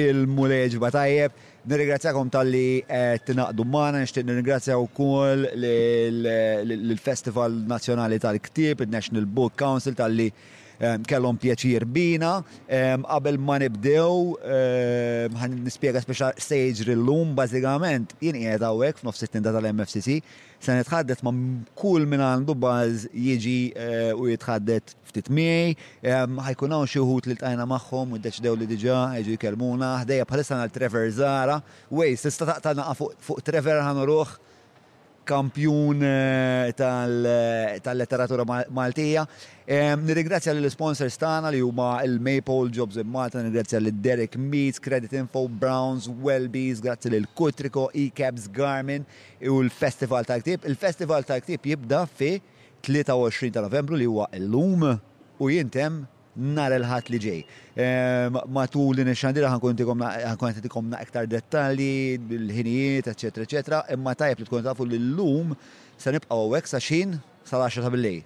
il-Mulej tajjeb. Nirringrazzjakom talli qed tingħaqdu magħna, nixtieq nirringrazzja wkoll lill-Festival Nazzjonali tal-Ktieb, in-National Book Council talli kellhom pjaċir bina. Qabel ma nibdew, ħa nispjega speċa se jiġri llum, bażikament jien qiegħed hawnhekk f'nofs it-tinda tal-MFCC, Se nitħaddet ma' kull min għandu buzz jiġi u jitħaddet ftit miegħi. Ħajkun hawn xi wħud li ltqajna magħhom u ddeċidew li diġà jiġu jkellmuna. Ħdejja bħalissa nhar Trevor Zahra. Waze, tista' taqta' naqa' fuq Trevor ħa nuruh kampjun tal-letteratura Maltija. Nirringrazzja lill-isponsors tagħna li huma l-Maypole, Jobs in Malta, nirringrazzja lil Derek Meats, Creditinfo, Browns, Welbies, grazzi lil Cutrico, ECABS, Garmin. u l-Festival tal-Ktieb. Il-Festival tal-Ktieb jibda fi 23 ta' Novembru li huwa illum u jintemm nhar il-Ħadd li ġej. Matul din ix-xandira ħa nkun intikom ħa nkun qed intikom iktar dettalji, il-ħinijiet, eċċetera eċċetera, imma tajjeb li tkunu tafu li llum se nibqgħu hawnhekk sa x'ħin? Sal-għaxra ta' billejl.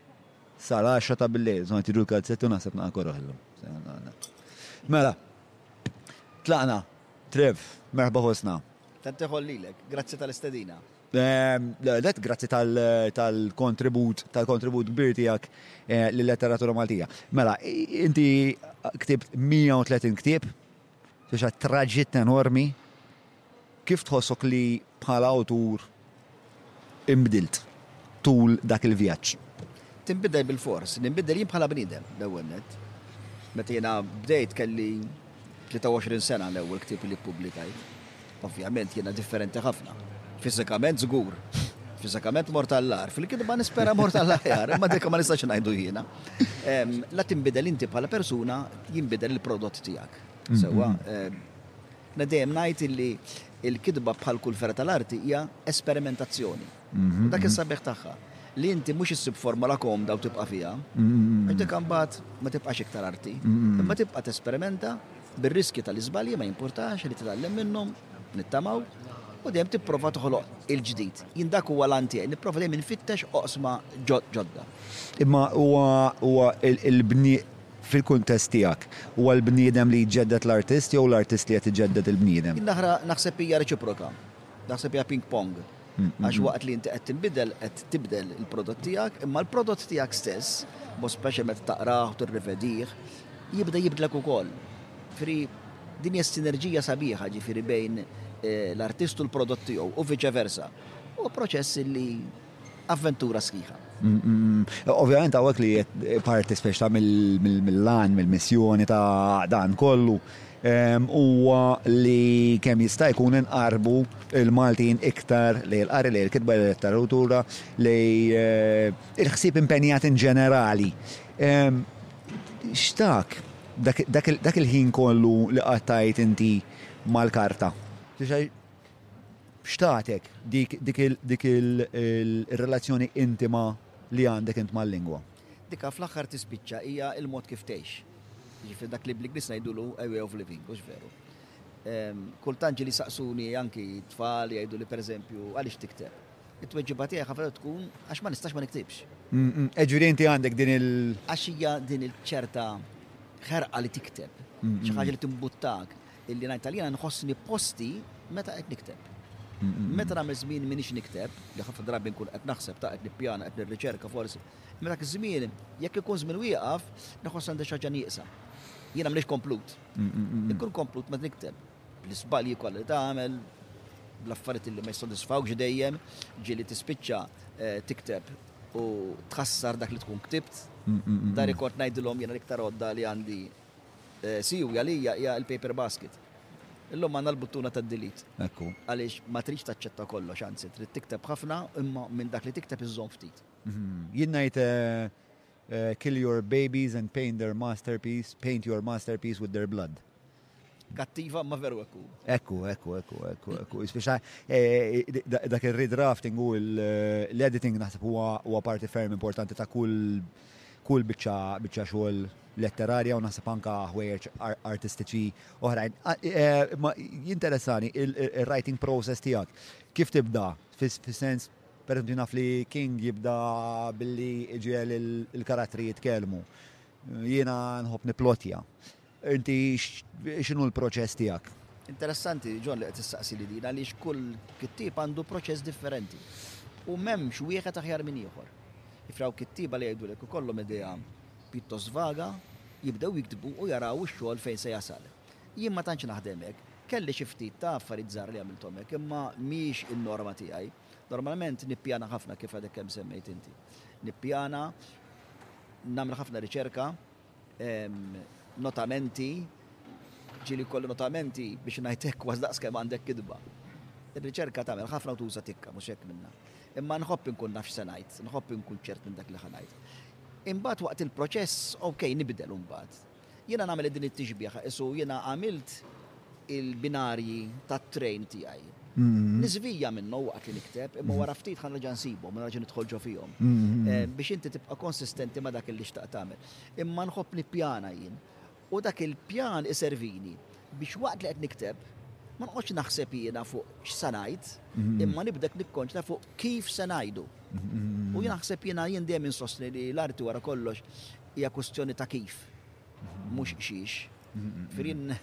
Sal-għaxra ta' billejl. Insomma qed jiġu l-kalzetti u naħseb naqa' koroh illum. Mela, tlaqna. Trev, Merħba Hosna. Tant iħoll lilek. Grazzi tal-istedina. L-għonet, grazzi tal-kontribut, tal-kontribut kbir tijak eh, l-letteratura Maltija. Mela, inti ktibt 130 ktib, tuxa traġitt enormi, kif tħossok li bħala autur Inbdilt tul dak il-vjaġġ. Tinbidel bilfors. Ninbidel jien bħala bniedem, l-ewwel nett. Meta jiena bdejt kelli 23 sena l-ewwel ktieb li ppubblikajt. Ovvjament jiena differenti ħafna. Fiżikament żgur. Fiżikament mort għall-agħar. Fil-kitba nispera mort għall-aħjar, imma dik ma nistax ngħidu jiena. La tinbidel inti bħala persuna, jinbidel il-prodott tiegħek. Sewwa? Jiena dejjem ngħid illi l-kitba bħal kull fergħa tal-arti hija esperimentazzjoni. U dak is-sabiħ tagħha li inti mhux issib formola komda u tibqa' fiha, għax dik imbagħad ma tibqax iktar arti, imma tibqa' tesperimenta bir-riskji tal-iżbalji ma jimpurtax li titgħallem minnhom, nittamaw, u dejjem tipprova toħloq il-ġdid. Jien dak huwa l-għan tiegħi, nipprova dejjem infittex oqsma ġodda. Imma huwa il-bnieq Fil-kuntest tiegħek, huwa l-bniedem li jġedded l-artist jew l-artist li qed iġedded il-bniedem? In-naħra naħseb hija reċiproka. Naħseb hija ping pong. Għax waqt li inti qed tinbidel, qed tibdel il-prodott tiegħek, imma l-prodott tiegħek stess, b'mod speċjali meta taqrah u tirrivedih, jibda jibdlek ukoll. Jiġifieri din hija sinerġija sabiħa, jiġifieri bejn l-artist u l-prodott tiegħu u viċe versa. Huwa proċess li avventura sħiħa. Ovvjament hawnhekk li parti speċ ta' mill-għan, mill-missjoni ta' dan kollu huwa li kemm jista' jkun inqarrbu l-Maltin iktar lejn il-qari, lejn il-kitba, lejn il-letteratura, lejn il-ħsieb impenjat in ġenerali. X'tak dak il-ħin kollu li qattajt inti mal-karta? x'tagħtek dik ir-relazzjoni intima li għandek int mal-lingwa? Dikha fl-aħħar tispiċċa hija l-mod kif tgħix. Jiġifieri dak li bl-Ingliż ngħidulu a way of living, hux veru? Ehm, kultant ġieli saqsuni anki tfal jgħidu li pereżempju għaliex tikteb. It-tweġiba tiegħek ħafna tkun għax ma nistax ma niktibx. Mm, mm. Eġifieri inti għandek din il. Għax hija din il-ċerta ħerqa li tikteb, mm, xi ħaġa li timbuttak, Illi ngħid għal jiena nħossni posti meta qed nikteb. Meta nagħmel żmien m'iniex nikteb, li ħafna drabi nkun qed naħseb ta' qed nippjana, qed nirriċerka forsi, imma dak iż-żmien jekk ikun żmien wieqaf, nħoss għandi xi ħaġa nieqsa. Jiena m'iniex komplut. Inkun komplut meta nikteb. Bl-iżbalji kollha li tagħmel, bl-affarijiet li ma jissodisfawkx dejjem, ġieli tispiċċa tikteb u tħassar dak li tkun ktibt. Dar ikort ngħidilhom jiena l-iktar għodda li għandi Siwi għalija hija l-paper basket. Illum għandna l-buttuna tad-delete. Hekk hu. Għaliex ma tridx taċċetta kollox, anzi trid tikteb ħafna imma minn dak li tikteb iżżomm ftit. Jien ngħid kill your babies and paint their masterpiece, paint your masterpiece with their blood. Kattiva imma veru hekk hu. Hekk hu, hekk hu, hekk hu, hekk hu, hekk hu. Jispiċċa eh, dak ir-redrafting u l-editing naħseb huwa parti ferm importanti ta' kull kull biċċa xogħol letterarja u naħseb anka ħwejjeġ artistiċi oħrajn. Ma jinteressani il-writing process tiegħek. Kif tibda? Fis-sens, per naf li King jibda billi ġiel il-karattri jitkellmu. Jiena nħobb niplotja. Inti x'inhu l-proċess tiegħek? Interessanti, John, li qed tistaqsi li din għaliex kull kittib għandu proċess differenti. U m'hemmx wieħed aħjar minn ieħor. Ifraw kittiba li jgħidulek ikollhom idea pjuttost vaga, jibdew jiktbu u jaraw ix-xogħol fejn se jasal. Jien ma tantx naħdem hekk. Kelli xi ftit ta' affarijiet żgħar li għamilthom hekk, imma mhijiex in-norma tiegħi. Normalment nippjana ħafna kif għadek kemm semmejt inti. Nippjana, nagħmel ħafna riċerka, notamenti, ġieli jkolli notamenti biex ngħid hekk kważi daqs kemm għandek kitba. Ir-riċerka tagħmel ħafna u tuża tikka, mhux hekk minnha. Imma nħobb inkun naf x'se ngħid, nħobb inkun ċert minn dak li ħa ngħid. Imbagħad waqt il-proċess, ok, nibdel imbagħad. Jiena nagħmel din it-tixbiha qisu jiena għamilt il-binarji tat-trejn tiegħi. Niżvija minnhom waqt li nikteb, imma wara ftit ħa nerġa' nsibhom, nerġa' nidħol ġo fihom. Biex inti tibqa' konsistenti ma' dak li xtaqt tagħmel. Imma nħobb nippjana jien. U dak il-pjan iservini biex waqt li qed nikteb, ma noqgħodx naħseb jiena fuq x'se ngħid, imma nibda qed nikkonċentra fuq kif se ngħidu. U jien naħseb jiena, jien dejjem insostni li l-arti wara kollox hija kwistjoni ta' kif, mhux xiex. Ġifieri jien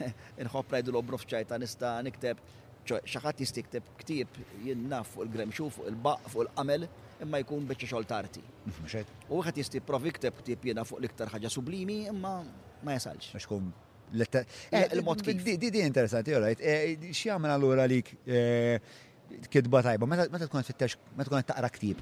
inħobb ngħidulhom b'nofs ċajta nista' nikteb ċo xi ħadd jista' jikteb ktieb jien naf fuq il-gremxu, fuq il-baqq, fuq il-qamel, imma jkun biċċa xogħol tarti. U wieħed jista' jipprova jikteb ktieb jiena fuq l-iktar ħaġa sublimi, imma ma jasalx. Għax kum eh, il-mod kif. Di di interessanti, all right. Eh, X'jagħmel allura lik eh, kitba tajba? Meta tkun qed tittex, meta tkun qed taqra ktieb.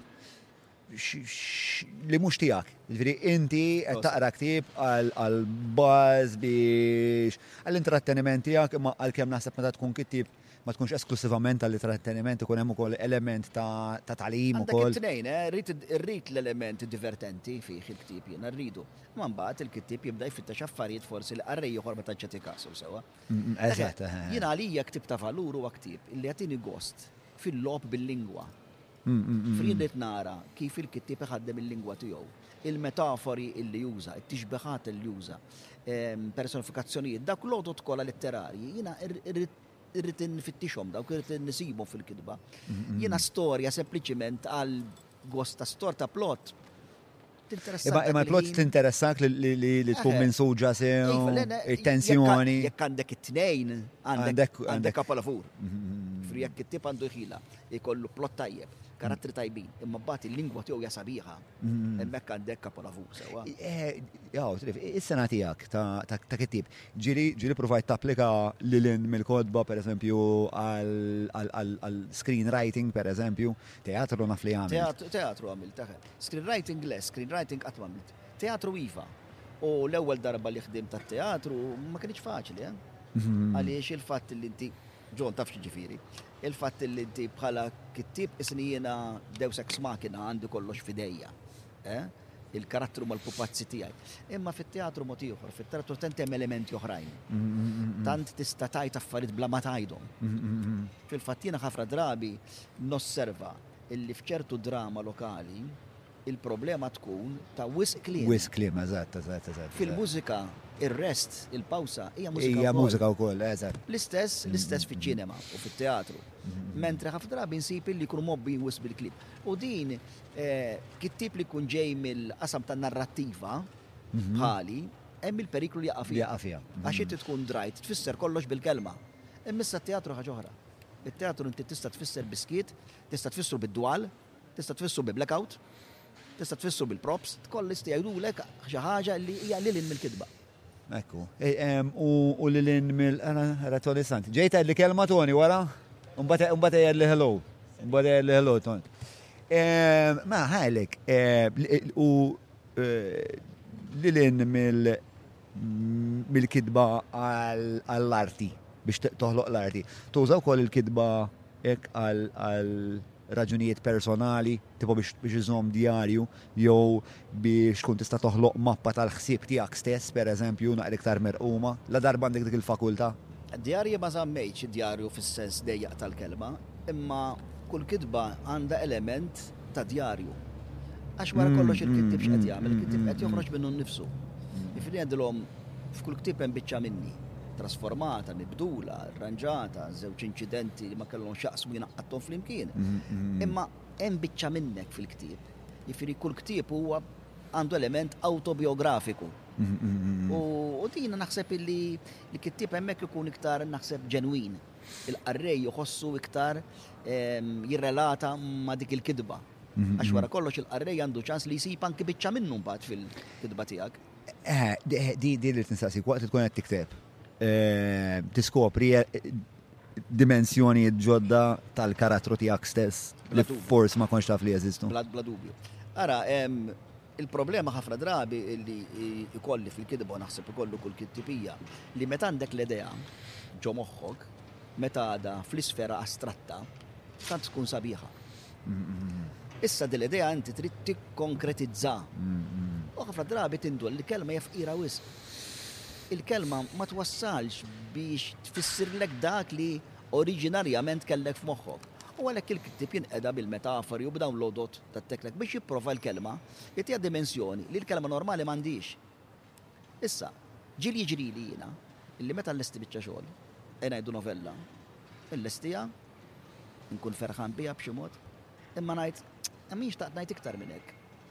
li mhux tiegħek. Ġifieri inti qed taqra ktieb għal baż biex għall-intratteniment tiegħek imma għalkemm naħseb meta tkun kittieb ma tkunx esklusivament għall-intratteniment ikun hemm ukoll element ta' tagħlim ukoll. Tnejn, eh, rrid l-element divertenti fih il-ktieb jiena rridu. Ma mbagħad il-kittieb jibda jfittex affarijiet forsi li qarrej ieħor ma tantx qed kasu sewwa. Mm, mm, eżatt. Eh, eh. Jiena għalija ktieb ta' valur huwa ktieb illi jagħtini gost fil-lob bil-lingwa Fridit nara kif il-kittieb iħaddem il-lingwa tiegħu, il-metafori li juża, it-tixbihat li juża, personifikazzjonijiet, dawk l-għodod kollha letterarji, jiena irrid infittixhom dawk, irrid nisibhom fil-kitba. Jiena storja sempliċiment għal gosta stor ta' plot. Imma imma l-plot tinteressak li li li tkun Eh. minsuġa se Iva, le, le, it-tensjoni. jekk- Jekk għandek it-tnejn, għandek Għandek- għandek għandek. kapolavur. Ġifri jekk it-tip għandu ħila, jkollu plot tajjeb, karattri tajbin, imma mbagħad il-lingwa tiegħu hija sabiħa. Hemmhekk għandek kapolavur sewwa. Eh, Jaw, trif, is-sena tiegħek ta' ta' ta' kittib. Ġili ġili provajt tapplika lil in mill-kodba pereżempju għal għal- għal għal screenwriting pereżempju, teatru naf li għamilt. Teatru- Teatru għamil taħe. Screenwriting le, screenwriting qatt m'għamilt. Teatru iva. U l-ewwel darba li ħdimt għat-teatru ma kinitx faċli, eh? Mhm. Għaliex il-fatt li inti John taf x'ġifieri. Il-fatt li inti bħala kittieb isni jiena deus ex machina għandi kollox f'idejja. Eh? Il-karattru mal-pupazzi tiegħi. Imma fit-teatru mod ieħor, fit-teatru tant hemm elementi oħrajn. Mhm, tant tista' tajt affarijiet bla ma tajdhom. Mhm, Fil-fatt jiena ħafna drabi nosserva Illi f'ċertu drama lokali il-problema tkun ta' wisq kliem. Wisq kliem, eżatt, eżatt, eżatt. Fil-mużika, ir-rest, il-pawsa, hija mużika wkoll. Hija mużika wkoll, eżatt. L-istess, l-istess fiċ-ċinema u fit-teatru. Mentri ħafna drabi nsib illi jkunu mgħobbijin wisq bil-kliem. U din, kittieb li jkun ġej mill-qasam tan-narrattiva, bħali, hemm il-periklu li jaqa' fiha. Jaqa' fiha. Għax inti tkun drajt, tfisser kollox bil-kelma. Imma issa t-teatru ħaġa oħra. It-teatru inti tista' tfisser bi skiet, tista' tfissru bid-dwal, tista' tfissru bi blackout, tista' tfissru bil-props, tkollisti jgħidulek xi ħaġa li hija lil hinn mill-kitba. Ekku. U lil hinn mill ara Tony Sant. Ġej tgħidli kelma Tony wara? Mbagħad mbagħad jgħidli hello. Mbagħad jgħidli hello Tony. Ma ħajlek u lil hinn mill mill-kitba għall-arti biex toħloq l-arti. Tuża wkoll il-kitba hekk għal raġunijiet personali, tipo biex iżomm djarju, jew biex tkun tista' toħloq mappa tal-ħsieb tiegħek stess, per eżempju, naqra iktar merquma, la darba għandek dik il-fakultà. Djarji ma żammejtx id-djarju fis-sens dejjaq tal-kelma, imma kull kitba għandha element ta' djarju. Għax wara mm, kollox il-kittib mm, x'qed mm, jagħmel, il-kittib qed joħroġ minnu nnifsu. Ifri għedilhom f'kull kittib hemm biċċa minni trasformata, mibdula, rranġata, żewġ inċidenti li ma kellhom xaqsmu jinaqqattom flimkien. Imma hemm biċċa minnek fil-ktieb. Jifieri kull ktieb huwa għandu element autobiografiku. U din naħseb illi li kittib hemmhekk ikun iktar naħseb ġenwin. il-qarrej iħossu iktar ehm, jirrelata ma' dik il-kidba. Mhm, Għax mhm. wara kollox il-qarrej għandu ċans li jsib anki biċċa minnu mbagħad fil-kidba tiegħek. Eh, eh, di di li tinstaqsi waqt li tkun qed tikteb. Eh, tiskopri dimensjonijiet ġodda tal-karattru tiegħek stess li forsi ma konx taf li jeżistu. Bla dubju. Ara, ehm, Il-problema ħafna drabi li jkolli fil-kitba u naħseb ikollu kull kittib hija li meta għandek l-idea ġo moħħok, meta għadha fl-isfera astratta, tant tkun sabiħa. Issa din l-idea inti trid tikkonkretizzha. U ħafna drabi tindu li kelma hija fqira wisq. Il-kelma ma twassalx biex tfissirlek dak li oriġinarjament kellek f'moħħok. U għalhekk il-kittieb jinqeda bil-metafori u b'dawn l-għodod tat-teknik biex jipprova l-kelma jagħtiha dimensjoni li l-kelma normali m'għandhiex. Issa, ġieli jiġrili jiena li meta nlesti biċċa xogħol, ngħidu novella, inlestiha, inkun ferħan biha b'xi mod, imma ngħid, 'Min xtaqt ngħid iktar minn hekk?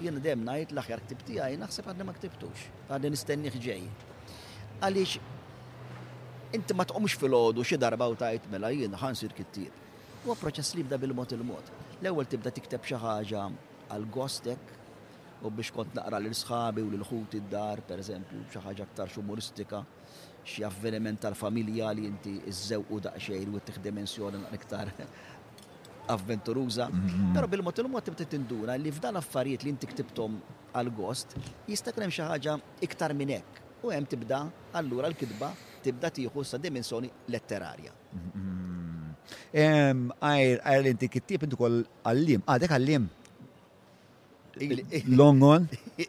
Jiena dejjem ngħid l-aħjar ktieb tiegħi naħseb għadni ma ktibtux, għadni nistennih ġej. Għaliex inti ma tqumx filgħodu xi darba u tgħid mela jien ħansir kittieb. Huwa proċess li jibda bil-mod il-mod. L-ewwel tibda tikteb xi ħaġa għal gostek u biex kont naqra lil sħabi u lil ħuti d-dar, pereżempju, xi ħaġa aktar xumuristika, xi avveniment tal-familja li inti iżżewqu daqsxejn u tieħ dimensjoni naqra iktar avventuruża, però bil-mod il-mod tibda tinduna li f'dan affarijiet li inti ktibthom għal gost jista' jkun hemm xi ħaġa iktar minn hekk. U hemm tibda allura l-kitba tibda tieħu issa dimensjoni letterarja. Għajr li inti kittieb inti wkoll għalliem. Għadek għalliem? Long on?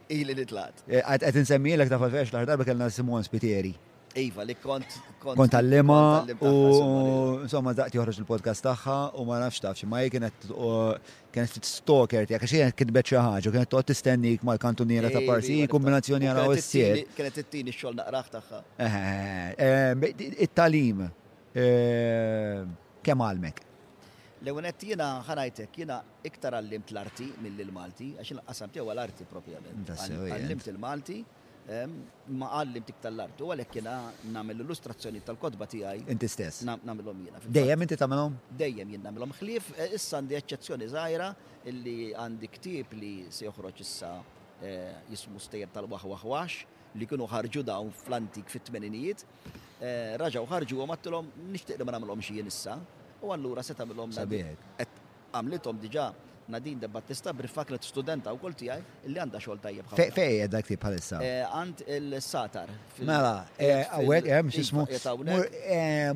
Ili li tlaqt. Eh, għad għed nsemmi l-ek tafal fex l-ħar darba kellna Simon Spiteri. Iva, li kont. Kont għallima u insomma daqt joħroġ il-podcast tagħha u ma nafx tafx, ma jek kienet kienet fit stalker tiegħek għax kienet kitbet xi ħaġa, kienet toqgħod tistennik mal-kantuniera ta' parsi, kombinazzjoni għal u s-siet. Kienet it-tieni xogħol naqraħ tagħha. Eh, eh, eh, it-talim. Kemm għalmek? L-ewwel nett jiena ħanajtek jiena iktar għallimt l-arti milli l-Malti, għax il-qasam tiegħu għal arti propjament. Għallimt il-Malti, ma għallimt iktar l-arti, u għalhekk jiena nagħmel illustrazzjoni tal-kotba tiegħi. Inti stess. Nagħmilhom jiena. Dejjem inti tagħmilhom? Dejjem jien nagħmilhom. Ħlief issa għandi eċċezzjoni żgħira illi għandi ktieb li se joħroġ issa jismu Stejjer tal-Waħwaħwax li kienu ħarġu dawn fl-antik fit-tmeninijiet. Raġgħu ħarġu u għattilhom nixtieq li ma nagħmilhomx jien issa, u allura se tagħmilhom Nadine. Qed għamlithom diġà Nadine de Battista Briffa kienet studenta wkoll tiegħi li għandha xogħol tajjeb ħafna. Fejn qiegħed dak tip bħalissa? Għand il-Satar. Mela, hawnhekk hemm x'ismu.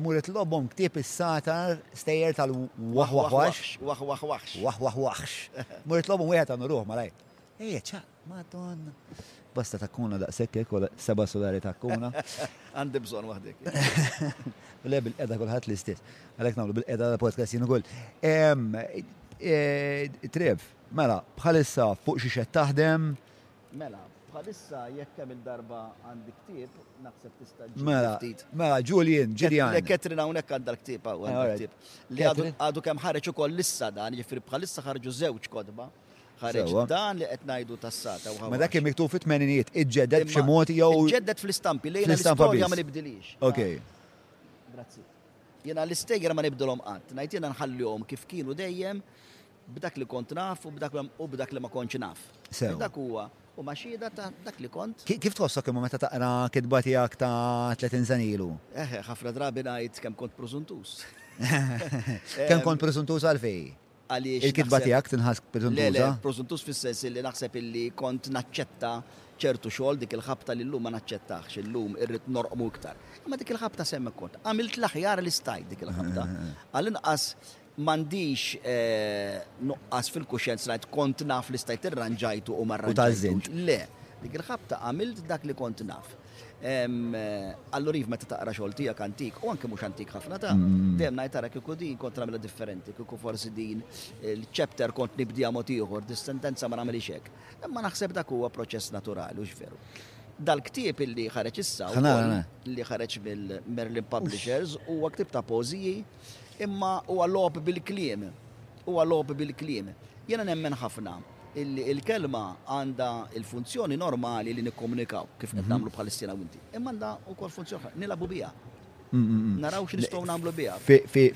Muret lobhom ktieb is-Satar stejjer tal-waħ waħ waħx. Waħ waħ waħx. Waħ waħ waħx. Muret lobhom wieħed għandu ruħ malaj. Ejja ċaq. Madonna. Basta ta' kuna daqshekk hekk wara seba' sulari ta' kuna. Għandi bżonn waħdek. Le bil-qeda kulħadd l-istess. Għalhekk nagħmlu bil-qeda l-podcast jien ukoll. Eh, Trev, mela, bħalissa fuq xi xed taħdem? Mela, bħalissa jekk hemm il-darba għandi ktieb, naħseb tista' ġġib Mela, ftit. mela, Julian, Le Ġirjan. Ketrin hawnhekk għandha l-ktieb hawn għandha Alright. l-ktieb. Li għadu- Catherine. għadu kemm ħareġ ukoll issa dan, jiġifieri bħalissa ħarġu żewġ kotba. ħareġ dan li qed ngħidu tas-sata. Ma dak kien miktub fit-tmeninijiet, iġġedded b'xi mod jew. Iġġedded fl-istampi, lejn l-istorja ma nibdilix. Ok. Grazzi. Jiena l-istejjer ma nibdilhom qatt, ngħid jiena nħallihom kif kienu dejjem b'dak li kont naf u b'dak li ma kontx naf. Sew. Dak huwa u ma xieda ta' dak li kont. Kif tħossok imma meta taqra kitba tiegħek ta' 30 sena ilu? Eħe, ħafna drabi ngħid kemm kont preżuntuż. Kemm kont preżuntuż għalfej? għaliex. Il-kitba tiegħek tinħass preżuntuża? Le, le, preżuntuż fis-sens li naħseb illi kont naċċetta ċertu xogħol dik il-ħabta li llum ma naċċettax, illum irrid norqmu iktar. Imma dik il-ħabta semmek kont. Għamilt l-aħjar li stajt dik il-ħabta. Għal-inqas m'għandix eh, nuqqas fil-kuxenz ngħid kont naf li stajt irranġajtu u marranġajtu. Le, dik il-ħabta għamilt dak li kont naf. Allura iv meta taqra xogħol tiegħek antik u anke mhux antik ħafna ta' mm. dejjem ngħid tara kieku din kont nagħmilha differenti, kieku forsi din il-chapter kont nibdija mod ieħor, dis-sentenza ma nagħmilix hekk. Imma naħseb dak huwa proċess naturali u x'veru. Dal-ktieb illi ħareġ issa li ħareġ mill-Merlin Publishers huwa ktieb ta' pożiji imma huwa lob bil-kliem. Huwa lob bil-kliem. Jena nemmen ħafna illi il-kelma għandha il-funzjoni normali li nikkomunikaw kif qed mhm. nagħmlu bħal is-sena winti. Imma għandha wkoll funzjoni nilabu biha. Mm, mm, mm. Naraw xi nistgħu nagħmlu biha.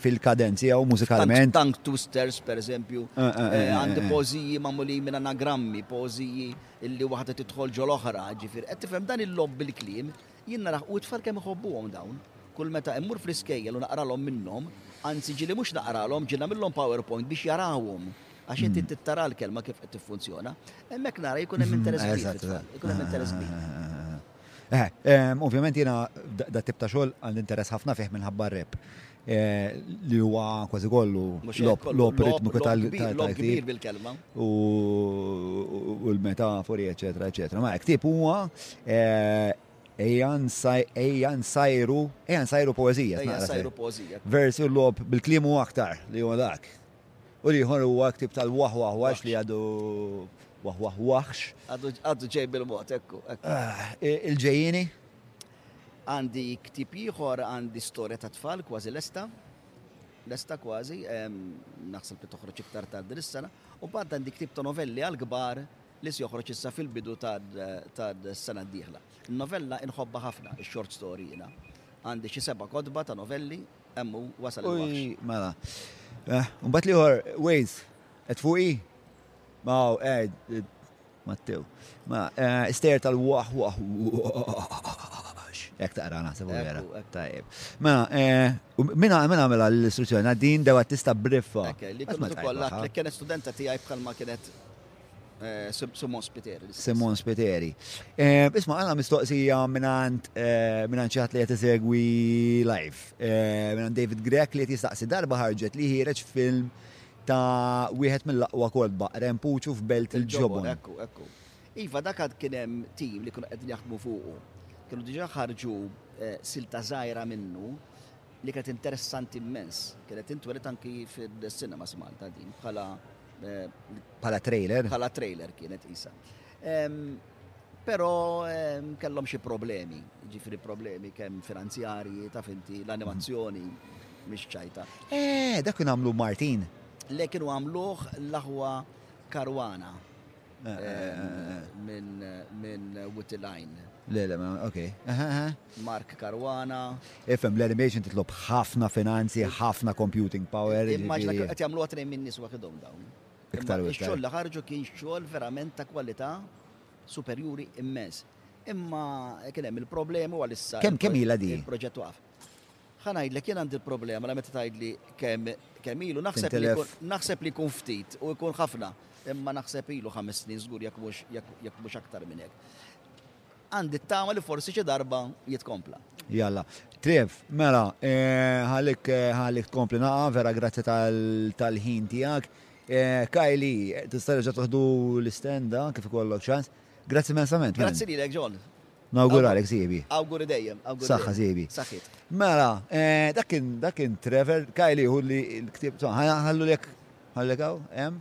Fil-kadenzi jew mużikalment. Tank twisters pereżempju, eh, eh, eh, għandi pożiji magħmulin minn anagrammi, pożiji illi waħda tidħol ġol oħra, ġifier qed tifhem dan il-lob bil-kliem Jien narah u t-tfal kemm iħobbuhom dawn. Kull meta immur fl-iskejjel u naqralhom minnhom, anzi ġieli mhux naqralhom, ġieli nagħmillhom powerpoint biex jarawhom, għax inti trid tara l-kelma kif qed tiffunzjona. Hemmhekk nara jkun hemm interess kbir fit-tfal, ikun hemm interess kbir. Ovvjament jiena dat-tip ta' xogħol għandi interess ħafna fih minħabba r-rap. li huwa kważi kollu lob ritmiku tal-kbir bil-kelma u l-metafori, eċetera, eċetera. Ma ktib huwa Ejan sajru, ejan sajru poezija. Ejan sajru poezija. Versi u lob bil-klim u aktar li huwa dak. U li jħor huwa ktib tal-wah wah wah li għadu wah wah wahx. Għadu ġej bil-mod, ekku. Ah, il-ġejjini, Għandi ktieb ieħor, għandi storja ta' tfal kważi lesta, lesta kważi, naħseb li toħroġ iktar tard din is-sena, u bad għandi ktieb ta' novelli għal kbar li se joħroġ issa fil-bidu tas-sena d-dieħla. Novella inħobba ħafna, ix-short story jiena. Għandi xi seba' kotba ta' novelli, hemm hu wasal il-wahx. Mela. Eh, mbagħad l-ieħor Waze, qed fuqi? Ma' qed Mattew. Ma, eh, istejer tal-wah, wah, Ek taqra naħseb u vera. Tajjeb. Ma, mela, eh, minna minna għamela l-istruzzjoni, din dewa tista briffa. Li kienet ukoll li kienet studenta tiegħi bħalma kienet eh, Simon Spiteri. Simon Spiteri. Eh, isma, għanna mistoqsija minnant minnant xaħat li jtesegwi live. Minnant David Grek li jtistaqsi darba ħarġet li ħireċ film Ta' wieħed mill-aqwa kotba, Ren Puċu f'Belt il-Ġobon. Ekku, ekku. Iva, dak għad kien hemm tim li kienu qegħdin jaħdmu fuqu. Kienu diġà ħarġu silta żgħira minnu li kienet interessanti immens. Kienet intweriet anki fil-cinemas Malta din bħala. Bħala trailer? Bħala trailer kienet qisha. Però ehm, kellhom xi problemi, ġifri problemi kemm finanzjarji, taf inti, l-animazzjoni mhix ċajta. Eh, dak kien għamlu Martin. Le kienu għamluh l-aħwa Karwana eh, eh, eh, minn min Wittilajn. Le, le, ok. Mark Karwana. Ifem, l-animation titlob ħafna finanzi, ħafna computing power. Immaġna qed jagħmlu għatrej minn niswa kidhom dawn. Iktar u iktar. Xogħol li ħarġu kien xogħol verament ta' kwalità superjuri immens. Imma kien hemm il-problemi għal issa. Kemm kemm ilha di? Il-proġett waqaf. Ħanajdlek jien għandi l-problema la meta tgħidli kemm kemm ilu naħseb li naħseb li jkun ftit u jkun ħafna. Imma naħseb ilu ħames snin żgur jekk mhux jekk mhux aktar minn hekk. Għandi t-tama li forsi xi darba jitkompla. Jalla. Trev, mela, eh, ħalik eh, ħalik tkompli naqa, vera grazzi tal-ħin tijak. Eh, Kajli, tista' reġa' toħdu l-istenda kif ikollok ċans. Grazzi mensament. Grazzi li l John. Nawguralek sibi. Awguri dejjem, awguri. Saħħa sibi. Saħħit. Mela, dakin dakin Trevor, Kajli hu li l-ktib, ħallu lek, ħallu lek hawn, hemm,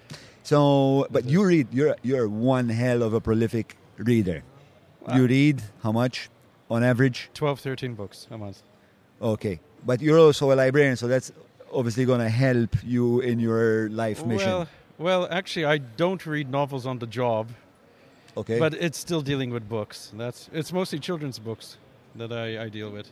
So, but you read. You're you're one hell of a prolific reader. Wow. You read how much on average? 12, 13 books a month. Okay, but you're also a librarian, so that's obviously going to help you in your life mission. Well, well, actually, I don't read novels on the job. Okay. But it's still dealing with books. That's it's mostly children's books that I, I deal with.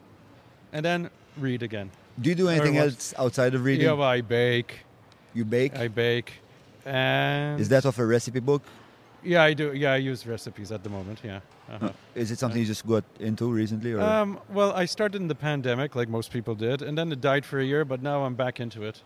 And then read again. Do you do anything else outside of reading? Yeah, well, I bake. You bake. I bake. And Is that of a recipe book? yeah, I do. Yeah, I use recipes at the moment. Yeah. Uh-huh. Is it something you just got into recently? Or? Um, well, I started in the pandemic, like most people did, and then it died for a year. But now I'm back into it.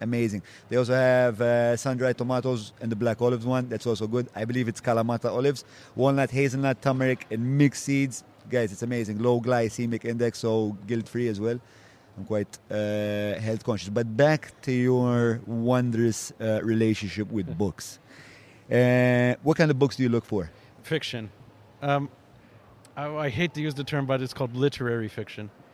amazing. They also have uh, sun-dried tomatoes and the black olives one. That's also good. I believe it's Kalamata olives, walnut, hazelnut, turmeric, and mixed seeds. Guys, it's amazing. Low glycemic index, so guilt-free as well. I'm quite uh, health conscious. But back to your wondrous uh, relationship with books. Uh, what kind of books do you look for? Fiction. Um, I, I, hate to use the term, but it's called literary fiction.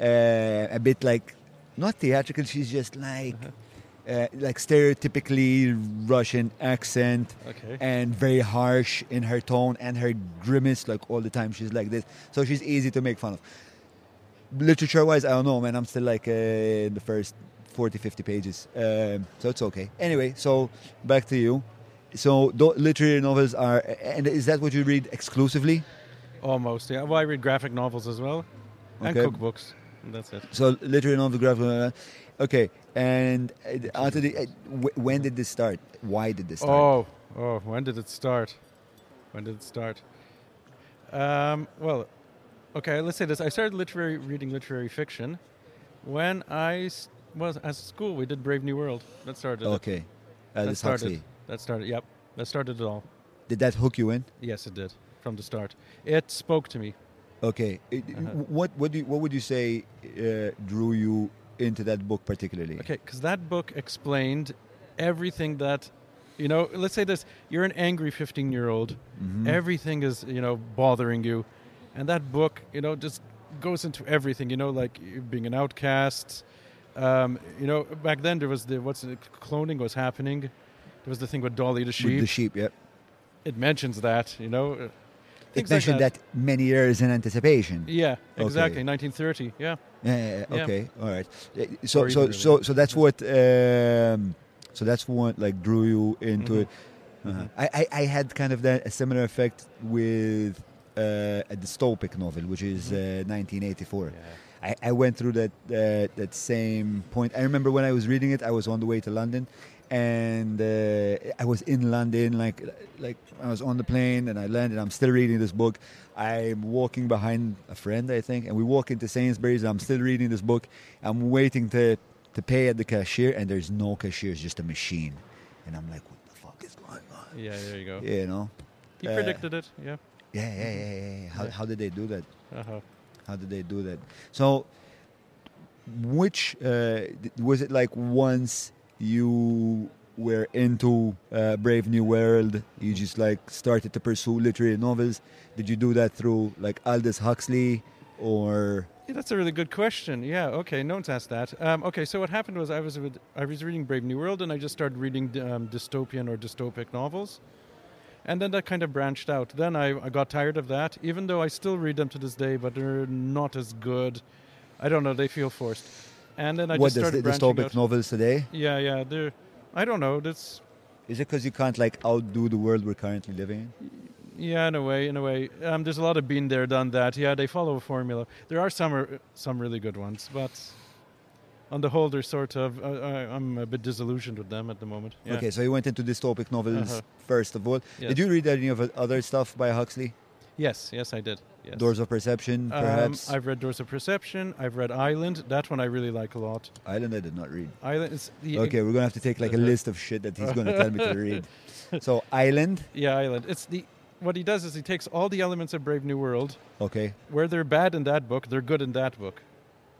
uh, a bit like not theatrical. She's just like. Uh-huh. Uh, like stereotypically Russian accent okay. and very harsh in her tone and her grimace like all the time she's like this so she's easy to make fun of literature wise, I don't know, man. I'm still like uh, in the first 40, 50 pages. Um, so it's okay. Anyway, so back to you. So literary novels are, and is that what you read exclusively? Almost, oh, yeah. Uh, well, I read graphic novels as well, and okay. cookbooks. That's it. So literary novel, graphic novel. Uh, okay, and uh, the, when did this start? Why did this start? Oh, oh, when did it start? When did it start? Um, well, Okay, let's say this. I started literary reading literary fiction when I was at school. We did Brave New World. That started. Okay, uh, that started. Huxley. That started. Yep, that started it all. Did that hook you in? Yes, it did from the start. It spoke to me. Okay, it, uh, uh-huh. what what do you, what would you say uh, drew you into that book particularly? Okay, because that book explained everything that you know. Let's say this: you're an angry 15 year old. Mm-hmm. Everything is you know bothering you and that book you know just goes into everything you know like being an outcast um, you know back then there was the what's the cloning was happening there was the thing with dolly the sheep With the sheep yep it mentions that you know uh, it mentioned like that. that. many years in anticipation yeah exactly okay. 1930 yeah. Yeah, yeah, yeah okay all right so so so, so that's what um, so that's what like drew you into mm-hmm. it uh-huh. Mm-hmm. I, I, I had kind of that a similar effect with uh, a dystopic novel, which is 1984. Mm-hmm. Uh, yeah. I, I, went through that uh, that same point. I remember when I was reading it, I was on the way to London, and uh, I was in London, like like I was on the plane and I landed. I'm still reading this book. I'm walking behind a friend, I think, and we walk into Sainsbury's. I'm still reading this book. I'm waiting to to pay at the cashier, and there's no cashier. It's just a machine, and I'm like, what the fuck is going on? Yeah, there you go. you know, he predicted uh, it. Yeah. Yeah, mm-hmm. yeah, yeah, yeah. How, yeah. how did they do that? Uh-huh. How did they do that? So, which uh, was it like once you were into uh, Brave New World, you just like started to pursue literary novels? Did you do that through like Aldous Huxley or? Yeah, that's a really good question. Yeah. Okay. No one's asked that. Um, okay. So what happened was I was with, I was reading Brave New World and I just started reading um, dystopian or dystopic novels and then that kind of branched out. Then I, I, got tired of that, even though I still read them to this day, but they're not as good. I don't know; they feel forced. And then I what, just started the, branching out. novels today. Yeah, yeah. They're, I don't know. That's. Is it because you can't like outdo the world we're currently living in? Yeah, in a way, in a way. Um, there's a lot of been there, done that. Yeah, they follow a formula. There are some uh, some really good ones, but on the whole, they're sort of uh, uh, I'm a bit disillusioned with them at the moment. Yeah. Okay, so you went into dystopic novels uh-huh. first of all. Yes. Did you read any of uh, other stuff by Huxley? Yes, yes, I did. Yes. Doors of Perception, um, perhaps. Um, I've read Doors of Perception. I've read Island. That one I really like a lot. Island, I did not read. Island. Is okay, we're gonna have to take like a list of shit that he's gonna tell me to read. So Island. Yeah, Island. It's the what he does is he takes all the elements of Brave New World. Okay. Where they're bad in that book, they're good in that book.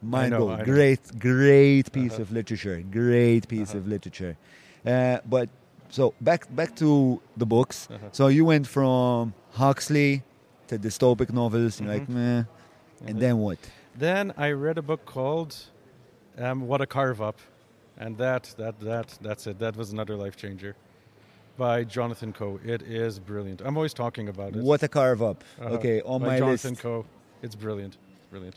mind know, blown great great piece uh-huh. of literature great piece uh-huh. of literature uh, but so back back to the books. Uh-huh. So you went from Huxley to dystopic novels, mm-hmm. like meh, and mm-hmm. then what? Then I read a book called um, "What a Carve Up," and that that that that's it. That was another life changer by Jonathan Coe. It is brilliant. I'm always talking about it. What a carve up. Uh, okay, on by my Jonathan list. Coe. It's brilliant. brilliant.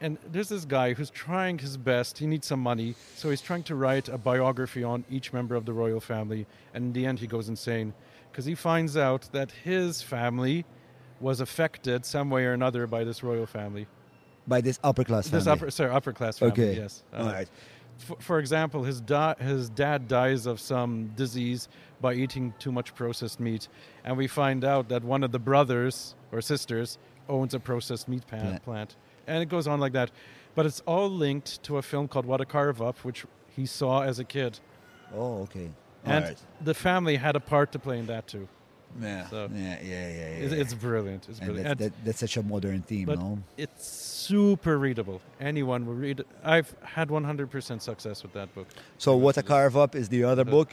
And there's this guy who's trying his best. He needs some money, so he's trying to write a biography on each member of the royal family. And in the end, he goes insane because he finds out that his family was affected some way or another by this royal family. By this upper class family. This upper, sorry, upper class family. Okay. Yes. Uh, All right. For, for example, his, da- his dad dies of some disease by eating too much processed meat, and we find out that one of the brothers or sisters owns a processed meat pan- yeah. plant, and it goes on like that. But it's all linked to a film called What a Carve Up, which he saw as a kid. Oh, okay and right. the family had a part to play in that too. Yeah, so yeah, yeah, yeah, yeah. It's, it's brilliant. It's brilliant. That's, that, that's, such a modern theme, no? It's super readable. Anyone will read. It. I've had 100% success with that book. So, what a carve up is the other uh, book.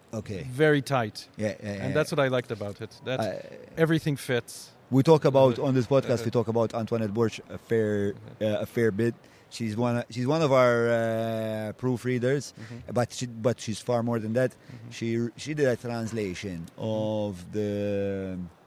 Okay. Very tight. Yeah, yeah, yeah. And that's what I liked about it. That everything fits. We talk about on this podcast. Uh, we uh-huh. talk about Antoinette Borch a fair, uh-huh. uh, a fair bit. She's one. She's one of our uh, proofreaders, mm-hmm. but she, but she's far more than that. Mm-hmm. She she did a translation mm-hmm. of the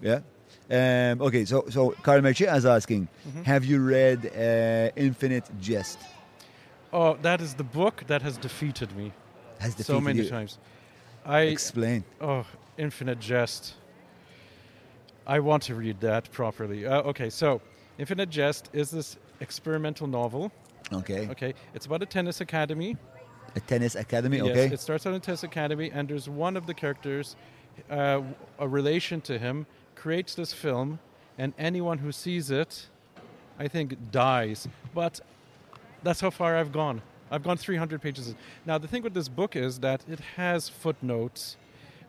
Yeah. Um, okay, so so Carl Mercia is asking, mm-hmm. have you read Infinite Jest? Oh, that is the book that has defeated me. Has defeated so many you. times. I explain. Oh, Infinite Jest. I want to read that properly. Uh, okay, so Infinite Jest is this experimental novel. Okay. Okay. It's about a tennis academy. A tennis academy. Yes, okay. It starts out in tennis academy, and there's one of the characters, uh, a relation to him, creates this film, and anyone who sees it, I think, dies. But that's how far I've gone. I've gone 300 pages. Now, the thing with this book is that it has footnotes.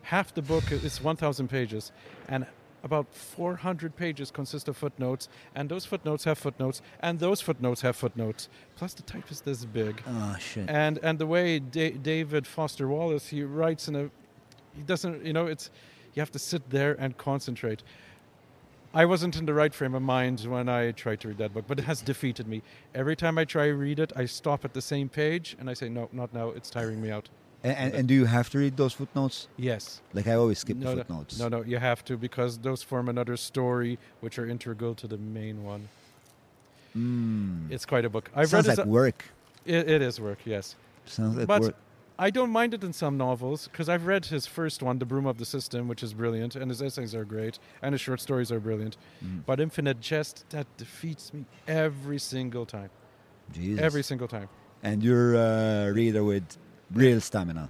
Half the book is 1,000 pages, and about 400 pages consist of footnotes, and those footnotes have footnotes, and those footnotes have footnotes. Plus, the type is this big. Oh shit! And and the way da- David Foster Wallace he writes in a, he doesn't you know it's, you have to sit there and concentrate. I wasn't in the right frame of mind when I tried to read that book, but it has defeated me. Every time I try to read it, I stop at the same page and I say, no, not now. It's tiring me out. And, and, and, do you have to read those footnotes? Yes. Like I always skip no, the footnotes. No, no, you have to because those form another story which are integral to the main one. Mm. It's quite a book. I've Sounds read like work. It, it is work, yes. Sounds like but work. I don't mind it in some novels because I've read his first one, The Broom of the System, which is brilliant, and his essays are great, and his short stories are brilliant. Mm. But Infinite Jest, that defeats me every single time. Jesus. Every single time. And you're a reader with real stamina.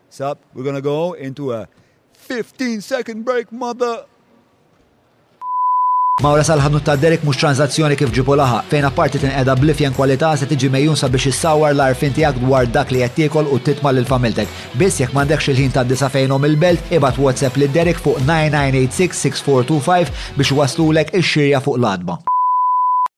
So, we're gonna go into a 15 second break, mother! Mawra sal-ħanut ta' Derek mhux tranzazzjoni kif ġipu laħa, fejn apparti tinqeda blifjen kwalità se tiġi mejjun sabiex issawar l-arfin tiegħek dwar dak li qed tiekol u titma' lil familtek. Biss jekk m'għandekx il-ħin ta' disa fejnhom il-belt, ibad WhatsApp lil Derek fuq 9986-6425 biex waslulek ix-xirja fuq l-għatba.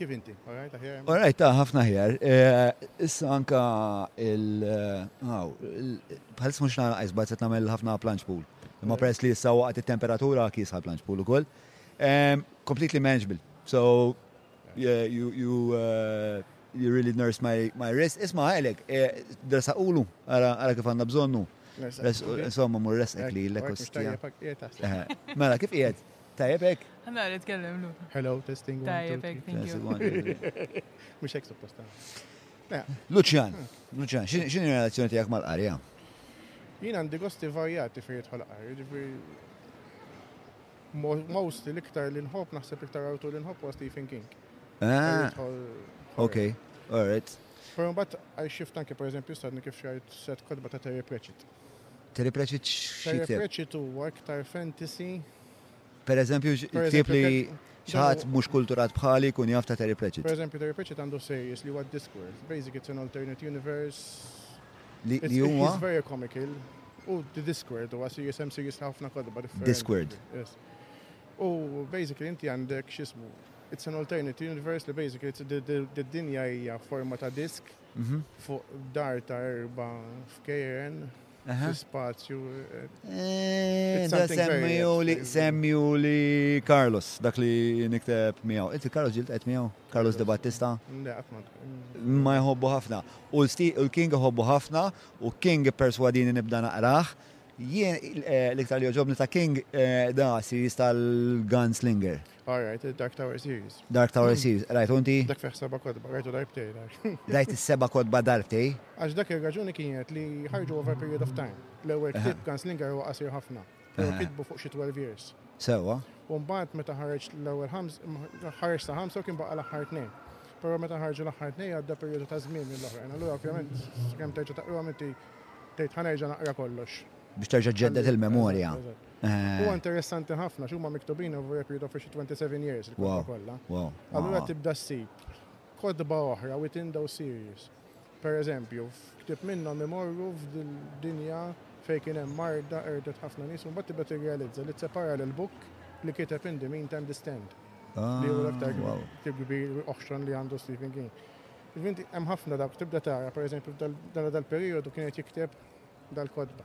Kif inti? Alright, aħjar? Alright, ta' ħafna aħjar. Eh, issa anka il- eh, bħal smux ta' għajzbat se tagħmel ħafna planċ pool. Imma mm. peress li issa waqt it-temperatura kis ħal planċ pool ukoll. Completely manageable. So yeah, you you uh, you really nurse my my wrist. Isma' għalek, eh, dresa ulu, ara kif għandna bżonnu. Insomma, mur resqek li l-ekostija. Mela, kif qiegħed? Tajjeb hekk? Ħana għalet kellem lu. Hello, testing. Tajjeb hekk, thank you. Mux hekk supposta. Mela. Luċjan, Luċjan, xin relazzjoni tijak mal-qarja? Jien għandi gosti varjati fejn jidħol qarja, ġifiri. Most l-iktar li nħob, naħseb iktar għawtu li nħob għas Stephen King. Ah, ok, alright. Pero bat għaj xift anke, per eżempju, stadni kif xajt set kodba ta' Terry Pratchett. Teripreċit xi Teripreċit huwa iktar fantasy. Per eżempju, ktib li ċaħat mux kulturat bħali kun jaf ta' Terry Pratchett. Per eżempju, Terry Pratchett għandu series li huwa Discworld. Basic, it's an alternate universe. Li huwa? It's very comical. U The Discworld huwa series hemm series ta' ħafna kodba differenti. Discworld. Yes. U basically inti għandek xismu. It's an alternate universe li basically d-dinja hija forma ta' disk Fuq dar ta' erba' fkejjen, fi spazju. Semmihuli Carlos, dak li nikteb miegħu. Inti Carlos ġilt qed miegħu? Carlos De Battista? Le, qatt ma. Ma jħobbu ħafna. U l-King jħobbu ħafna u King ipperswadini nibda naqrah. Jien l-iktar li jogħġobni ta' King da series tal-Gunslinger. All right, il-Dark Tower Series. Dark Tower hmm. Series, rajtu inti? Dak feħ seba kodba, rajtu darbtej. Rajt is-seba kodba darbtej. Għax dak il-raġuni kienet li ħarġu over period of time. L-ewwel ktieb kan slinger huwa qasir ħafna. Pero kitbu fuq xi 12 years. Sewa. U mbagħad meta ħareġ l-ewwel ħams, ħareġ sa ħamsa kien baqa' l-aħħar tnejn. Pero meta ħarġu l-aħħar tnejn għadda perjodu ta' żmien mill-oħrajn. Allura ovvjament kemm terġa' taqra minti tgħid ħanerġa' naqra kollox. Biex terġa' ġeddet il-memorja. Huwa interessanti ħafna x'huma miktubin over a period of 27 years il-kotba kollha. Allura tibda ssib kotba oħra within those series. Per eżempju, f'ktieb minnhom imorru f'dinja fejn kien hemm marda qerdet ħafna nies u mbagħad tibda tirrealizza li tsepara lil book li kiteb in the meantime The Stand. Li hu l-aktar ktieb kbir oħxon li għandu Stephen King. Jiġifieri hemm ħafna dawk tibda tara per eżempju f'dan dal-perijodu kien qed jikteb dal-kotba.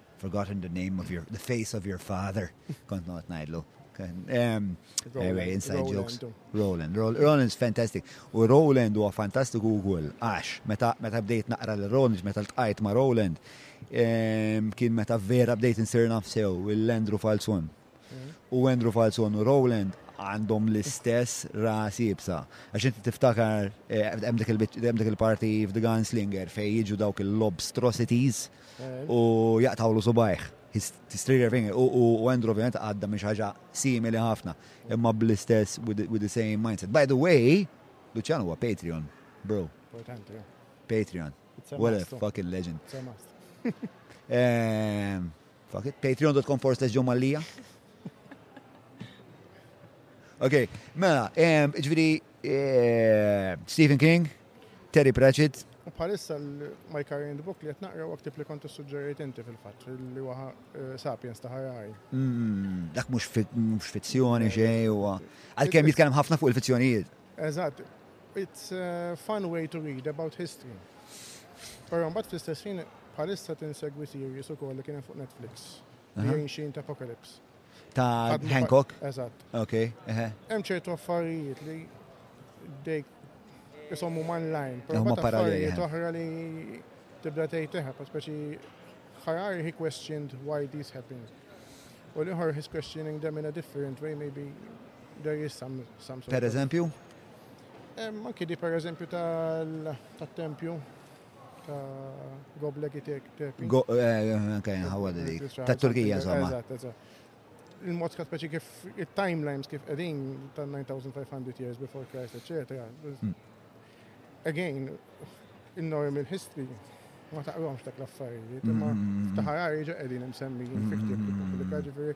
Forgotten the name of your, the face of your father, kont noqgħod ngħidlu. Um, anyway, inside jokes. Roland. Roland's fantastic. U Roland huwa fantastiku wkoll għax meta meta bdejt naqra l Roland, meta ltqajt ma' Roland, um, kien meta vera bdejt insir nafsew il-Landru Falzon. u Andrew Falzon u Rowland għandhom l-istess ras ibsa. Għax inti tiftakar eh, hemm dik il-parti f'The Gunslinger fej jiġu dawk il-lobstrosities eh. u jaqtawlu subajh. Histrija fejn u Andrew ovvjament għadda minn ħaġa simili ħafna, imma bl-istess with the same mindset. By the way, Luciano huwa Patreon, bro. Eh. Patreon. What a fucking legend. Fuck it, patreon.com forward slash Joe Mallia. Ok, mela, em, ġviri, eh, Stephen King, Terry Pratchett, U bħalissa l-My Current Book li qed naqra u aktib li kont issuġġerejt inti fil-fatt li huwa eh, Sapiens ta' Harari. mm, dak mux fi- mhux fizzjoni xej, u għal-kem jitkellem ħafna fuq il-fizzjonijiet. Eżatt, It's a fun way to read about history. Però mbagħad fl-istess ħin bħalissa tinsegwi series ukoll li kien hemm fuq Netflix. The Ancient Apocalypse. Ta' Hancock? Eżatt. Ok. Hemm ċertu affarijiet li dejk isommu man line, però ma affarijiet oħra li tibda tgħid teħab, speċi ħarar he questioned why these happened. U liħor he's questioning them in a different way, maybe there is some, some sort Per eżempju? Hemm anki di pereżempju tat-tempju ta' Goblegi Tepi. Ta' Turkija insomma. Il-mod ta' speċi kif it-timelines kif qegħdin ta' 9500 years before Christ, eċetera. Hmm. Again, in-normal history ma taqromx dak l-affarijiet, imma hmm. taħarari ġa qegħdin imsemmi fil-ktieb hmm. ġifieri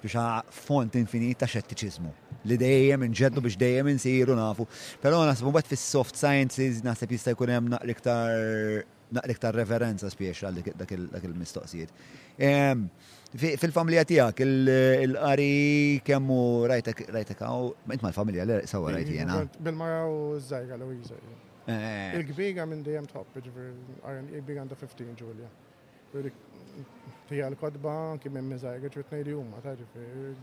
Spiċċa fond infinit ta' xettiċiżmu li dejjem inġeddu biex dejjem insiru nafu. Però naħseb mbagħad fis-soft sciences naħseb jista' jkun hemm naqriktar naqriktar reverenza spiex għal dak il-mistoqsijiet. Ehm, fil-familja tiegħek il-qari kemm hu rajtek rajtek hawn, int mal-familja li sewwa rajt jiena. Bil-mara u żgħira Louisa. Eh. Il-kbira minn dejjem tħobb, ġifieri il-kbira għandha 15 Ġulja. Tija l-kodba anki minn miżaj, għet rrit nejli umma, ta'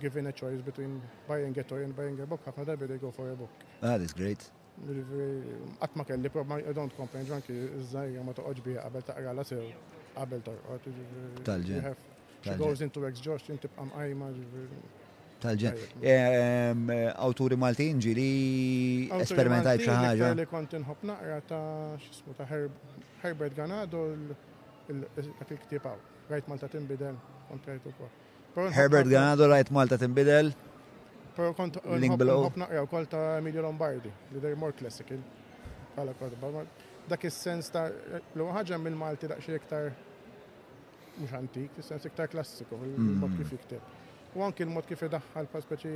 given a choice between buying a toy and buying a book, ħafna darbi they go for a book. Ah, that's great. Għat ma kelli prob, I don't complain, ġanki iż-żajja ma toqgħodx bija qabel taqrala sew, qabel torqod. Tal-ġen. She goes into exhaustion tibqa' mqajma tal-ġen. Awturi Maltin ġili esperimentaj b'xi ħaġa. Li kont inħobb naqra ta' xismu ta' Herbert Ganado Rajt Malta tinbidel, kont rajt ukoll. Herbert Ganado, rajt Malta tinbidel. Pero kont nħobb naqra wkoll ta' Emilio Lombardi, li dej more classical bħala kodba. Dak is-sens ta' l ħaġa mill-Malti daqsxejn iktar mhux antik, is-sens iktar klassiku, il-mod kif jikteb. U anki l-mod kif idaħħal pa' speċi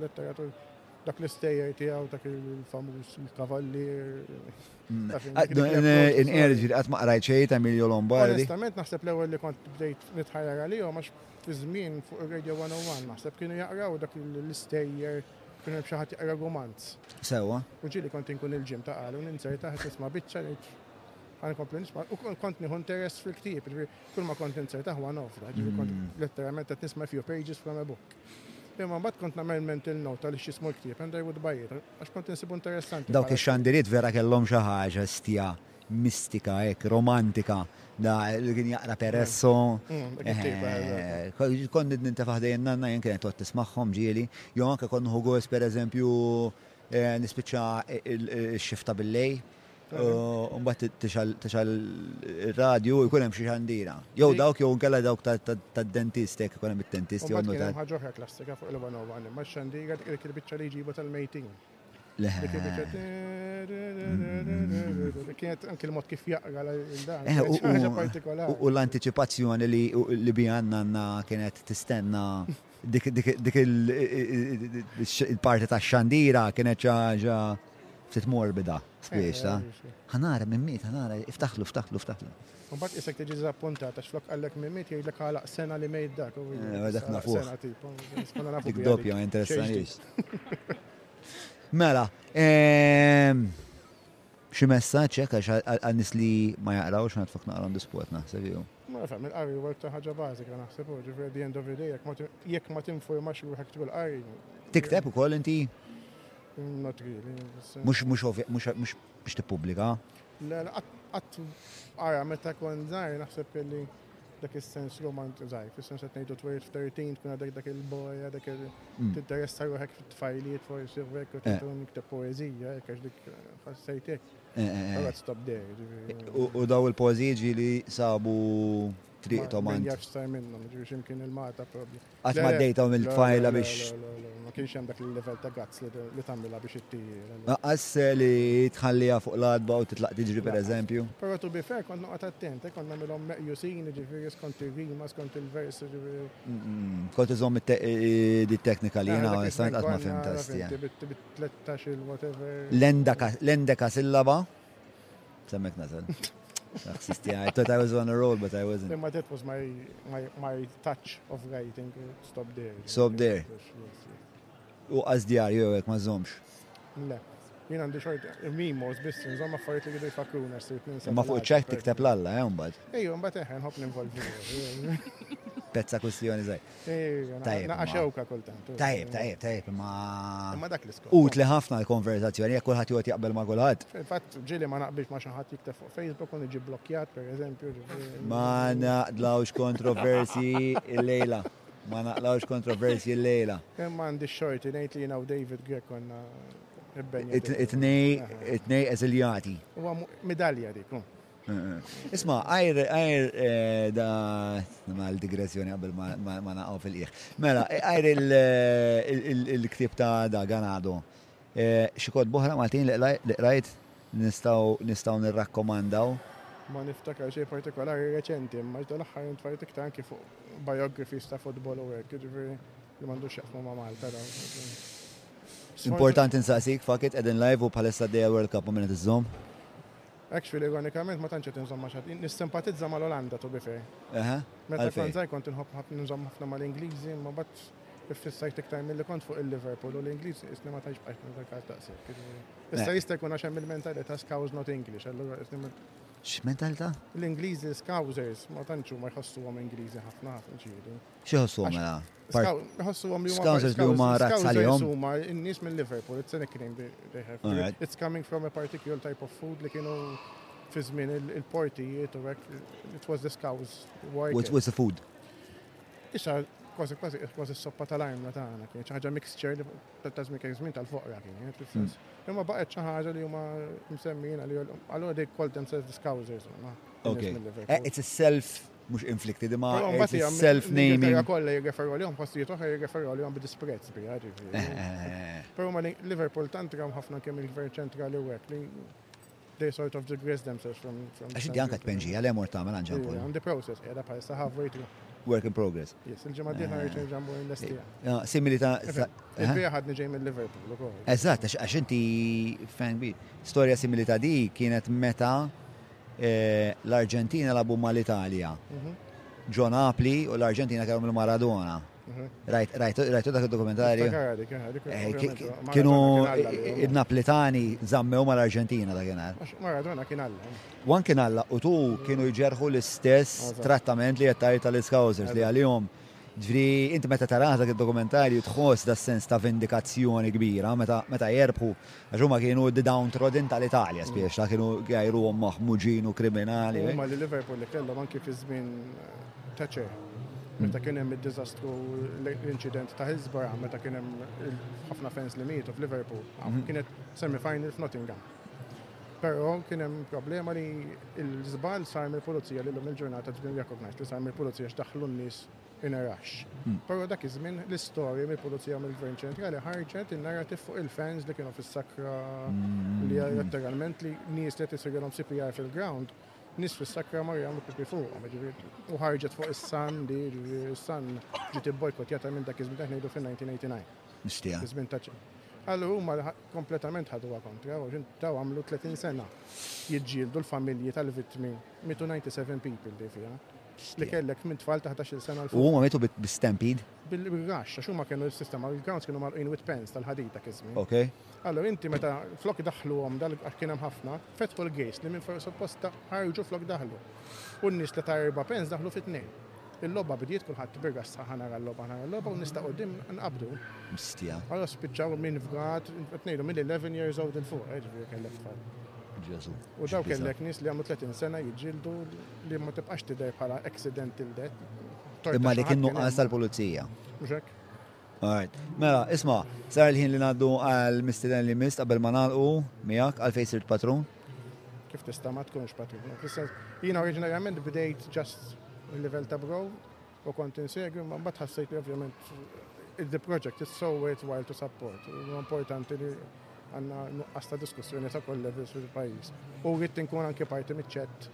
letteratur dak l-istejjer tiegħu dak il-famuż il-kavallier Inqerġi li għatma qrajt xej ta' Emilio Lombardi. Onestament naħseb l-ewwel li kont bdejt nitħajjar għalihom għax fi żmien fuq ir-Radio 101 naħseb kienu jaqraw dak l-istejjer kienu hemm xi ħadd jaqra gumant. Sewwa. U ġieli kont inkun il-ġim ta' qalu ninserta ħadd nisma' biċċa ngħid għal kompli nisma' u kont nieħu interess fil-ktieb. Jiġifieri, Kull ma kont insertaħ one off, ġifieri kont mm. letteralment qed nisma' few pages from a book. Imma mbagħad kont nagħmel mental note għal x'ismu l-ktieb and I would buy it għax kont insibu interessanti. Dawk ix-xandiriet vera kellhom xi ħaġa stija mistika hekk, romantika, da li kien jaqra peresso. Mm, mm, eh, konni d-ninta faħdejn nanna jen kienet għot tismaħħom ġieli, jo anke konnu hu għos per eżempju eh, nispiċċa il-xifta bil-lej. Mbagħad tixal ir-radju jkun hemm xi xandira. Jew dawk jew nkella dawk tad-dentist jekk ikun hemm id-dentist jew notar. Ħaġa oħra klassika fuq il-Vanova imma x-xandira dik il-biċċa li jġibu tal-mejtin. Kienet anke l-mod kif jaqra l-dan. Ħaġa partikolari. U l-antiċipazzjoni li biha għandna kienet tistenna. Dik il-parti ta' xandira kienet ċaġa ftit morbida, spiex ta' ħanara minn miet, ħanara, iftaħlu, iftaħlu, iftaħlu. Mbagħad isek tiġi żappuntat għax flok qallek minn miet jgħidlek għalaq sena li mejt dak. Dak nafu. Dik doppja ma interessanix. Mela, Xi messaġġ hekk għax għal nies li ma jaqrawx ma tfakk naqra on the spot naħseb jew. Ma nafx, il-qari huwa iktar ħaġa bażika naħseb hu, ġifieri the end of the day jekk ma tinformax ruħek tul qari. Tikteb ukoll inti? Not really. Mhux mhux mhux biex tippubblika? Le, qatt ara meta kont żgħir naħseb li dak is-sens romant, zaħi, fis-sens qed ngħidu 12, 13, tkun għadek dak il-boja, dak il- mm. tinteressa ruħek fit-tfajliet forsi u hekk u eh. tkun nikteb poeżija, hekk għax dik eh, ħassejtek. Għad eh, stop there. U daw il-poeżiji ġili sabu triqtom għand. Jaċ sar minnhom, ġifieri x'imkien il-Malta probabli. Qatt ma għaddejthom il-tfajla biex. Ma kienx hemm dak il-livell ta' gazz li tagħmilha biex ittir. Qaqqas li tħalliha fuq l-għatba u titlaq tiġri pereżempju. Però to be fair kont noqgħod attent, kont nagħmilhom meqjusin, jiġifieri skont ir-rima, skont il-vers, jiġifieri. Kont iżomm it-teknika li jiena onestament qatt ma fhimtha. Bit-tlettax-il whatever. L-endekasillaba. Semmek nazal. Ħsisti għaj, thought I was on a roll, but I wasn't. Imma that was my, my, my touch of writing, stop there. Stop there. U għazdjar, jew għek ma zomx. Le. Jien għandi xort mimos biss nżomm affarijiet li għidu jfakruna s-sir ninsa. Ma fuq ċek tikteb l-alla, eh, mbagħad. Ejju, mbagħad eħen ħobb ninvolvi. Pezza kwistjoni żgħir. Tajjeb. Għaxewka kultant. Tajjeb, tajjeb, tajjeb, ma. Ma dak l-iskop. Ut li ħafna l-konverzazzjoni, jekk kulħadd jgħod jaqbel ma' kulħadd. Fatt, ġili ma naqbilx ma' xi ħadd jikteb fuq Facebook u niġi blokkjat, per eżempju. Ma naqdlawx kontroversi il-lejla. Ma naqlawx kontroversi l-lejla. Imma għandi xorti ngħid li jinaw David Grek konna It-nej eżiljati. Huwa medalja dik. Isma, għajr, għajr, eh, da, mal digressjoni għabel ma naqaw fil-qiegħ. Mela, għajr il-ktib eh, ta' da Ganado. Eh, xi kod boħra Maltin li qrajt nistaw nistaw nirrakkomandaw. Ma niftakar xej partikolari reċenti, ma ġdol aħħar nitfajt iktar anki fuq biographies ta' futbol u hekk, ġifieri li m'għandux xaqsmu ma' Malta dawn. Importanti nsaqsik, fakit edin live u bħalissa d-deja World Cup u minnet iż-żom. Actually, ironikament ma tantx qed inżomm ma' xatt. Nissimpatizza mal-Olanda, to be fair. Aha. Meta kont żgħir kont inħobb ħafna nżomm ħafna mal-Ingliżi, imma mbagħad iffissajt iktar milli kont fuq il-Liverpool u l-Ingliż qisni ma tantx bqajt nirrekat daqshekk, jiġifieri. Issa jista' jkun għax hemm il-mentalità Scouse not English, allura qisni ma. X'mentalità? L-Ingliżi Scousers ma tantx huma jħossuhom Ingliżi ħafna ħafna, ġieli. Xieħossu mela? Xieħossu għom li Scousers li huma razza li għom? Huma n-nies minn Liverpool, it's a nickname they have. It's coming from a particular type of food li kienu fi żmien il-portijiet u għek, it was the Scouse. Which was the food? Issa, kważi kważi kważi s-soppa tal-armla tagħna kien ħaġa mixture ta' żmien kien żmien tal-foqra kien eh, hmm. Imma baqgħet xi ħaġa li huma msemmijin għalihom allura they call themselves discousers. Okay. Eh, it's a self mhux inflicted imma self-naming. Però kollha jirreferu għalihom postijiet oħra jirreferu għalihom b'disprezz biha ġifieri. Eh, eh, eh, Però ma Liverpool tant ram ħafna kemm il-gvern ċentrali u hekk li they sort of digress themselves from from Għax di anka tpenġi għal emor tagħmel għan ġampol. On the process qiegħda bħal sa halfway through. Work in progress. Yes, il-ġimgħa diħna rridu ġambu investija. Simili ta' il-bija ħadni ġej minn Liverpool ukoll. Eżatt, għax inti fan bi. Storja simili ta' di kienet meta L-Arġentina labu ma l-Italja. Ġo Napli u l-Arġentina kellhom il-Maradona. Rajtu dak il-dokumentarju? Kienu il-Naplitani zammew ma l-Arġentina dak jenar. Maradona kien għalla. Wan kien għalla u tu kienu jġerħu l-istess trattament li jettajt tal-iskawzers li għalihom. Ġifieri inti meta taraħ dak id-dokumentarju tħoss da sens ta' vendikazzjoni kbira meta meta jerbħu għax huma kienu the downtrodden tal-Italja spiexla kienu jgħajruhom maħmuġin u kriminali. Huma li Liverpool li kellhom anki fi żmien ta' Che meta kien hemm id-diżastru l-inċident ta' Hillsborough meta kien hemm ħafna fans li mietu f'Liverpool kienet semi-final f'Nottingham. Però kien hemm problema li l-żball sar mill-pulizija li l-lum il-ġurnata ġbin recognized li sar mill-pulizija x'daħlu n-nies inerax. Hmm. Però dak iż-żmien l-istorja mill-pulizija mill-Gvern Ċentrali ħarġet in-narrativ fuq il-fans li kienu fis-sakra hmm. li letteralment li nies li qed isirilhom CPR fil-ground nis fis-sakra mar jagħmlu pipi fuqhom, u ħarġet fuq is-san li s-san ġiet ibbojkotjata minn dak iż-żmien ngħidu fin-1989. Nixtieq. Iż-żmien ta' Allura huma Kompletament ħaduha kontra u ġintaw għamlu 30 sena jiġġieldu l-familji tal-vittmi mitu 97 people li fiha. Li kellek minn tfal ta' 11 sena l-fuq. U huma mitu bis-stampede? Bil-raxx, għax huma kienu s-sistema, il-grounds kienu magħluqin with pens tal-ħadid dak iż-żmien. Okej. Allura inti meta flok idaħħluhom dal għax kien hemm ħafna, fetħu l-gates li minn fejn suppost ħarġu flok daħlu. U n-nies li ta' erba' pens daħlu fi tnejn. Il-logħba bidiet kulħadd birgas sħaħ ħa nara l-logħba, ħa nara l-logħba u nista' quddiem nqabdu. Mstja. Allora spiċċaw minn fgat, qed ngħidu mill-11 years old il fuq, jiġifieri kellek tfal. Ġesu. U daw kellek nies li għamlu 30 sena jiġġieldu li ma tibqax tidher bħala accidental death. Imma li kien nuqqas tal-pulizija. Mhux hekk. Alright. Mela, isma, sar il-ħin li naddu għal mistiden li mist qabel ma nalqu miegħek għal fejn sirt patrun. Kif tista' ma tkunx patrun? Jiena oriġinarjament bdejt ġast il-livell ta' bro u kont insegwi, ma mbagħad ħassejt li ovvjament il-the project is so worthwhile to support. Importanti li għanna nuqqas ta' diskussjoni ta' koll levels fil-pajis. U rrit nkun anke parti miċ-ċett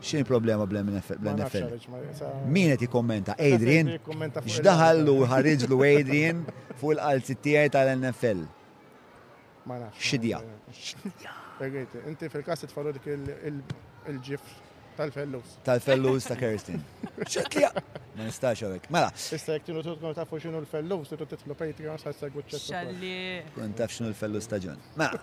X'in problema bl-NFL? Min qed jikkommenta? Adrian? X'daħallu ħarriġlu Adrian fuq il-qalzi tiegħi tal-NFL? Ma nafx. Xidja. Inti fil-każ titfalu dik il-ġif tal-fellus. Tal-fellus ta' Kerstin. Xetli Ma nistax għawek. Mela. Issa jek tinu tutkom tafu xinu l-fellus, titu titlu Patreon sa' segwit ċettu. Xalli. Kun taf xinu l-fellus ta' ġon. Mela.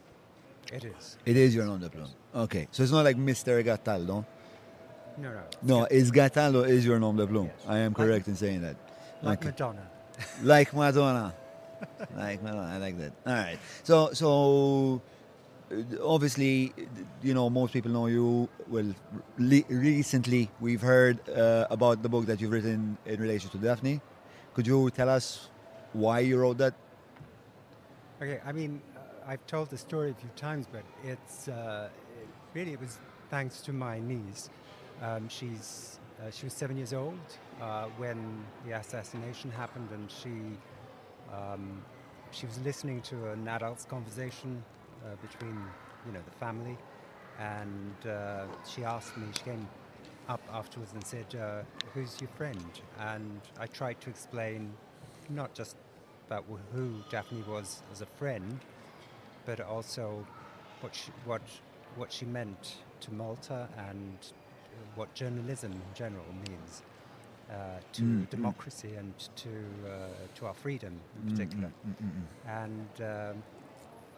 It is. It is your nom de plume. Okay, so it's not like Mr. Gataldo. No, no. No, is Gataldo is your nom de plume. Yes. I am correct like, in saying that. Like okay. Madonna. like Madonna. like Madonna. I like that. All right. So so uh, obviously, uh, you know, most people know you. Well, le- recently we've heard uh, about the book that you've written in relation to Daphne. Could you tell us why you wrote that? Okay, I mean, uh, I've told the story a few times, but it's uh, really it was thanks to my niece. Um, she's uh, she was seven years old uh, when the assassination happened, and she um, she was listening to an adult's conversation uh, between you know the family, and uh, she asked me. She came up afterwards and said, "Who's your friend?" And I tried to explain not just about who Daphne was as a friend, but also what she, what what she meant to Malta and what journalism in general means uh, to mm, mm. democracy and to uh, to our freedom in mm, mm particular. Mm, and um,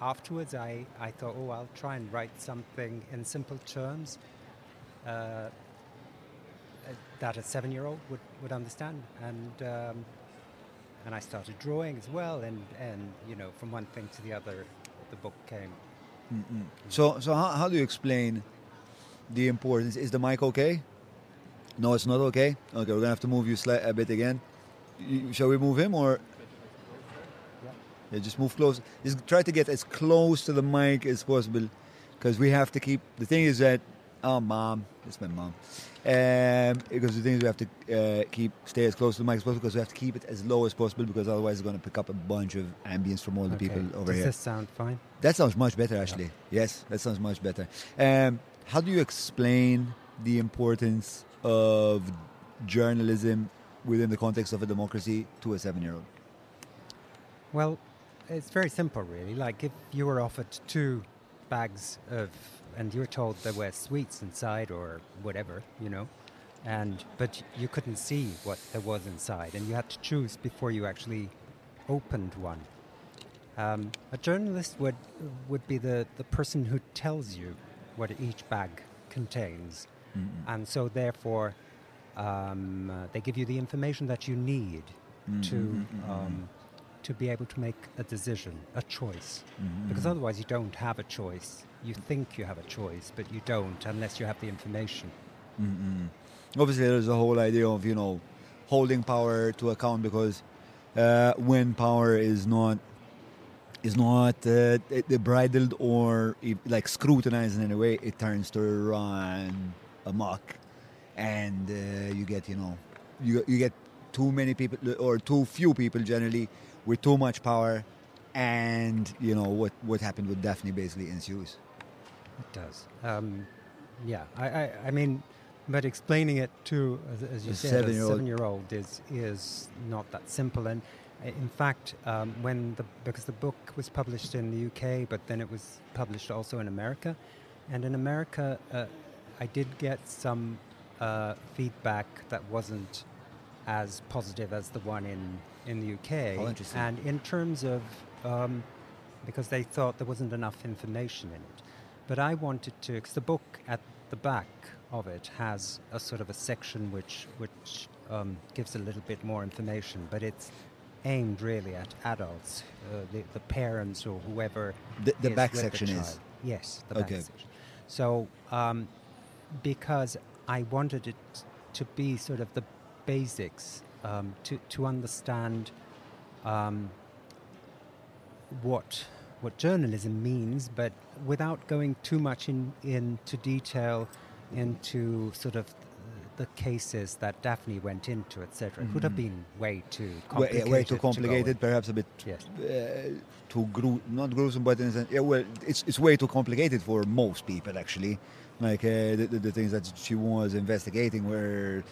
afterwards, I, I thought, oh, I'll try and write something in simple terms uh, uh that a seven year old would, would understand. And um, and I started drawing as well, and and you know from one thing to the other, the book came. Mm-mm. So so how, how do you explain the importance? Is the mic okay? No, it's not okay. Okay, we're gonna have to move you sli- a bit again. shall we move him or? yeah, just move close. Just try to get as close to the mic as possible, because we have to keep. The thing is that, oh, mom, it's my mom. Um, because the thing is, we have to uh, keep stay as close to the mic as possible because we have to keep it as low as possible because otherwise it's going to pick up a bunch of ambience from all the okay. people over Does here. Does this sound fine? That sounds much better, actually. Yeah. Yes, that sounds much better. Um, how do you explain the importance of journalism within the context of a democracy to a seven-year-old? Well, it's very simple, really. Like if you were offered two bags of and you're told there were sweets inside or whatever, you know. And but you couldn't see what there was inside, and you had to choose before you actually opened one. Um, a journalist would would be the, the person who tells you what each bag contains, mm-hmm. and so therefore um, uh, they give you the information that you need mm-hmm. to mm-hmm, um, mm-hmm. to be able to make a decision, a choice, mm-hmm. because mm-hmm. otherwise you don't have a choice you think you have a choice, but you don't unless you have the information. mm Obviously, there's a whole idea of you know holding power to account because uh, when power is not is not uh, bridled or like scrutinized in any way, it turns to run amok, and uh, you get you know you you get too many people or too few people generally with too much power and you know what what happened with Daphne basically ensues. It does. Um, yeah, I, I, I, mean, but explaining it to, as, you a said, seven-year-old. a seven-year-old is is not that simple. And uh, in fact, um, when the because the book was published in the UK, but then it was published also in America, and in America, uh, I did get some uh, feedback that wasn't as positive as the one in in the UK. Oh, interesting. And in terms of um, because they thought there wasn't enough information in it. But I wanted to, because the book at the back of it has a sort of a section which which um, gives a little bit more information, but it's aimed really at adults, uh, the, the, parents or whoever. The, the back section the is. Yes, the okay. back section. So, um, because I wanted it to be sort of the basics um, to, to understand um, what what journalism means, but without going too much in, into detail into sort of the cases that Daphne went into, etc. It would have mm-hmm. been way too complicated. Way, way too complicated, to perhaps a bit yes. uh, too gru- not gruesome, but in yeah, well, it's, it's way too complicated for most people actually. Like uh, the, the, the, things that she was investigating were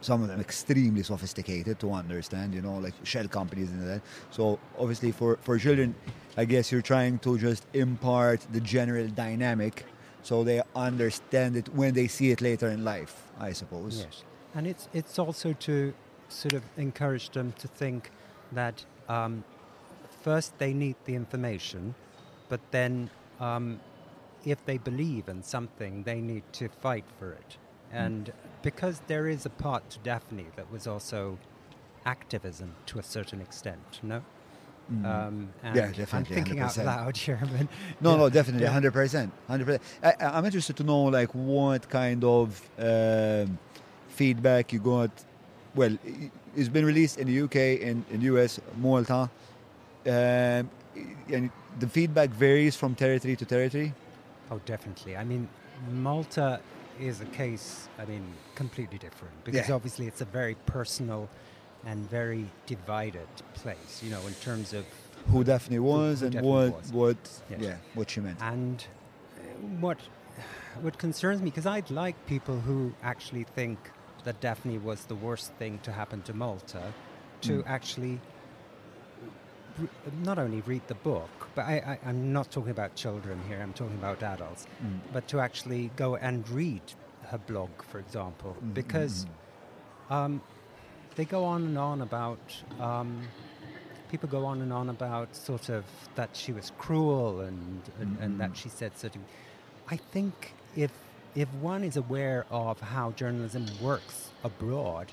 some of them extremely sophisticated to understand, you know, like shell companies and that. So obviously for, for children, I guess you're trying to just impart the general dynamic so they understand it when they see it later in life, I suppose. Yes. And it's, it's also to sort of encourage them to think that um, first they need the information, but then um, if they believe in something, they need to fight for it. Mm. And because there is a part to Daphne that was also activism to a certain extent, no? Mm. Um, yeah, definitely. I'm thinking 100%. out loud no, yeah. no, definitely, hundred percent, hundred percent. I'm interested to know like what kind of um, feedback you got. Well, it's been released in the UK and in, in US, Malta, um, and the feedback varies from territory to territory. Oh, definitely. I mean, Malta is a case. I mean, completely different because yeah. obviously it's a very personal and very divided place, you know, in terms of who Daphne was who, who and what was. what yes. yeah what she meant and uh, what what concerns me because I'd like people who actually think that Daphne was the worst thing to happen to Malta to mm. actually re- not only read the book, but I, am not talking about children here, I'm talking about adults, mm. but to actually go and read her blog, for example, mm-hmm. because hmm. um, they go on and on about. Um, people go on and on about sort of that she was cruel and and, mm-hmm. and that mm-hmm. she said certain. I think if if one is aware of how journalism works abroad,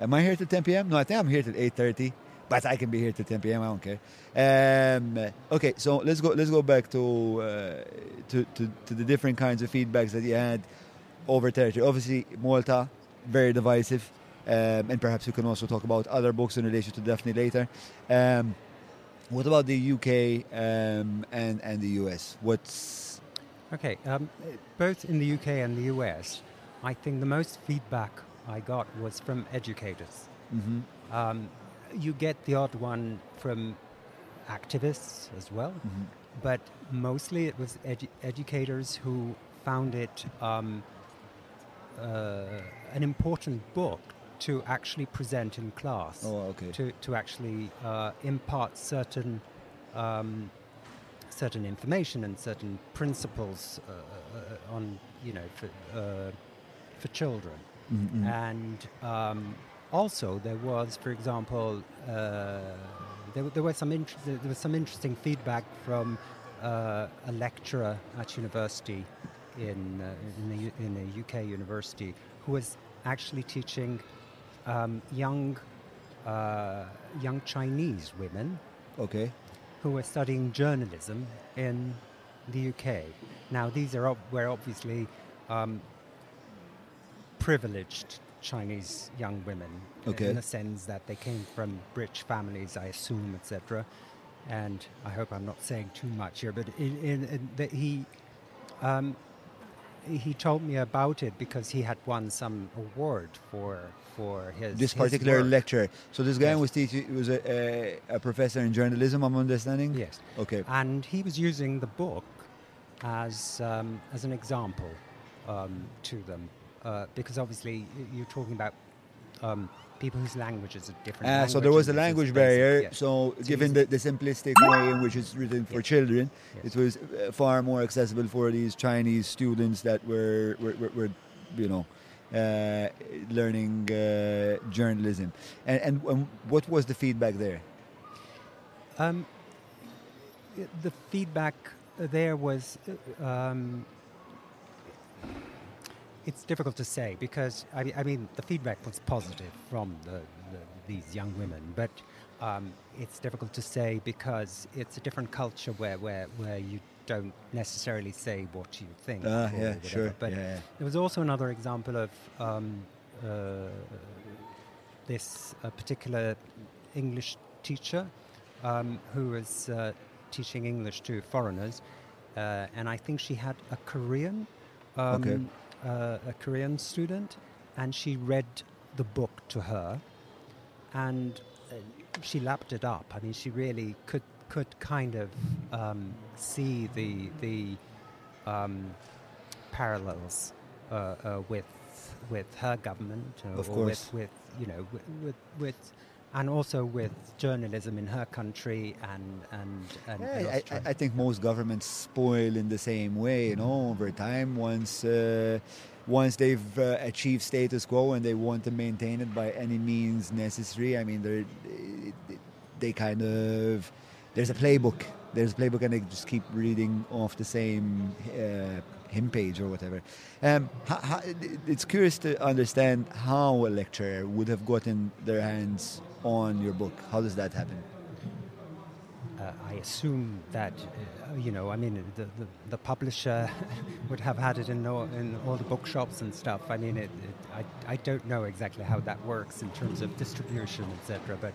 Am I here till 10 p.m.? No, I think I'm here till 8:30. But I can be here till 10 p.m. I don't care. Um, okay, so let's go. Let's go back to, uh, to, to to the different kinds of feedbacks that you had over territory. Obviously, Malta very divisive. Um, and perhaps we can also talk about other books in relation to Daphne later. Um, what about the UK um, and and the US? What's okay? Um, both in the UK and the US, I think the most feedback I got was from educators. Mm-hmm. Um, you get the odd one from activists as well, mm-hmm. but mostly it was edu- educators who found it. Um, uh, an important book to actually present in class. Oh, okay. To, to actually uh, impart certain um, certain information and certain principles uh, uh on you know for, uh, for children. Mm-hmm. And um, also there was, for example, uh, there, there were some int- there was some interesting feedback from uh, a lecturer at university in, uh, in, a, in, a, UK university who was actually teaching um, young, uh, young Chinese women okay. who were studying journalism in the UK. Now, these are ob- were obviously um, privileged Chinese young women okay. in the sense that they came from rich families, I assume, etc. And I hope I'm not saying too much here, but in, in, in the, he um, he told me about it because he had won some award for for his this particular his lecture. So this guy yes. was teaching was a, a, a, professor in journalism. I'm understanding. Yes. Okay. And he was using the book as um, as an example um, to them uh, because obviously you're talking about. Um, people whose languages are different. Ah, so there was a language barrier. So, given the, the, simplistic way in which it's written for yes. children, yes. it was uh, far more accessible for these Chinese students that were, were, were, were you know, uh, learning uh, journalism. And, and, and, what was the feedback there? Um, the feedback there was uh, um, it's difficult to say because I, I, mean the feedback was positive from the, the, these young women, but um, it's difficult to say because it's a different culture where, where, where you don't necessarily say what you think. Ah, yeah, whatever. sure. But yeah, yeah. there was also another example of um, uh, this uh, particular English teacher um, who was uh, teaching English to foreigners, uh, and I think she had a Korean, um, okay. Uh, a Korean student, and she read the book to her, and uh, she lapped it up. I mean, she really could could kind of um, see the the um, parallels uh, uh, with with her government, uh, of or course. with, with you know with, with, with and also with journalism in her country and and, and yeah, I, I, think most governments spoil in the same way you know over time once uh, once they've uh, achieved status quo and they want to maintain it by any means necessary i mean they they kind of there's a playbook. There's a playbook, and they just keep reading off the same uh, hymn page or whatever. Um, it's curious to understand how a lecturer would have gotten their hands on your book. How does that happen? uh, I assume that, uh, you know, I mean, the, the, the publisher would have had it in all, in all the bookshops and stuff. I mean, it, it, I, I don't know exactly how that works in terms of distribution, etc. But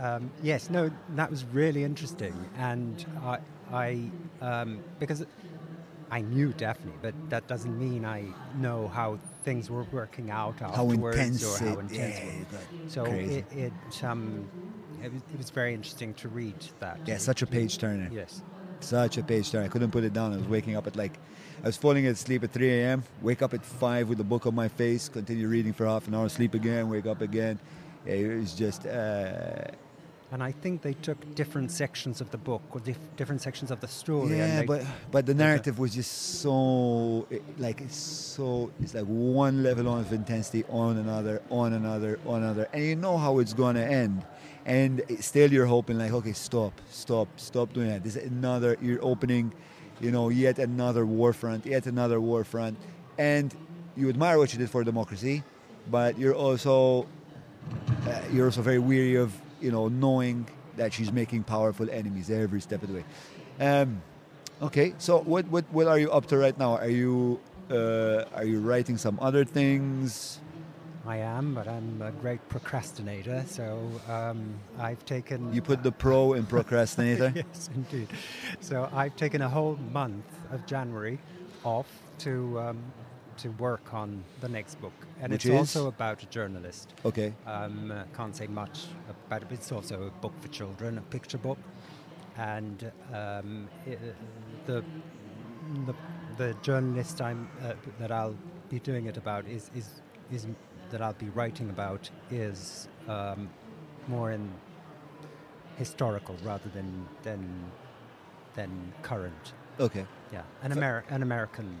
Um, yes, no, that was really interesting, and I, I um, because I knew Daphne, but that doesn't mean I know how things were working out afterwards intense or how intense. It, yeah, so it, it, um, it, was, it was very interesting to read that. Yeah, such a page turner. Yes, such a page turner. I couldn't put it down. I was waking up at like I was falling asleep at 3 a.m. Wake up at five with a book on my face. Continue reading for half an hour. Sleep again. Wake up again. it was just. Uh, and I think they took different sections of the book or dif- different sections of the story. Yeah, they, but but the narrative was just so it, eh, like it's so it's like one level of intensity on another, on another, on another, and you know how it's gonna end, and still you're hoping like okay, stop, stop, stop doing that. There's another you're opening, you know, yet another war front, yet another war front, and you admire what you did for democracy, but you're also uh, you're also very weary of you know, knowing that she's making powerful enemies every step of the way. Um, okay, so what, what, what are you up to right now? Are you, uh, are you writing some other things? I am, but I'm a great procrastinator. So um, I've taken. You put the pro in procrastinator? yes, indeed. So I've taken a whole month of January off to um, to work on the next book, and Which it's is? also about a journalist. Okay. Um, uh, can't say much about it. It's also a book for children, a picture book, and um, it, the, the, the journalist I'm uh, that I'll be doing it about is is is that I'll be writing about is um, more in historical rather than than than current. Okay. Yeah, an Ameri- an American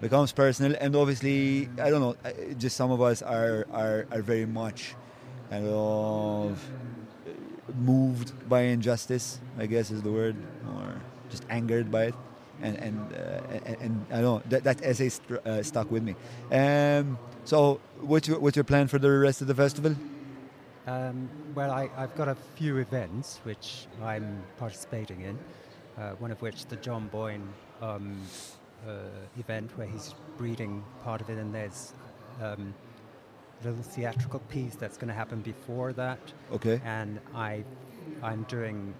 Becomes personal, and obviously, I don't know. Just some of us are are, are very much kind of uh, moved by injustice. I guess is the word, or just angered by it. And and uh, and, and, I don't know that that essay st- uh, stuck with me. Um, so, what's your, what's your plan for the rest of the festival? Um, well, I, have got a few events which I'm participating in, uh, one of which the John Boyne um, uh, event where he's reading part of it, and there's um, a little theatrical piece that's going to happen before that. Okay. And I, I'm doing.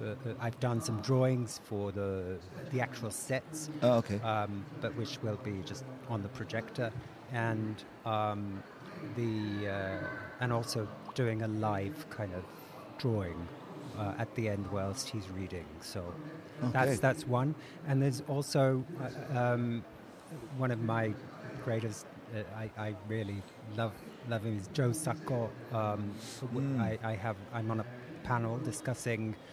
Uh, uh, I've done some drawings for the the actual sets. Oh, okay. Um, but which will be just on the projector, and um, the uh, and also doing a live kind of drawing uh, at the end whilst he's reading. So okay. that's that's one. And there's also uh, um, one of my greatest. Uh, I, I really love love him. Is Joe Sacco. Um, mm. I, I have. I'm on a panel discussing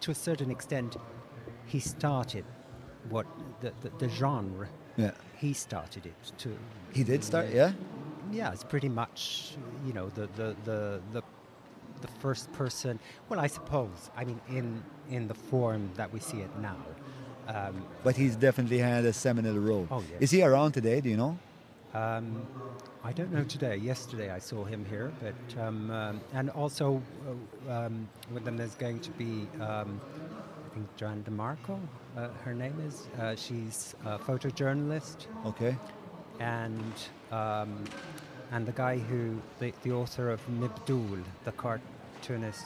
to a certain extent, he started what the, the, the genre. Yeah. He started it too. He did start, yeah yeah, it's pretty much you know the the the the, the first person. Well, I suppose I mean in in the form that we see it now. Um, but he's definitely had a seminal role. Oh, yes. Is he around today? Do you know? Um, I don't know today. Yesterday I saw him here, but um, um, and also uh, um, with them there's going to be um, I think Joanne DeMarco. Uh, her name is. Uh, she's a photojournalist. Okay. And um, and the guy who the, the author of Nibdul, the cartoonist.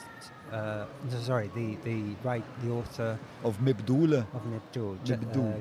Uh, no, sorry, the the right the author of Mibdul. Of Mibdul. Mibdul.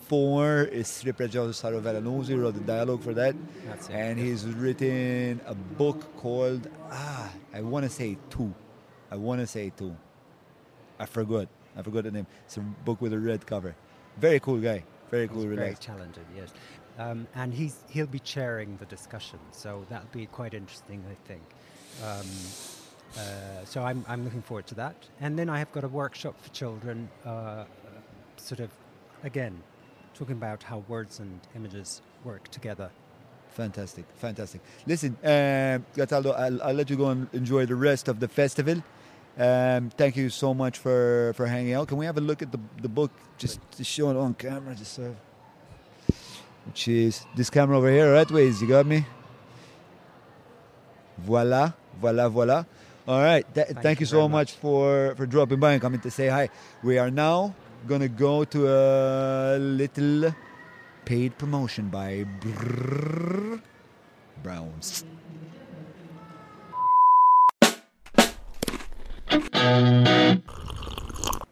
for uh, Stripregio Sarovella He wrote the dialogue for that. That's it. And he's written a book called, ah, I want to say two. I want to say two. I forgot. I forgot the name. It's a book with a red cover. Very cool guy. Very cool, relaxed. Very talented, yes. Um, and he's he'll be chairing the discussion, so that'll be quite interesting, I think. Um, uh, so I'm I'm looking forward to that. And then I have got a workshop for children, uh, sort of, again, talking about how words and images work together. Fantastic, fantastic. Listen, uh, I'll, I'll let you go and enjoy the rest of the festival. Um, thank you so much for, for hanging out. Can we have a look at the, the book just to show it on camera? Just so. Which is this camera over here, right? Ways, you got me? Voila, voila, voila. All right. Th- thank, thank, you, so much, much for, for dropping by and coming to say hi. We are now going to go to a little paid promotion by Brrr Browns.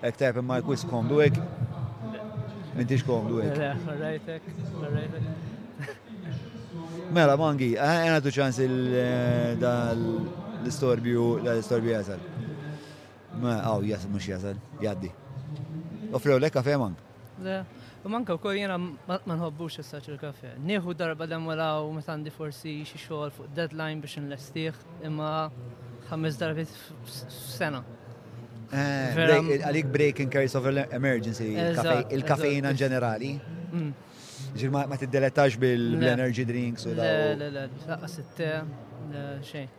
Hekk tajjeb imma jkwis komdu hekk. M'intix komdu hekk. Rajtek, rajtek. Mela, mangi, għana tu ċans l-istorbju, l-istorbju jasal. Ma, għaw, jasal, mux jasal, jaddi. Offrew lekka fe mangi. Le, u manka wkoll jiena ma nħobbux issa il-kafe. Nieħu darba dem wara u meta għandi forsi xi xogħol fuq deadline biex nlestih imma ħames darbit f'sena. Eh, għalik break in case of emergency, il-kafejna ġenerali. Mm. Ġir ma t-deletax bil-energy drinks u da. Le, le, le, laqqas it-te, xejn.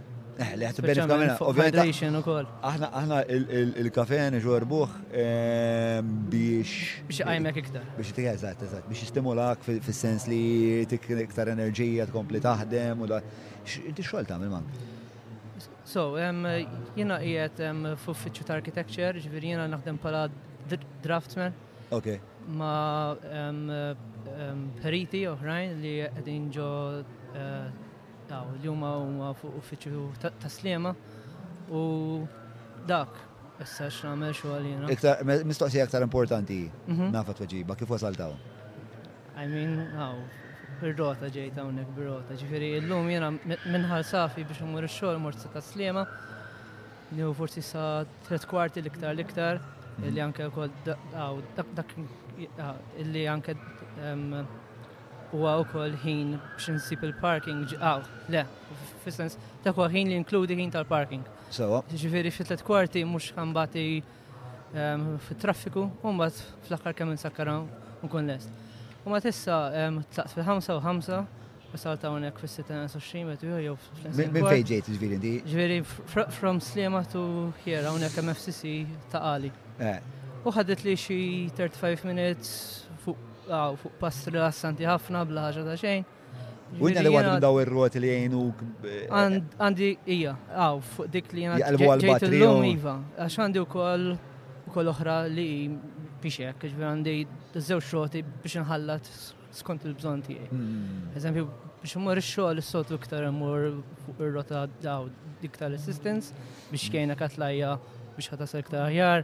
Eh, li għattu biex kamera. Ovvijament. ukoll. Aħna aħna il-kafe nġorbuħ ehm, biex. Biex għajmek iktar. Biex tiegħek eżatt, eżatt. Biex jistimulak fis-sens li tik iktar enerġija tkompli taħdem u da. Inti xogħol tagħmel man. So, ehm, jiena qiegħed ehm, f'uffiċċju ta' architecture, ġifieri jiena naħdem bħala draftman. Ok. Ma periti oħrajn li qegħdin ġo eh, Daw li huma huma fuq uffiċċju ta' Sliema u dak issa x'nagħmel xogħol jiena. Iktar mistoqsija aktar importanti mhm. nafa tweġiba kif wasalt hawn. I mean, hawn bir-rota ġejt hawnhekk bir-rota. Ġifieri llum jiena minħal safi biex imur ix-xogħol mort sa taslima. Nieħu forsi sa tret kwarti l-iktar l-iktar illi anke wkoll dak illi anke Huwa wkoll ħin biex insib il-parking ġi aw, le, fis-sens dak huwa ħin li inkludi ħin tal-parking. Sewa. Ġifieri fi tliet kwarti mhux ħambati ehm, fit-traffiku u mbagħad fl-aħħar kemm insakkara nkun lest. U ma tissa ehm, tlaqt fil-ħamsa u ħamsa Salta unek fis sitta u xim, għetu jow. Minn fej ġejt ġviri di? Ġviri, from Slima to here, unek MFCC ta' għali. Eh. U ħadet li xie 35 minutes fuq Għaw, fuq pass rilassanti ħafna bla ħaġa ta' xejn. U jina li għadhom daw ir-roti li jgħinuk. Għandi, ija, għaw, fuq dik li jgħina. Jgħalbu għal-batri. Iva, għax għandi u koll u koll oħra li piexek, ġvi għandi zew xoti biex nħallat skont il-bżon tiegħi. Hmm. Eżempju, biex mmur ix-xogħol is-soltu iktar immur fuq ir-rota daw dik tal-assistance biex kejna katlajja biex ħatasel iktar aħjar.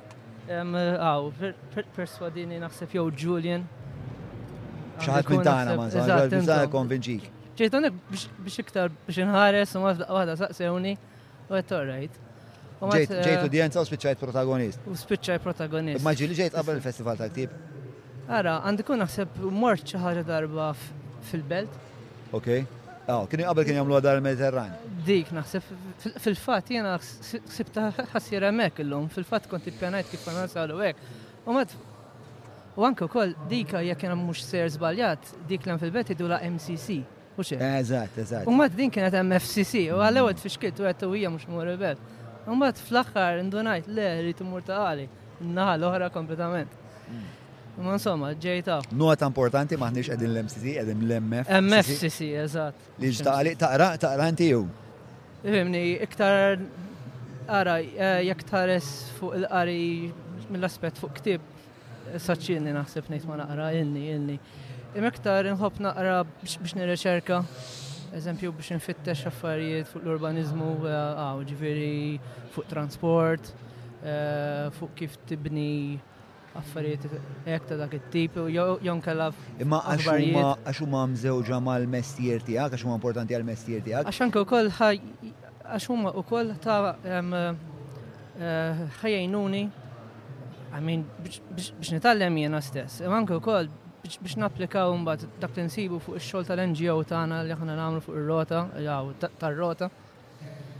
Aw, perswadini naħseb jew Julian. Xaħat minn tagħna ma nsaħħa konvinċik. Ġejt hawnhekk biex iktar biex inħares u waħda saqsewni u qed torrejt. Ġejt eh, udjenza u spiċċajt protagonist. U spiċċaj protagonist. Imma ġieli ġejt qabel il-festival ta' ktib. Ara, għandi kun naħseb mort xi ħaġa darba fil-belt. Ok. Ah, kien qabel kien jagħmlu għadar il-Mediterran. Dik naħseb fil-fatt jiena sibta ħassir hemmhekk illum, fil-fatt kont ippjanajt kif konna salu hekk. U mat U anke wkoll dika jekk jiena mhux ser żbaljat, dik l fil-belt idu la MCC. Mhux hekk? Eżatt, eżatt. U mbagħad din kienet MFCC u għall-ewwel tfixkilt u għedt u hija mhux mur il-belt. U mbagħad fl-aħħar ndunajt le rrid imur ta' qali, naħa l-oħra kompletament. Hmm. Ma insomma, ġejta. Nota importanti maħniex qegħdin l-MCC, qegħdin l-MF. MFCC, eżatt. Li ġtaqali taqra, taqra inti jew. Fimni, iktar ara eh, jekk tares fuq il-qari mill-aspett fuq ktib Saċċini naħseb ngħid ma naqra, ilni, ilni. Imma iktar inħobb naqra biex nirreċerka, eżempju biex nfittex affarijiet fuq l-urbaniżmu, eh, ġifieri fuq transport, eh, fuq kif tibni affarijiet hekk ta' dak it-tip jew kellha Imma għax huma mżewġa mal-mestier tiegħek, għax huma importanti għall-mestier tiegħek. Għax anke wkoll għax huma wkoll ta' Eh, ħajjnuni, I mean, biex nitallem jena stess, imma anke wkoll biex napplikaw mbagħad dak li nsibu fuq ix-xogħol tal-NGO tagħna li aħna nagħmlu fuq ir-rota, jaw tar-rota.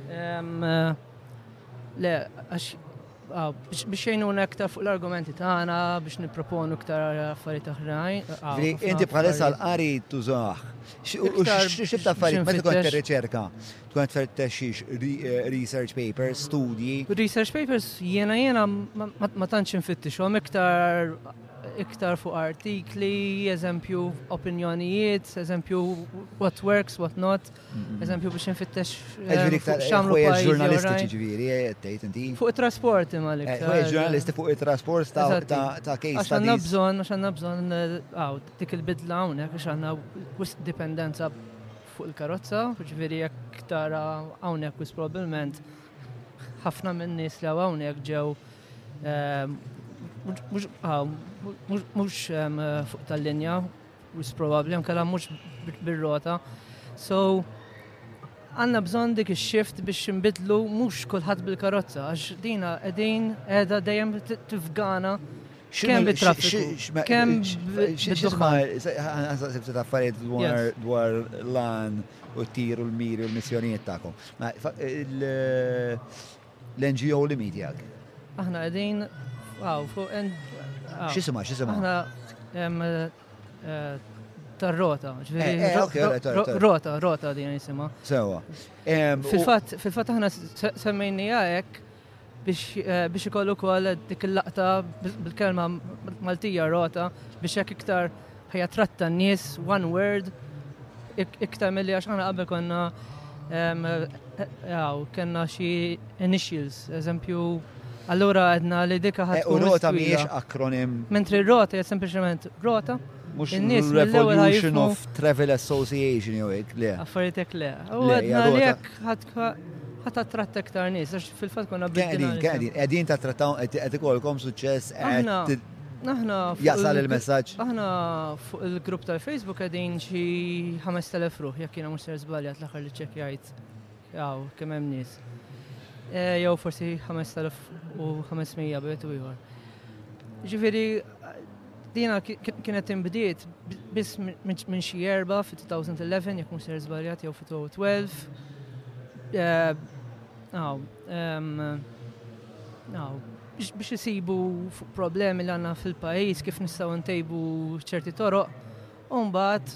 Eh, le, għax Ah, biex jgħinu nektar fuq l-argumenti tagħna biex nipproponu iktar affarijiet oħrajn. Ah, inti bħalissa l-qari tużaħ. X'ibda affarijiet meta kont riċerka Tkun qed tfittex xiex, research papers, studji? Research papers jiena jiena ma tantx infittixhom iktar iktar fuq artikli, eżempju opinjonijiet, eżempju what works, what not, mm-hmm. eżempju biex infittex eh, xamlu ġurnalistiċi ġviri, eh, tgħid inti. Fuq it-trasport imma l eh, ġurnalisti fuq it-trasport ta' ta' case Għax għandna bżonn, għax għandna bżonn dik il-bidla hawnhekk għax għandna dipendenza fuq il-karozza, ġifieri jekk tara hawnhekk wis probabbilment ħafna min-nies li hawnhekk ġew ehm, ah, mhux ehm, fuq tal-linja, wis probabbli anke mhux bir-rota. So għanna bżon dik il-shift biex imbidlu mux kullħat bil-karozza, għax dina edin edha dejjem tifgana Kemm bit-traffiku? Kemm bid-duħan? Għazib t affarijiet dwar l-għan u t-tir u l-miri u l-missjonijiet ta'kom. L-NGO li mi tijak? Aħna għedin, għaw, fuq. Xisima, xisima? Aħna eh, tar-rota. Eh, eh, rota, rota din jisima. Sewa. Fil-fat, fil-fat aħna semmejni għek biex ikollu wkoll dik il-laqta bil-kelma Maltija rota biex hekk iktar ħajja tratta n-nies one word iktar milli għax aħna qabel konna għaw, kena xi initials, eżempju Allura għedna li dika ħat. Eh, u rota miex akronim. Mentri rota jgħed sempliciment rota. Mux nis Revolution of Travel Association jew hekk le. Affaritek le. U għedna li jekk ħat ħata tratta iktar nies, għax fil-fat konna bidina. Għedin, għedin ta' trattaw, għed ikolkom suċess, għed. Aħna. Jasal il-messagġ. Aħna fuq il-grupp tal-Facebook għedin xi 5000 ruħ, jek jina mux ser zbaljat l-axar li ċekjajt. Għaw, kemm hemm nies. Eh, jew forsi 5500 bejt u ieħor. Ġifieri Dina kienet imbdiet biss minn xi erba fit-2011 jekk mhux ser żbaljat jew fit-2012. Eh, aw, aw, biex isibu problemi li għandna fil-pajjiż kif nistgħu ntejbu ċerti toroq, u mbagħad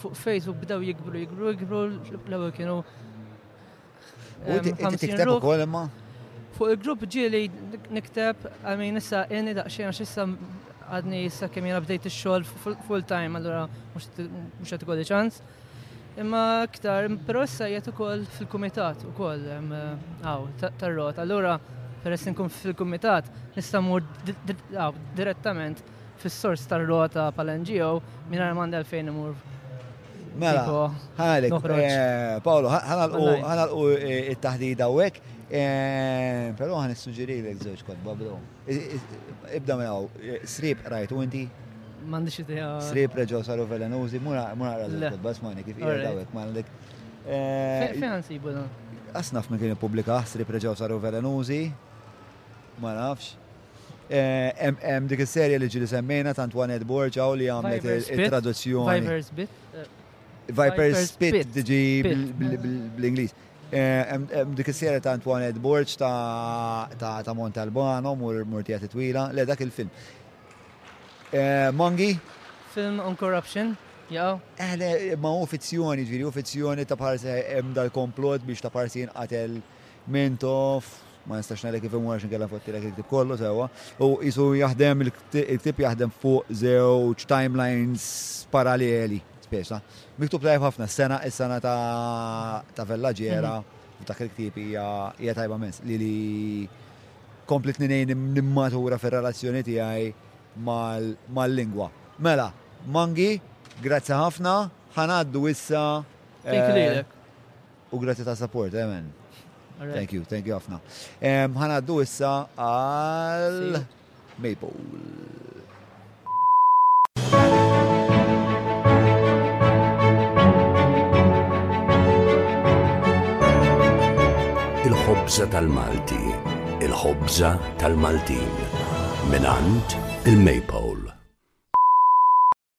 fuq Facebook bdew jikbru jikbru jikbru l-ewwel kienu U di- inti tikteb Ruf. ukoll imma? Fuq il-grupp ġieli nikteb, għamin issa inni daqxien għax issa għadni issa kemm jena bdejt ix-xogħol fu- full time, allura mhux t- mhux qed ikolli ċans. Imma aktar, però issa qiegħed ukoll fil-kumitat ukoll em, għaw ta- tar-rot. Allura peress inkun fil-kumitat nista' mmur di- di- għaw, direttament fis-sors tar-rota pal NGO mingħajr m'għandi għalfejn imur Mela, ħalik, eh, Paolo, ħanalqu eh, it-taħdida u hekk, eh, però ħan issuġġeri l żewġ kotba, bro. Ibda minn hawn, srib rajtu inti? M'għandix idea. Srib reġgħu saru velenużi, mura mura rażu kotba smani kif qiegħed hawnhekk m'għandek. Fejn nsibu dan? Asnaf minn kien ippubblika srib reġgħu saru velenużi. Ma nafx. Hemm dik is-serje li ġili semmejna ta' Antoinette Borg hawn li għamlet it-traduzzjoni. Viper's Bit. Viper's Bit diġi bl-Ingliż. Hemm dik is-serje ta' Antoinette Borg ta' Montalbano mur murtijat twila le dak il-film. Mongi? Film on corruption. Jaw. Eħle, ma u fizzjoni, ġviri, u fizzjoni ta' parsi hemm dal-komplot biex ta' parsi jinqatel Mintoff, ma nistax nara kif imur għax nkella fottilek il-ktib kollu sewwa. U jisu jaħdem il-ktib jaħdem fuq żewġ timelines paralleli spesa. Miktub tajb ħafna s-sena is-sena ta' Vellaġera mhm. u dak il-ktib hija tajba mens li li komplet ninejn nimmatura fir-relazzjoni tiegħi mal-lingwa. Mela, Mangi, grazzi ħafna, ħanaddu issa. Eh, U grazzi ta' support, amen. Thank you, thank you ħafna. Ħanaddu issa għal Maple. Il-ħobza tal-Malti, il-ħobza tal-Maltin, minant il-Maple.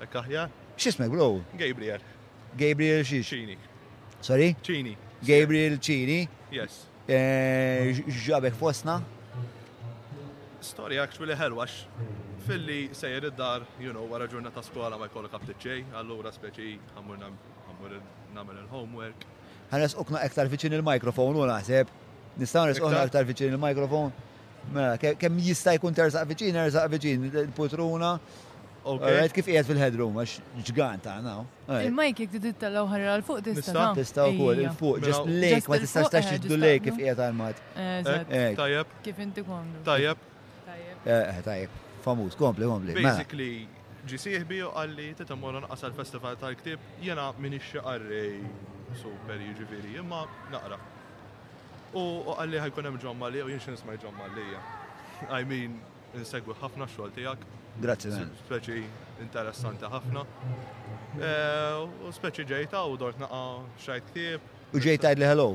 Hekk aħjar? X'ismek bro? Gabriel. Gabriel xiex? Cini. Sorry? Cini. Gabriel Cini. Yes. Eh, ġabek fosna? Story actually ħelwa filli sejjer id-dar, you know, wara ġurna ta' skola ma jkollok up ġej, allura speċi għamur namel il-homework. Għanes uqna ektar viċin il-mikrofon u naħseb, nistaw nes uqna ektar viċin il-mikrofon? Mela, kemm jista' jkun tersaq viċin, ersaq viċin il-putruna. Alright, kif qiegħed fil-headroom, għax ġgan ta' naw. Il-majk jek tidu tal-law ħarra l-fuq tista' tista' u kol il-fuq, mela, ġest lejk, ma tistax tax tiġdu lejk kif qiegħed armat. Tajab. Kif inti komdu. Tajab. Tajab. Tajab. Famuż, kompli, kompli. Mela. Basically, ġi siħbi u għalli tita morra nqas għal-festival tal-ktib, jena minix xaqarrej super jiġifieri, imma naqra. U qalli ħa jkun hemm John Mallia u jien x'in smajt John Mallia. I mean, insegwi ħafna x-xogħol tiegħek. Grazzi tant. Speċi interessanti ħafna. Eh, u speċi ġejt hawn u dort naqa' xajt ktieb. U ġejt tgħidli hello.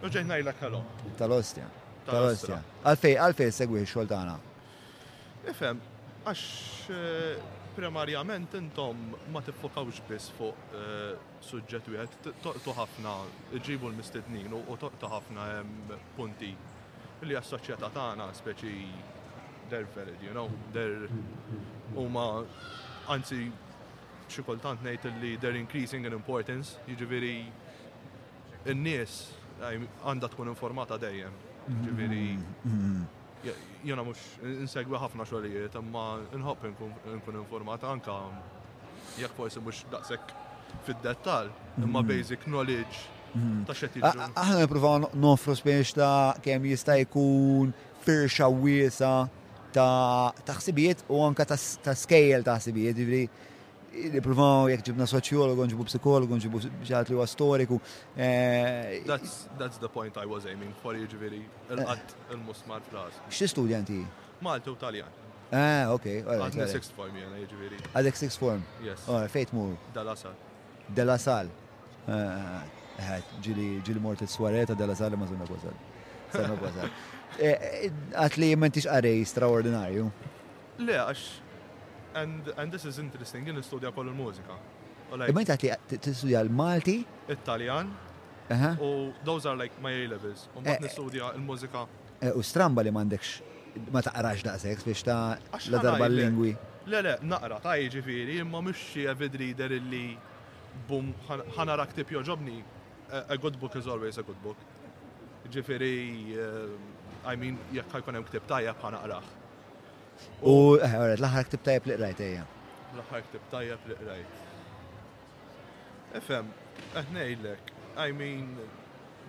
U ġejt ngħidlek hello. Tal-ostja. Tal-ostja. Għalfej, għalfej segwi x-xogħol tagħna. Ifhem, għax eh, primarjament intom ma tiffokawx biss fuq eh, Suġġett wieħed toqtu ħafna ġibu l-mistednin u toqtu ħafna punti li għas-soċjetà tagħna speċi they're valid, you know, they're huma anzi xi kultant ngħid li they're increasing in importance, jiġifieri n-nies għandha tkun informata dejjem. Jiġifieri Jiena mhux insegwi ħafna xogħlijiet imma nħobb inkun infurmat anke jekk forsi mhux daqshekk fid-dettall, imma mhm. basic knowledge mhm. ta' xed jiġu. Aħna nippruvaw nofru spiex ta' kemm jista' jkun firxa wiesa ta' ħsibijiet u anke ta' skejjel ta' ħsibijiet, ġifieri Nippruvaw jekk ġibna soċjologu, nġibu psikologu, nġibu xaħat li huwa storiku. Eh, that's, that's the point I was aiming for, jiġifieri il-qatt eh. il-musmar fl-għas. Xi studenti? Malti u Taljan. Ah, ok. Għadni sixth form jena, jiġifieri. Għadek sixth form? Yes. Ora, fejt mur? Della Sal. Della Sal. Eh, ġili ġili morti s-swareta Della Sal ma zunna kważal. Għat li jemmentix għarej straordinarju. Le, għax, and, and this is interesting, jien nistudja wkoll il-mużika. U like. Imma int għedt li tistudja l-Malti? It-Taljan. Aha. U those are like my A levels. U mbagħad nistudja l-mużika. Eh, u stramba li m'għandekx, ma taqrax daqshekk biex ta' Għax la ħa darba ngħidlek. l-lingwi. Le, le, naqra, ta' jiġifieri, imma mhux xi avid reader illi bum, ħa ħa nara ktieb jogħġobni. A, a good book is always a good book. Jiġifieri, eh, I mean, jekk ħa jkun hemm ktieb tajjeb ħa naqrah. U eh, l-aħħar ktib tajjeb li qrajt ejja. L-aħħar ktib tajjeb li qrajt. Efem, qed ngħidlek, I mean,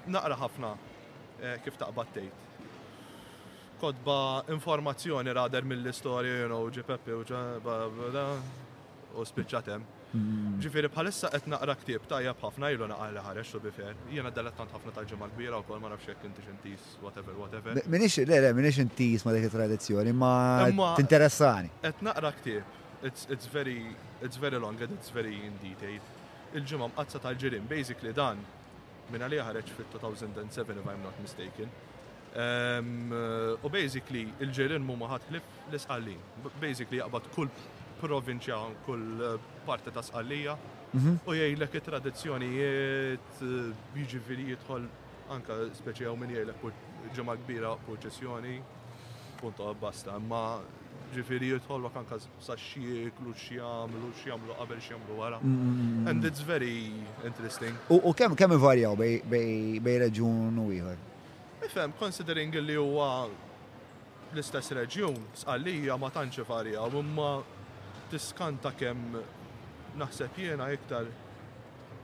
naqra ħafna eh, kif taqbad tgħid. Kodba informazzjoni rader mill-istorja, you know, ġipeppi u u spiċċatem. Mm. Ġifiri bħalissa qed naqra ktieb tajjeb ħafna ilu naqra li ħarex u bifer. Jiena tant ħafna tal-ġimgħa kbira wkoll ma nafx jekk inti x'intis. whatever, whatever. Minix, le, le, minix intis ma dik il-tradizzjoni, ma tinteressani. Et naqra ktib, it's, it's, very, it's very long and it's very in detail. Il-ġimgħa mqazza tal-ġirin, basically dan minna li ħareġ fit-2007 if I'm not mistaken. Um, u basically il-ġirin mu maħat ħlib l-isqallin. Basically jaqbad kull provinċja, kull eh, parti ta' sqallija mhm. u jgħidlek it-tradizzjonijiet, eh, jiġifieri jidħol Anka speċi għaw min jgħidlek ġemma kbira purċessjoni, punto basta, imma ġifiri jitħollok anka sa xieklu, xiamlu, xiamlu qabel xiamlu wara. Mm, mm, mm, And it's very interesting. U kemm kemm ivarjaw bej reġun u ieħor? Ifhem, considering li huwa l-istess reġjun, sqallija ma tantx ivarjaw, imma tiskanta kemm naħseb jiena iktar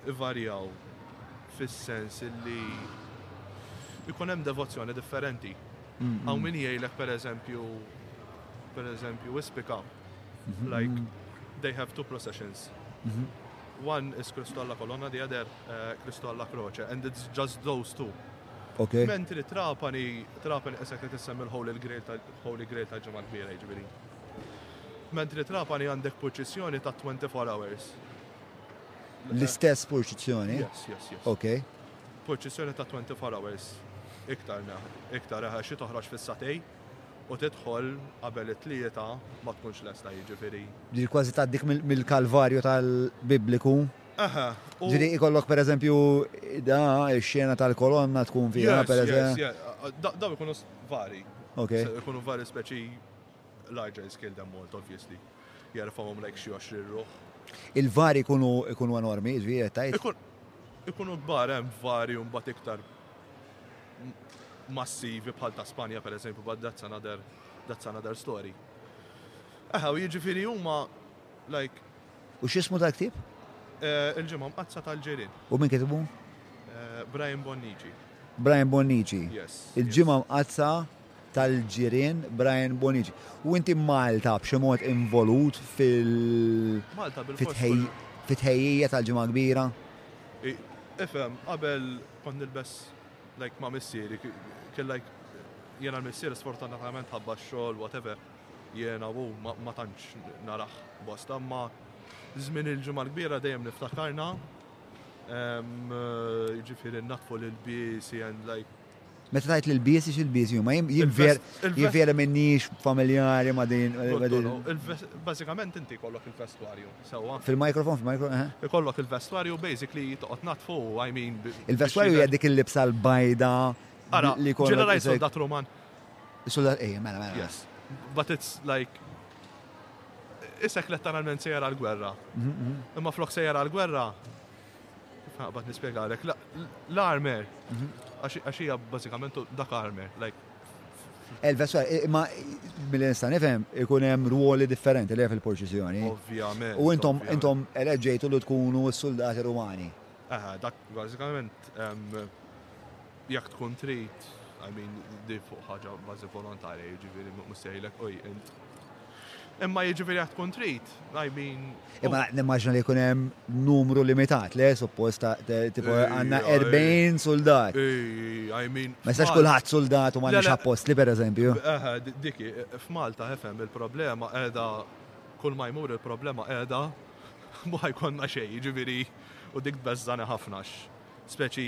ivarjaw fis-sens li jkun hemm devozzjoni differenti. Hawn min jgħidlek pereżempju pereżempju ispika like they have two processions. One is Kristu alla Colonna, the other Kristu alla Croce and it's just those two. Mentri Trapani, Trapani qisek qed issemmi l-Holy Grail tal-Holy Grail tal-Ġimgħa l-Kbira jiġifieri. Mentri Trapani għandek purċissjoni ta' 24 hours. L-istess purċizzjoni? Yes, yes, yes. Ok. Purċizzjoni ta' 24 hours iktar iktar xi toħroġ fis-satej u tidħol qabel it-tlieta ma tkunx lesta jiġifieri. Ġiri kważi tgħaddik mill-kalvarju tal-Bibliku. Aha. Ġiri ikollok per eżempju da xena tal-kolonna tkun fiha per eżempju. Daw ikunu vari. Ok. Ikunu vari speċi larger scale than malt, obviously. jerfgħuhom like xi għoxrin ruħ. Il-vari jkunu enormi, jiġifieri qed tgħid? Ikunu kbar hemm vari u mbagħad iktar massivi bħal ta' Spanja per eżempju, but that's another, that's another story. Aha, u jiġifieri huma like. U x'ismu ta' ktib? Eh, il-ġimgħa mqazza tal-ġirin. U min kitbu? Eh, Brian Bonnici. Brian Bonnici. Yes. Il-ġimgħa mqazza tal-ġirien Brian Bonnici. U inti Malta b'xi mod involut fil-tħejjija tal-ġimgħa kbira? Ifhem, qabel kont nilbes like ma' missieri, kien like jiena l-missier sfortunatament ħabba x-xogħol whatever, jiena u ma tantx narah bosta, imma żmien il-ġimgħa l-kbira dejjem niftakarna, jiġifieri nnaddfu l-ilbiesi and like Meta tajt li l-biesi xil-biesi huma, jien vera minnix familjari ma' din. Bażikament inti kollok il-vestwarju, sewwa. Fil-mikrofon, fil-mikrofon, eh? Ikollok il-vestwarju basically toqgħod natfu, I mean. Il-vestwarju hija dik il-libsa l-bajda. Ara, li kollok. Ġenerali soldat Roman. Soldat, eh, mela, mela. Yes. But it's like isek letteralment sejjer għal-gwerra. Mhm, mhm. Imma flok sejjer għal-gwerra, Ħaqbad nispjegalek. L-armer, għax hija bażikament dak armer, like Elves, imma mill nista' nifhem ikun hemm ruoli differenti li fil-purċissjoni. Ovvjament. U intom intom eleġġejtu li tkunu s-suldati Rumani. Aha, dak bażikament Jekk tkun trid, I mean, din fuq ħaġa bażi volontarja, jiġifieri mhux se jgħidlek uj int. Imma jiġifieri jekk tkun trid, I mean. Imma nimmaġina li jkun hemm numru limitat, le suppost tipo għandna 40 soldat. I mean. Ma jistax kulħadd soldat u ma nix appost li pereżempju. Eħe, diki, f'Malta hefem il-problema qiegħda kull ma jmur il-problema qiegħda ma jkollna xejn, jiġifieri u dik tbeżżani ħafna speċi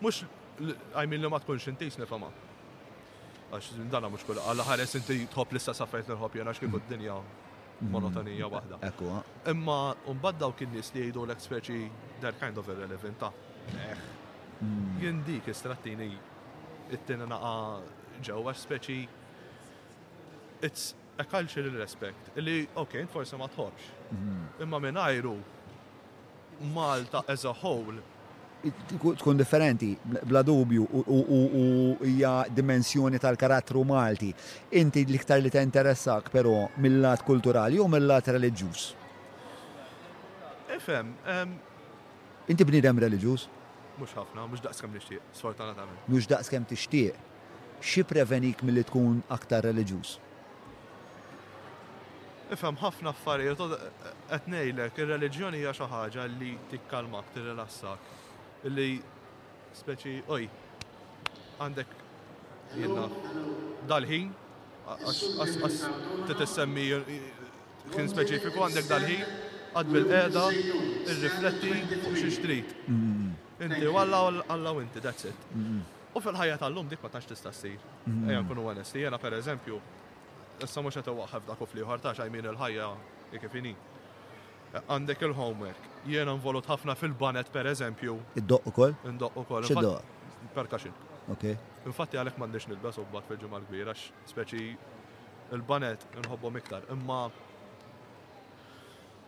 Mhux I mean li ma tkunx intis nifhemha. Għax dana mhux kull għal ħares inti tħobb l-istess affarijiet li nħobb jiena x'kieku d-dinja monotonija waħda. Ekku. Imma mbagħad dawk in-nies li jgħidu l-ek speċi they're kind of irrelevant ta' eh. Jien dik istrattini it-tieni naqa' ġewwa speċi it's A cultural respect, li ok, int forsi ma tħobbx, imma mingħajru Malta as a whole. Tkun differenti, bla dubju, u hija dimensjoni tal-karattru Malti. Inti l-iktar li tinteressak però mill-lat kulturali jew mill-lat reliġjuż? Ifhem. Inti bniedem reliġjuż? Mhux ħafna, mhux daqs kemm nixtieq, sfortunatament. Mhux daqs kemm tixtieq. X'jipprevenik milli tkun aktar reliġjuż? Ifhem ħafna affarijiet u qed ngħidlek, ir-reliġjon hija xi ħaġa li tikkalmak, tirrilassak, li speċi oj, għandek jiena dal-ħin, għax għax trid issemmi ħin speċifiku għandek dal-ħin, qatt bil-qiegħda, irrifletti fuq xiex trid. Inti u Alla, Alla u inti, that's it. U fil-ħajja tal-lum dik ma tantx tista' ssir. Ejja nkunu onesti, jiena pereżempju, issa mhux qed iwaħħef dak u fl-ieħor tax I mean il-ħajja hi kif inhi. Għandek il-homework, jiena involut ħafna fil-baned pereżempju. Iddoqq ukoll? Indoqq ukoll. X'iddoqq? Percussion. Ok. Infatti għalhekk m'għandix nilbes qubbat fil-Ġimgħa l-Kbira għax speċi il-baned inħobbhom iktar. Imma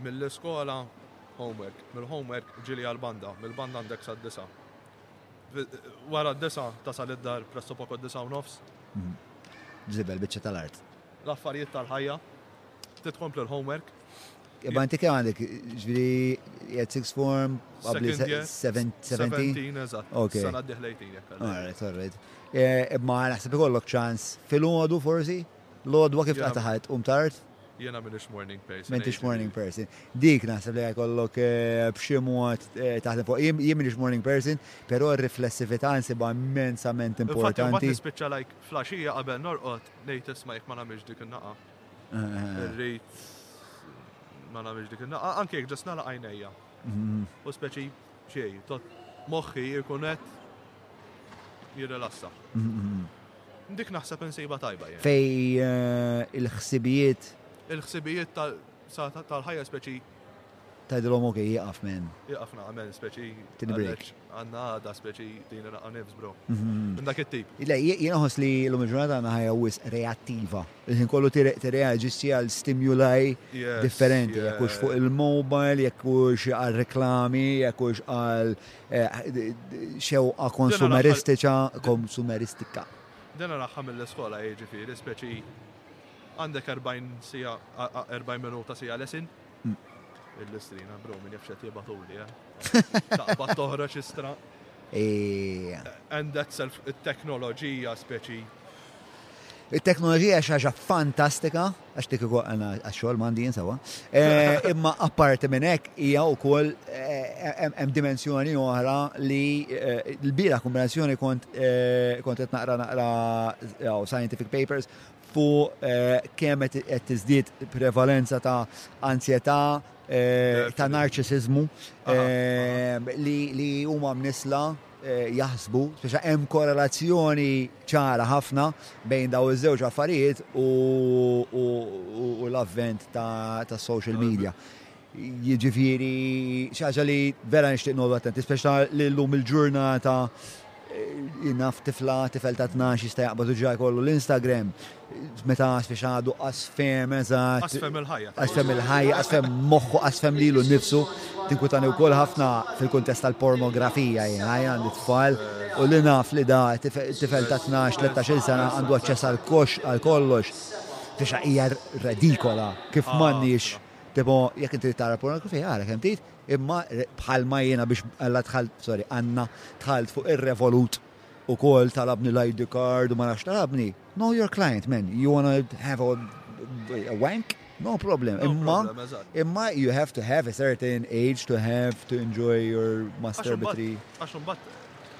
mill-iskola homework, mill-homework ġieli għall-banda, mill-banda għandek sad-disgħa. Wara d-disa tasal id-dar presso poko d-disa u nofs. Bżibel biċċa tal-art. L-affarijiet tal-ħajja. Ftit kompli l-homework. Imma inti kemm għandek, ġviri, jgħed six form, għabli 17? Eżatt, sena d-dihla 18 jekk. Alright, alright. Imma naħseb ikollok ċans fil-ħodu forsi? L-ħodwa kif taqtaħat, um tart? Jiena m'iniex morning person. M'intix morning person. Dik naħseb li jkollok b'xi mod taħdem fuq. Jien m'iniex morning person, però r-riflessività nsibha immensament importanti. Infatti mbagħad nispiċċa like flaxija qabel norqod ngħid isma' jekk ma nagħmilx dik in-naqa. Irrid ma nagħmilx dik in-naqa, anke jekk ġust nagħlaq għajnejja. U speċi Xejn, tot moħħi jkun qed jirrilassa. Dik naħseb insejba tajba jien. Fej eh, il-ħsibijiet. Il-ħsibijiet tal-ħajja speċi. Tajdilhom ok, jieqaf men. Jieqaf naqa men speċi. Tinbrik. Għanna għada speċi din naqa nifs bro. Mhm. Dak it-tip. Le, jien ħoss li l-lum il-ġurnata għanna ħajja wis reattiva. Il-ħin kollu tirreaġixxi għal stimuli differenti, jekk hux fuq il-mobile, jekk hux għal reklami, jekk hux għal xewqa konsumeristiċa, konsumeristika. Din naraha mill-iskola jiġifieri, speċi għandek 40 siegħa, 40 minuta, siegħa lesson, Il-listrina, bro, minn jafxet jibatuli, eh? Taqba toħra xistra. And that self, il-teknoloġija speċi. Il-teknoloġija xaġa fantastika, għax tik ikol għana għaxxol mandi jinsawa. Eh, imma apparti minn hekk hija wkoll eh, hemm dimensjoni oħra li eh, l-bira kombinazzjoni kont kont qed naqra naqra scientific papers fuq kemm qed tiżdied prevalenza ta' anzjetà, ta' narċisiżmu li huma mnissla jaħsbu, speċa hemm korrelazzjoni ċara ħafna bejn daw iż-żewġ affarijiet u l-avvent ta' social media. Jiġifieri xi ħaġa li vera nixtieq noqgħodu attenti, speċta li llum il-ġurnata eh, naf tifla, tifel ta' 12 jista' jaqbad uġra jkollu l-Instagram, meta speċa għadu asfem, eżat. Asfem il-ħajja. Asfem il-ħajja, asfem moħħu, asfem lilu nifsu, tinkutani u koll ħafna fil-kontest tal-pornografija, jħajja għandi tfal, u li naf li da tifel ta' 12-13 sena għandu għacċess għal-kox, għal-kollox, biex hija redikola kif ah, m'għandniex Tipo, jekk inti tara pornografija, ara kemm tgħid, imma bħalma jiena biex alla tħal, sorry, għanna tħalt fuq ir-revolut u kol talabni l-ID card u ma nafx talabni. Know your client, man. You wanna have a, a wank? No problem. No imma, problem, exactly. imma you have to have a certain age to have to enjoy your masturbatory. Għaxum bat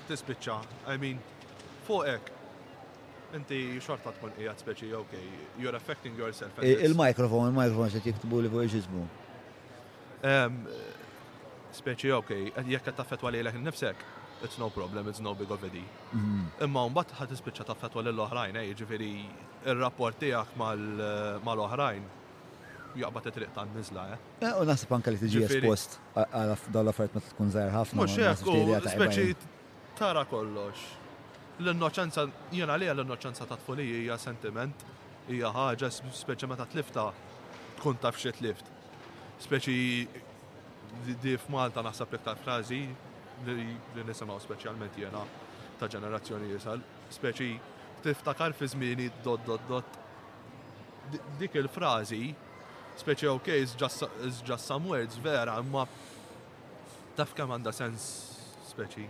tispiċċa, I mean, fuqek. Inti xorta tkun qiegħed speċi ok, you're affecting yourself. Il-mikrofon, il-mikrofon se tiktbu li fuq il-ġismu. Speċi ok, jekk qed taffetwa lilek innifsek, it's no problem, it's no big of a deal. Mhm. Imma mbagħad ħad tispiċċa taffetwa lil oħrajn, eh, jiġifieri ir-rapport tiegħek mal-oħrajn jaqbad it-triq tan-niżla, eh. eh u naħseb anke li tiġi espost għal dawn l-affarijiet meta tkun żgħir ħafna. Mhux hekk, speċi Tara kollox. L-innoċenza, jien għalija l-innoċenza ta' tfulija hija sentiment, hija ħaġa, speċi meta tliftha tkun taf xi tlift. Speċi di f'Malta naħseb l-iktar frażi li nisimgħu speċjalment jiena ta' ġenerazzjoni isal, speċi tiftakar fi żmieni dot dot dot. Dik il-frażi, speċi ok, it's just some words, vera, imma. Taf kemm għandha sens speċi.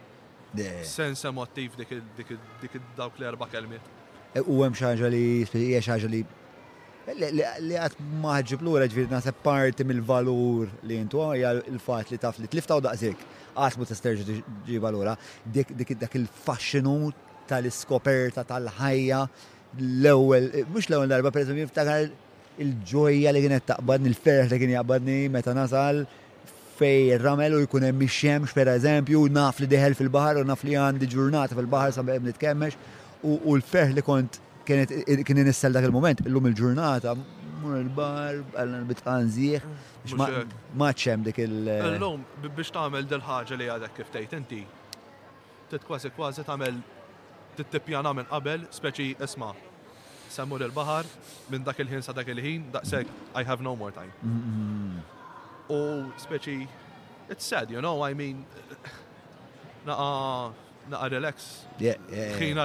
Sens emottiv dik dawk l-erba' kelmiet. E, u hemm xi ħaġa li hija xi ħaġa li li għat maħġib l-ura ġviri naħseb parti mill-valur li jintu hija l-fat li taf li tliftaw daqsik għat mu t-sterġu ġiba l-ura dik dak il-fasċinu tal-iskoperta tal-ħajja l-ewel, mux l-ewel darba per jiftakar il-ġoja li kienet taqbadni, il-ferħ li kien jaqbadni meta nasal fejn ir-ramel u jkun hemm ix-xemx pereżempju, naf li deħel fil-baħar u naf li għandi ġurnata fil-baħar sa bqegħet nitkemmex u l-ferħ li kont kienet kien inissel dak il-moment illum il-ġurnata mur il-bar, għalna l-bitqan zieħ, maċċem dik il- Illum, biex tagħmel dil-ħaġa li għadek kif tgħid inti, Trid kważi kważi tagħmel tittippjana minn qabel speċi isma' se mmur il-baħar minn dak il-ħin sa dak il-ħin daqshekk I have no more time. U speċi it's sad, you know, I mean naqa' relax. Ħin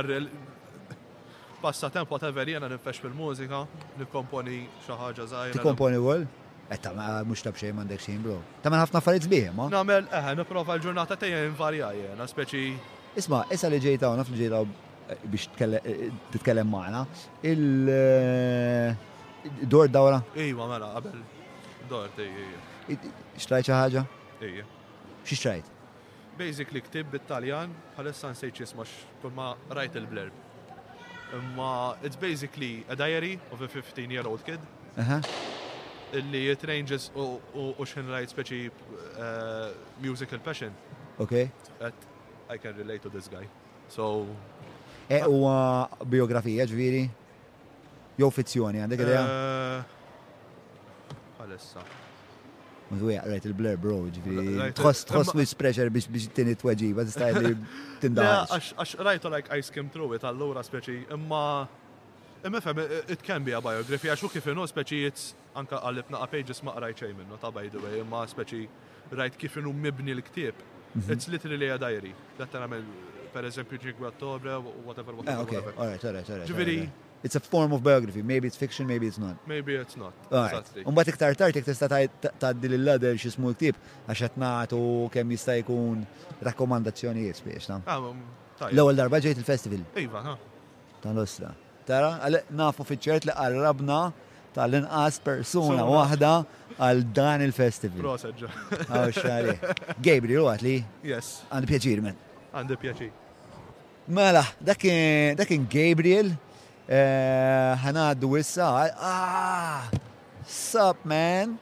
Passatemp whatever jiena ninfex fil-mużika, nikkomponi xi ħaġa żgħira. Tikkomponi wkoll? Eh ta' mhux ta' b'xejn m'għandekx ħin bro. Tagħmel ħafna affarijiet sbieħ imma. Nagħmel eħe, nipprova l-ġurnata tiegħi invarja jiena, speċi. Isma', issa li ġejt hawn, naf li ġejt hawn biex titkellem magħna, il dort dawra? Iwa mela qabel dort ejja. Xtrajt xi ħaġa? Ejja. Xi xtrajt? Basically ktieb bit-Taljan, bħalissa nsejt x'jisma' għax kull ma qrajt il-blurb. Imma it's basically a diary of a 15 year old kid. Illi it ranges u x'ħin rajt speċi musical passion. Okay. Għedt I can relate to this guy. So. Huwa bijografija ġifieri? Jew fizzjoni, għandek idea? Għalissa. Mdu jaqrajt il-blur bro, ġviri. Tħoss tħoss mis pressure biex biex tini t-tweġiba, tista' li tindaħ. Għax rajtu like I skim through it, allura speċi, imma. Imma fem, it can be a biography, għax u kif inu speċi it's Anke qallibt naqra pages ma qrajt xejn minnha ta' by the way imma speċi rajt kif inhu mibni l-ktieb. It's literally a diary that tagħmel per eżempju Cinque Ottobre whatever whatever whatever. Ah ok, all right, all right, all right. Ġifieri. It's a form of biography, maybe it's fiction, maybe it's not. Maybe it's not. All right. Imbagħad iktar tard jekk tista' tgħaddi lil Adel x'ismu l-ktieb għax qed nagħtu kemm jista' jkun rakkomandazzjonijiet spiex ta'. L-ewwel darba ġejt il-festival. Iva, ha. tal-Ostra. Tara, għalhekk nafu fiċ-ċert li qarrabna tal-inqas persuna waħda għal dan il-festival. Proset ġo. Gabriel, għat li? Yes. Għandi pjaċir, men. Għandi pjaċir. Mela, dakin Gabriel, eh, ħanaddu wissa, ah, sup, man.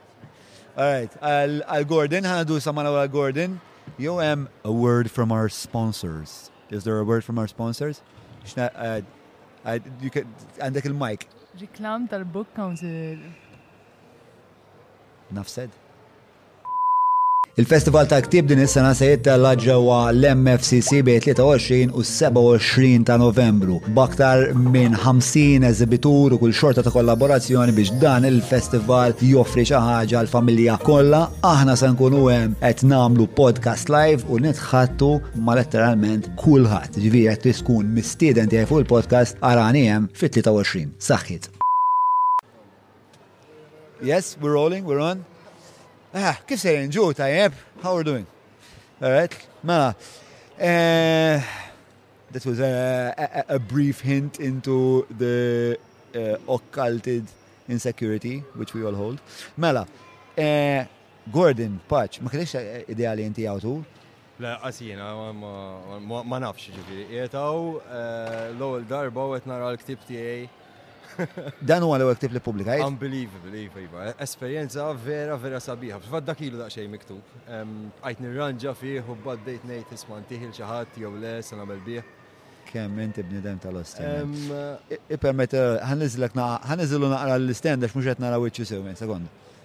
Alright, għal Gordon, ħanaddu samana għal Gordon, jew hemm a word from our sponsors. Is there a word from our sponsors? Għandek il-mic. Reklam tal-Book Council. Nafsed. Il-Festival ta' Ktib din is-sena se jittella ġewwa l-MFCC bejn 23 u 27 ta' Novembru b'aktar minn 50 eżibitur u kull xorta ta' kollaborazzjoni biex dan il-festival joffri xi ħaġa għall-familja kollha. Aħna se nkunu hemm qed nagħmlu podcast live u ħattu ma letteralment kulħadd. Ġifieri jekk tiskun mistieden tiegħi fuq il-podcast arani hemm fit-23. Saħħit. Yes, we're rolling, we're on. Ah, kif se jinġu tajjeb? How are doing? All right, mela. Uh, that was a, a, a brief hint into the uh, occulted insecurity which we all hold. Mela, uh, Gordon, paċ, ma kellekx idea li inti awtur? Lanqas jiena ma nafx ġifieri qiegħed hawn eh, l-ewwel darba u qed nara l-ktieb tiegħi. Dan huwa l-ewwel ktieb li pubblika. Unbelievable, iva, iva. Esperjenza vera, vera sabiħa. Fil-fatt dak ilu daqsxejn miktub. Għajt nirranġa fih u b'għaddejt ngħid isma' ntiħil xi ħadd jew le se nagħmel bih. Kemm inti bnidem tal-ostin. Ippermetti ħaniżlek ħaniżilu naqra l-istendek mhux qed nara wiċċi sew, sekonda.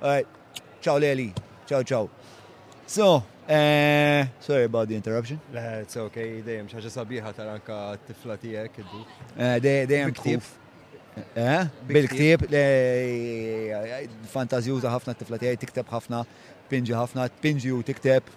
Alright. Ciao Leli. Ciao ciao. So, uh, sorry about the interruption. Le, it's okay, dejjem xaġa sabiħa tara anka tifla tiegħek iddu. Eh, dejjem tkuf. Eh, bil-ktib, fantazjuża ħafna tifla tiegħi tikteb ħafna, pinġi ħafna, pinġi u tikteb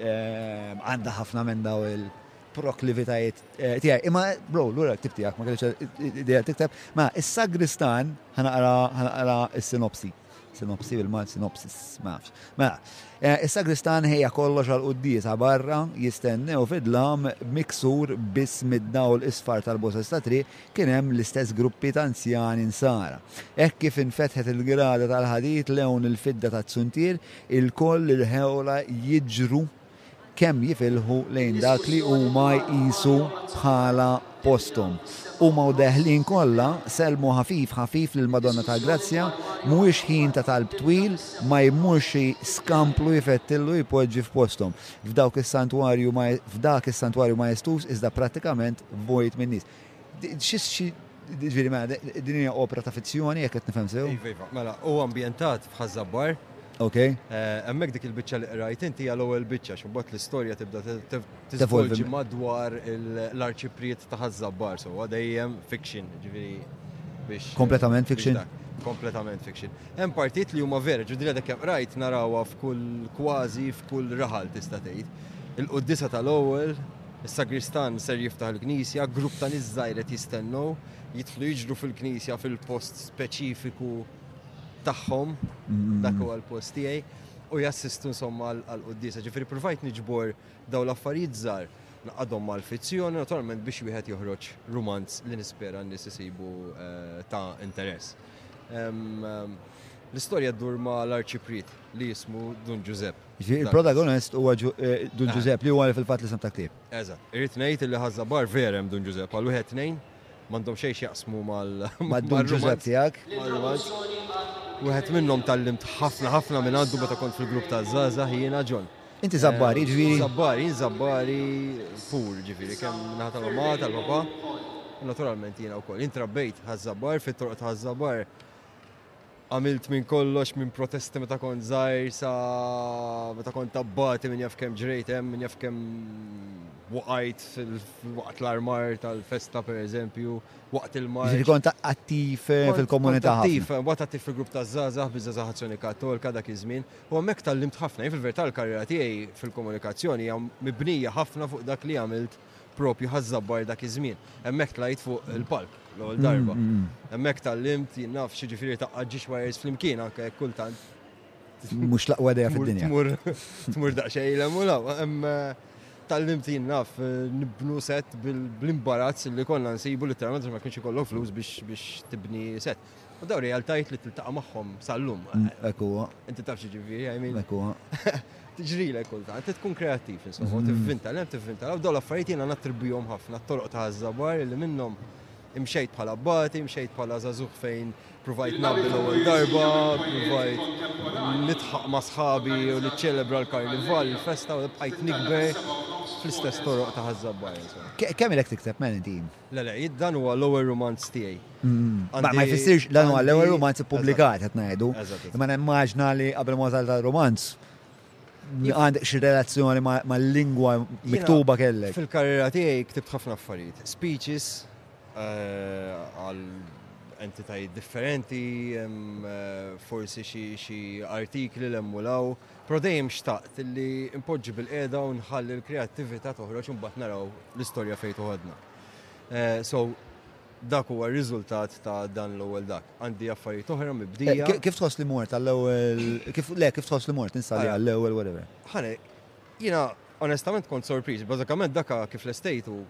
eh, għandha ħafna minn daw il- proklivitajiet tiegħi. Imma bro, lura ktib tiegħek ma kellix tikteb, ma is-sagristan Ħanaqra ħanaqra s-sinopsi. Sinopsi bil-Malti, sinopsis, ma nafx. Mela, eh, is-sagristan ħejja kollox għal quddiesa barra jistennew fidlam miksur biss mid-dawl isfar tal-bosses ta' triq kien hemm l-istess gruppi ta' anzjani nsara. Hekk kif infetħet il-grada tal-ħadid lewn il-fidda ta' tsuntier, il-koll il-ħewla jiġru kemm jifilħu lejn dak li huma jqisu bħala posthom. Huma u deħlin kollha sellmu ħafif ħafif lill-Madonna tal-Grazzja, mhuwiex ħin ta' talb twil, ma jmur xi skamplu jfettillu jpoġġi f'posthom. F'dawk is-santwarju f'dak is-santwarju maestuż iżda prattikament vojt min-nies. Jiġifieri mela din hija opera ta' fizzjoni jekk qed nifhem sew? Iva, iva. Mela, hu ambjentat f'Ħaż-Żabbar. Okej. Hemmhekk dik il-biċċa li qrajt inti hija l-ewwel biċċa, x'imbagħad l-istorja tibda tiżvolġi madwar l-arċipriet ta' Ħaż-Żabbar, sewwa dejjem fiction, jiġifieri biex. Kompletament fiction? Kompletament fiction. Hemm partijiet li huma vera, ġifieri din dak li qrajt narawha f'kull kważi f'kull raħal tista' tgħid. Il-quddiesa tal-ewwel, Is-sagristan ser jiftaħ il-knisja, grupp ta' nies żgħir qed jistennu, jidħlu jiġru fil-knisja fil-post speċifiku tagħhom, dak huwa l-post tiegħi, u jassistu insomma għall-quddiesa. Ġifieri pruvajt niġbor dawn l-affarijiet żgħar naqadhom mal-fizzjoni, naturalment biex wieħed joħroġ rumanz li nispera n-nies isibu eh, ta' interess. L-istorja ddur ma' l-arċipriet li jismu Dun Ġużepp. Jiġifieri il-protagonist huwa Dun Ġużepp li huwa fil-fatt l-isem ta' ktieb. Eżatt. Irrid ngħid illi Ħaż-Żabbar vera hemm Dun Ġużepp għal wieħed tnejn, m'għandhom xejn x'jaqsmu mal. Mad-Dun Ġużepp tiegħek. Mal-rumanz. Wieħed minnhom tgħallimt ħafna ħafna minn għandu meta kont fil-grupp taż-żgħażagħ jiena John. Inti Żabbari jiġifieri? Żabbari, jien Żabbari pur jiġifieri kemm min-naħa tal-mamma, tal-papà u naturalment jiena wkoll. Jien trabbejt Ħaż-Żabbar, fit-toroq ta' Ħaż-Żabbar. Għamilt minn kollox, minn protesti meta kont żgħir sa meta kont tabbati minn jaf kemm ġrejt hemm, minn jaf kemm waqajt waqt l-armar tal-festa per eżempju, waqt il-mar. Ġifieri kont attiv eh, fil-komunità. Attiv, eh, waqt attiv fil-grupp ta' Zazah, biżaza azzjoni katolka dak iż-żmien. U hemmhekk tallimt ħafna, jien fil-verità l-karriera tiegħi fil-komunikazzjoni hija mibnija ħafna fuq dak li għamilt propju ħażżabbar dak iż-żmien. Hemmhekk tlajt fuq il-palk l-ewwel darba. Mm, mm, mm. Hemmhekk tallimt jien naf xi ġifieri taqqa' ġiex wires flimkien anke kultant. Mhux laqwa dejja fid-dinja. Tmur tmur daqsxejn hemm u law. Eh, tallimt jien naf eh, nibnu set bl-imbarazz li konna nsibu literalment ma kienx ikollhom flus biex tibni set. U daw realtajt li tiltaqa' magħhom sal-lum. Mm, hekk huwa. Inti taf xi ġifieri, I mean. Hekk huwa. Tiġrilek kultant, inti tkun kreattiv insomma, mm-hmm. tivvinta l-hemm tivvinta l daw l-affarijiet jiena nattribihom ħafna t-toroq ta' żabar li minnhom imxejt bħala bati, imxejt bħala zazuħ fejn provajt nabbi l-ewwel darba, provajt nitħaq ma' sħabi u niċċelebra l-karnival, il-festa u bħajt nikber fl-istess toroq ta' ħazzabba. Kemm ilek tikteb men inti? Le le, jien dan huwa l-ewwel rumanz tiegħi. Ma ma jfissirx dan huwa l-ewwel rumanz ippubblikat qed ngħidu. Eżatt, eżatt. Imma nimmaġna li qabel ma wasal tal-rumanz għandek xi relazzjoni ma- mal-lingwa miktuba kellek. Fil-karriera tiegħi ktibt ħafna affarijiet. Speeches eh, għal entitajiet differenti, em, eh, forsi xi xi artikli l hemm u l hawn. Però dejjem xtaqt li npoġġi bilqiegħda u nħalli l-kreattività toħroġ u mbagħad naraw l-istorja fejn toħodna. So, dak huwa r-riżultat ta' dan l-ewwel dak. Għandi affarijiet oħra mibdija. Kif tħoss li mort għall-ewwel, kif le, kif tħoss li mort insali għall-ewwel whatever? Ħani, jiena onestament kont sorpriż. Bażikament dak kif lestejt u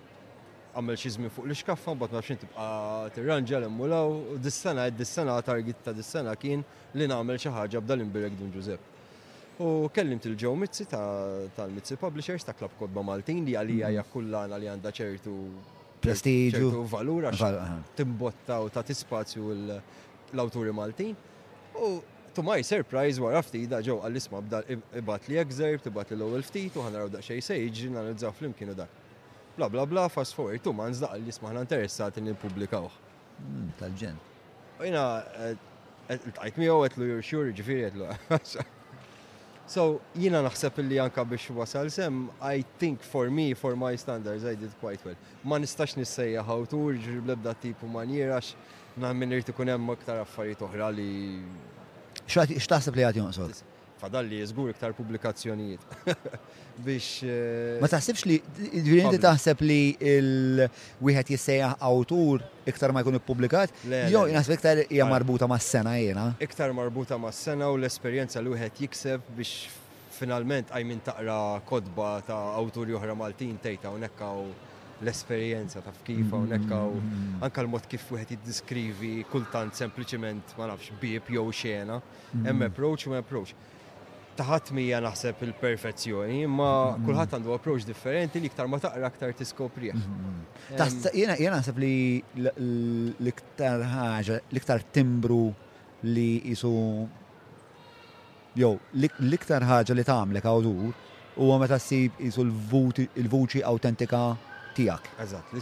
għamel xi żmien fuq l-ixkaffa, mbagħad ma nafx x'inhi tibqa' tirranġa l-hemm u l-hawn. Dis-sena, dis-sena target ta' dis-sena kien li nagħmel xi ħaġa b'dan l-imbierek Dun Ġużepp. U kellimt lil Joe Mizzi tal-Mizzi Publishers ta' Klabb Kotba Maltin li għalija hija kullana li għandha ċertu prestiġju u valur għax timbotta u tagħti spazju l-awturi Maltin. U to my surprise wara ftit da ġew għal isma bda ibat li excerpt, ibat li l-ewwel ftit u ħanaraw daqsxejn se jiġri nanalizzaw flimkien u dak. Bla bla bla, fast forward two months da qal li isma' ħna interessati li nippubblikawh. Hmm, tal-ġen. U jina, il-tajt miegħu għetlu you're sure, ġifiri għetlu. So, jina naħseb li anka biex wasal sem, I think for me, for my standards, I did quite well. Ma nistax nissejja ħawtur, ġirib lebda tipu manjera, naħmin irti kunem aktar affarijiet oħra li. X'taħseb li għad jonqsod? Fadalli żgur iktar pubblikazzjonijiet biex. Ma taħsibx li ġifieri inti taħseb li wieħed jissejjaħ awtur iktar ma jkun ippubblikat? Jew naħseb iktar hija marbuta mas-sena jiena. Iktar marbuta mas-sena u l-esperjenza li wieħed jikseb biex finalment qajmin taqra kotba ta' awturi oħra Maltin tgħid hawnhekk l-esperjenza taf kif mm-hmm. hawnhekk hawn anke l-mod kif wieħed jiddiskrivi kultant sempliċiment ma nafx bieb jew xena. Hemm approach u approach. Taħat mija naħseb il-perfezzjoni, imma mm. kulħadd għandu approach differenti li iktar ma taqra aktar tiskoprih. Mm-hmm. Jena jena naħseb li l-iktar ħaġa, l-iktar timbru li jisu jew l-iktar ħaġa li tagħmlek awdur huwa meta ssib jisu l-vuċi autentika tiegħek. Eżatt,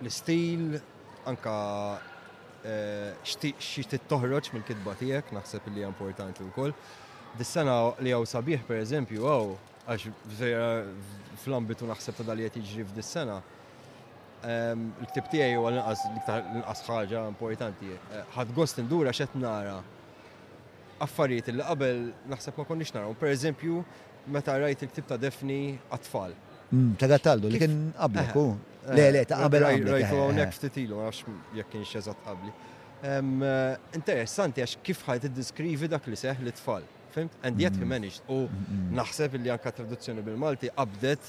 l-istil anka xi trid toħroġ mill-kitba tiegħek, naħseb li hija importanti wkoll. Dis-sena li hawn sabiħ pereżempju hawn għax vera fl-ambitu naħseb ta' dali qed jiġri f'dis-sena. Ehm, il-ktib tiegħi huwa l-inqas ħaġa importanti. Eh, ħadd gost indura x'qed nara affarijiet li qabel naħseb ma konniex naraw. Pereżempju, Meta rajt il-ktieb ta' Daphne għat-tfal. Ta' Gattaldo li kien qablek hu. Le, le, ta' qabel qablek. Rajtu hawnhekk ftit ilu, għax jekk kienx eżatt qabli. Interessanti għax kif ħajt iddiskrivi dak li seħ li tfal. Fimt? And yet he managed. U naħseb li anka traduzzjoni bil-Malti qabdet.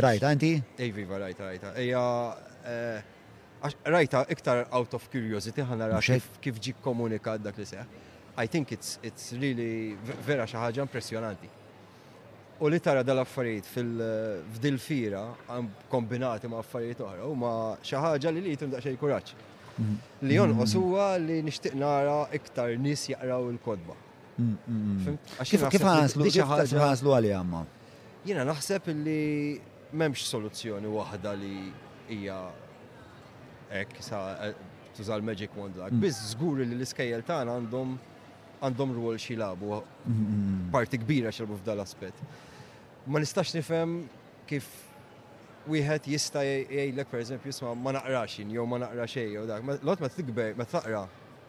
Rajta inti? Ej, viva, rajta, rajta. Eja, Għax rajta iktar out of curiosity ħanara kif ġi komunikat dak li seħ. I think it's, it's really vera xi ħaġa impressjonanti. U li tara dal-affarijiet fil-fdil-fira kombinati ma' affarijiet oħra u ma' xi ħaġa li li jitum daqsxejn kuraġġ. Mm. Li jonqos mm. huwa li nixtieq nara iktar nies jaqraw il-kodba. Mm, kif ħaslu għalli għamma? Jena naħseb li M'hemmx soluzzjoni waħda li hija hekk sa tuża l-magic wand lak. Mm. Biss żgur li l-iskejjel tagħna għandhom għandhom rwol xi labu mm. parti kbira xilbu f'dal aspett. Ma nistax nifhem kif wieħed jista' jgħidlek pereżempju jisma' ma naqrax jew ma naqra xejn jew dak. Lot ma tikber ma taqra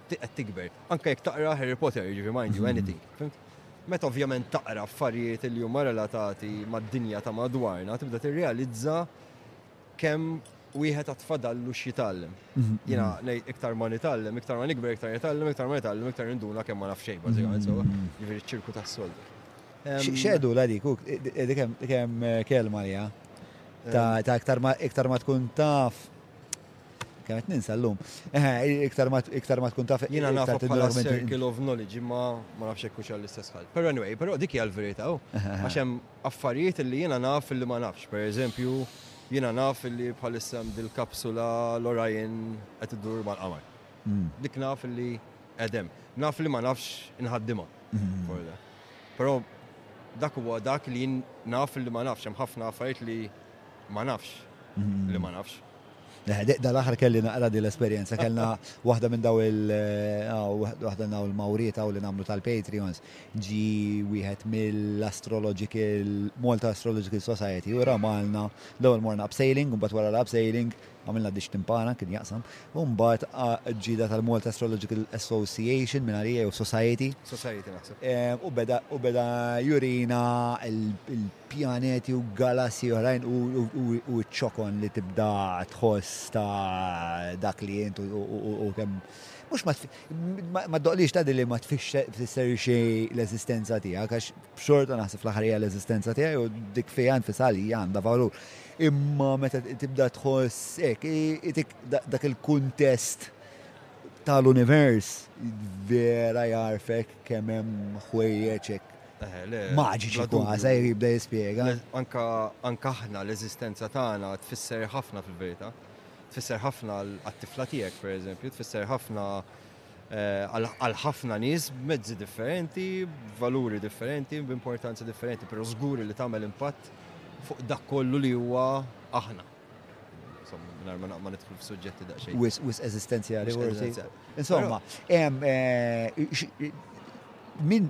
qed tikber. Anke jekk taqra Harry Potter, jiġifieri mind you anything. Fimt? Meta ovvjament taqra affarijiet li huma relatati mad-dinja ta' madwarna, tibda tirrealizza kemm wieħed għad fadallu x'jitgħallem. Jiena nej iktar ma nitgħallem, iktar ma nikber, iktar nitgħallem, iktar ma nitgħallem, iktar induna kemm ma naf xejn bażikament sewwa, jiġifieri ċ-ċirku tas-soldi. Xedu la dik, kemm kelma li ta' iktar ma tkun taf Kienet ninsa l-lum. Iktar ma tkun taf. Jina nafu bħala circle of knowledge, ma ma nafx ekkux għall-istess ħal. Pero anyway, pero dik hija l-verita, u. Għaxem affarijiet li jina naf li ma nafx. Per eżempju, jina naf li bħalissem dil-kapsula l-Orion għet id-dur mal-qamar. Hmm. Dik naf li edem. Naf li ma nafx inħaddima. Hmm. Pero dak huwa dak li jien naf li ma nafx, hemm ħafna affarijiet li ma nafx li ma nafx. Da l-aħħar kelli naqra din l-esperjenza, kellna waħda minn daw il- waħda daw il-mawrieta u li nagħmlu tal-Patreons ġi wieħed mill-Astrological Malta Astrological Society u ramalna l-ewwel morna abseiling, mbagħad wara l-abseiling għamilna dix timpana kien jaqsam, u mbagħad ġida tal-Malta Astrological Association minn għalija jew Society. Society naħseb. U beda jurina il- pjaneti u galassi oħrajn hu ċ-ċokon li tibda tħoss ta' dak li int u kemm mhux ma tdoqlix ta' li ma tfisser xejn l-eżistenza tiegħek għax b'xorta naħseb fl-aħħar hija l-eżistenza tiegħi u dik fiha nfisha li hija għandha valur. Imma meta tibda tħoss hekk dak il-kuntest tal-univers vera jarfek kemm hemm ħwejjeġ hekk maġiċi kważi jrid jibda jispjega. Anka anka aħna l-eżistenza tagħna tfisser ħafna fil-verità. Tfisser ħafna għat-tifla tiegħek pereżempju, tfisser ħafna eh, għal ħafna nies b'mezzi differenti, b'valuri differenti, b'importanza differenti, però żguri li tagħmel impatt fuq dak kollu li huwa aħna insomma, ma nidħlu f'suġġetti daqsxejn. Wis wis eżistenzjali. Insomma, eh, min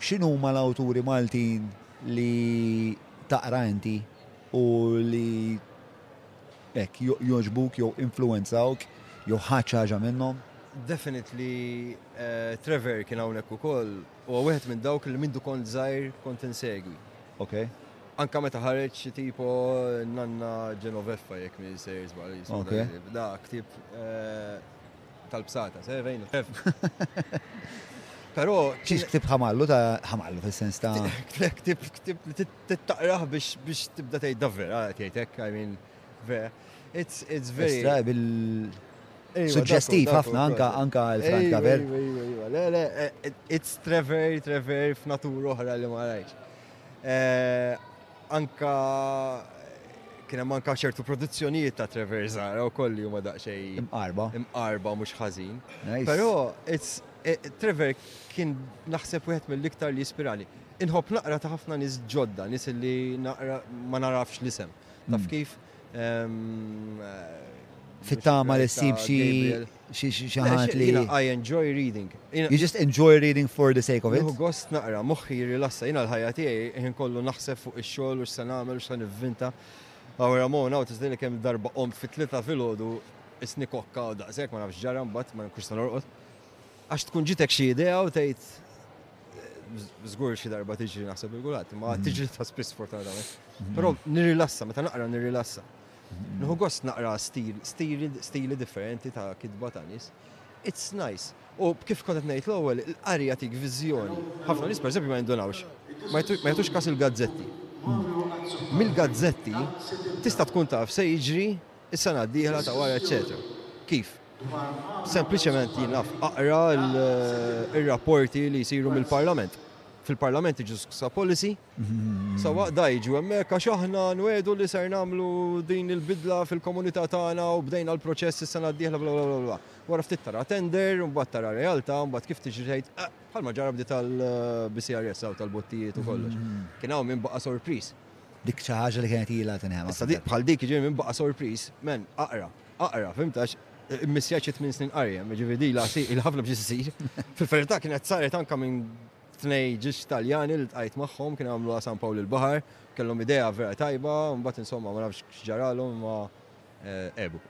X'inhuma l-awturi Maltin li taqra inti u li hekk jogħġbuk jew influwenzawk jew ħadt xi ħaġa minnhom? Definitely Trevor kien hawnhekk ukoll, huwa wieħed minn dawk li mindu kont żgħir kont insegwi. Okej. Anke meta ħareġ xi tipo Nanna Genoveffa jekk m'insejr żball jismu. Okej. Dak ktieb tal-bsata, se fejn il-ħef. Pero. Ċiċ ktib ħamallu ta' ħamallu fil-sens ta' ktib ktib li tittaqraħ biex tibda tgħid davver, ah, tgħidek, I mean, ve. It's it's very. Istra bil Suggestief ħafna anka anka l-Frank Gaver. Le, le, eh, it's Trevor, Trevor f'natur oħra li ma rajx. Eh, Anka kien hemm anka ċertu produzzjonijiet ta' Treverza u koll huma daqsxejn. Imqarba. Imqarba mhux ħażin. Però e, Trevor kien naħseb wieħed mill-iktar li jispirani. Inħobb naqra ta' ħafna nies ġodda, nies li naqra ma narafx l-isem. Taf mm. kif? Fit-tama li ssib xi ħadd li. I enjoy reading. You just enjoy reading for the sake of it. Gost naqra, moħħi jirrilassa, jina l-ħajja tiegħi ħin kollu naħseb fuq ix-xogħol u x'se nagħmel u x'se nivvinta. Għawra mona u tiżdili kemm darba qom fit-tlieta filgħodu isni kokka u daqshekk ma nafx ġara mbagħad ma nkunx tal-orqod. Għax tkun ġitek xi idea u tgħid żgur xi darba tiġri naħseb il-gulat, ma mm. tiġri ta' spiss fortunatament. Mm. Però nirrilassa, meta naqra nirrilassa. Mm. Nħu gost naqra stili differenti ta' kidba ta' nies. It's nice. U kif kontet ngħid l-ewwel, l-qarja tik viżjoni. Ħafna nies pereżempju ma jindunawx. Ma jagħtux kas il-gazzetti. Mill-gazzetti tista' tkun taf se jiġri Is-sena d-dieħla ta' wara eċċetera. Kif? Sempliċement jien naf aqra l-rapporti li jsiru mill-Parlament fil-parlament iġu sa policy, mhm. sa waqda iġu hemmhekk għax aħna nwedu li ser nagħmlu din il-bidla fil-komunità tagħna u bdejna l-proċess is-sena d-dieħla bla bla bla. Wara ftit tara tender, mbagħad tara realtà, mbagħad kif tiġi tgħid ah, bħalma ġarab di tal-BCRS eh, u tal-bottijiet u kollox. Mhm. Kien hawn minn baqa' sorpriż. Dik xi ħaġa li kienet ilha tinħema. Sadiq bħal dik jiġri minn baqa' sorpriż, men, aqra, aqra, fimt għax missiex it-tmien snin qarjem, jiġri di la si il-ħafna biex isir. Fil-verità kienet saret anka minn tnej ġiġ Taljani li tqajt magħhom kien għamlu San Pawl il-Baħar, kellhom idea vera tajba, mbagħad insomma ma nafx x'ġaralhom ma ebu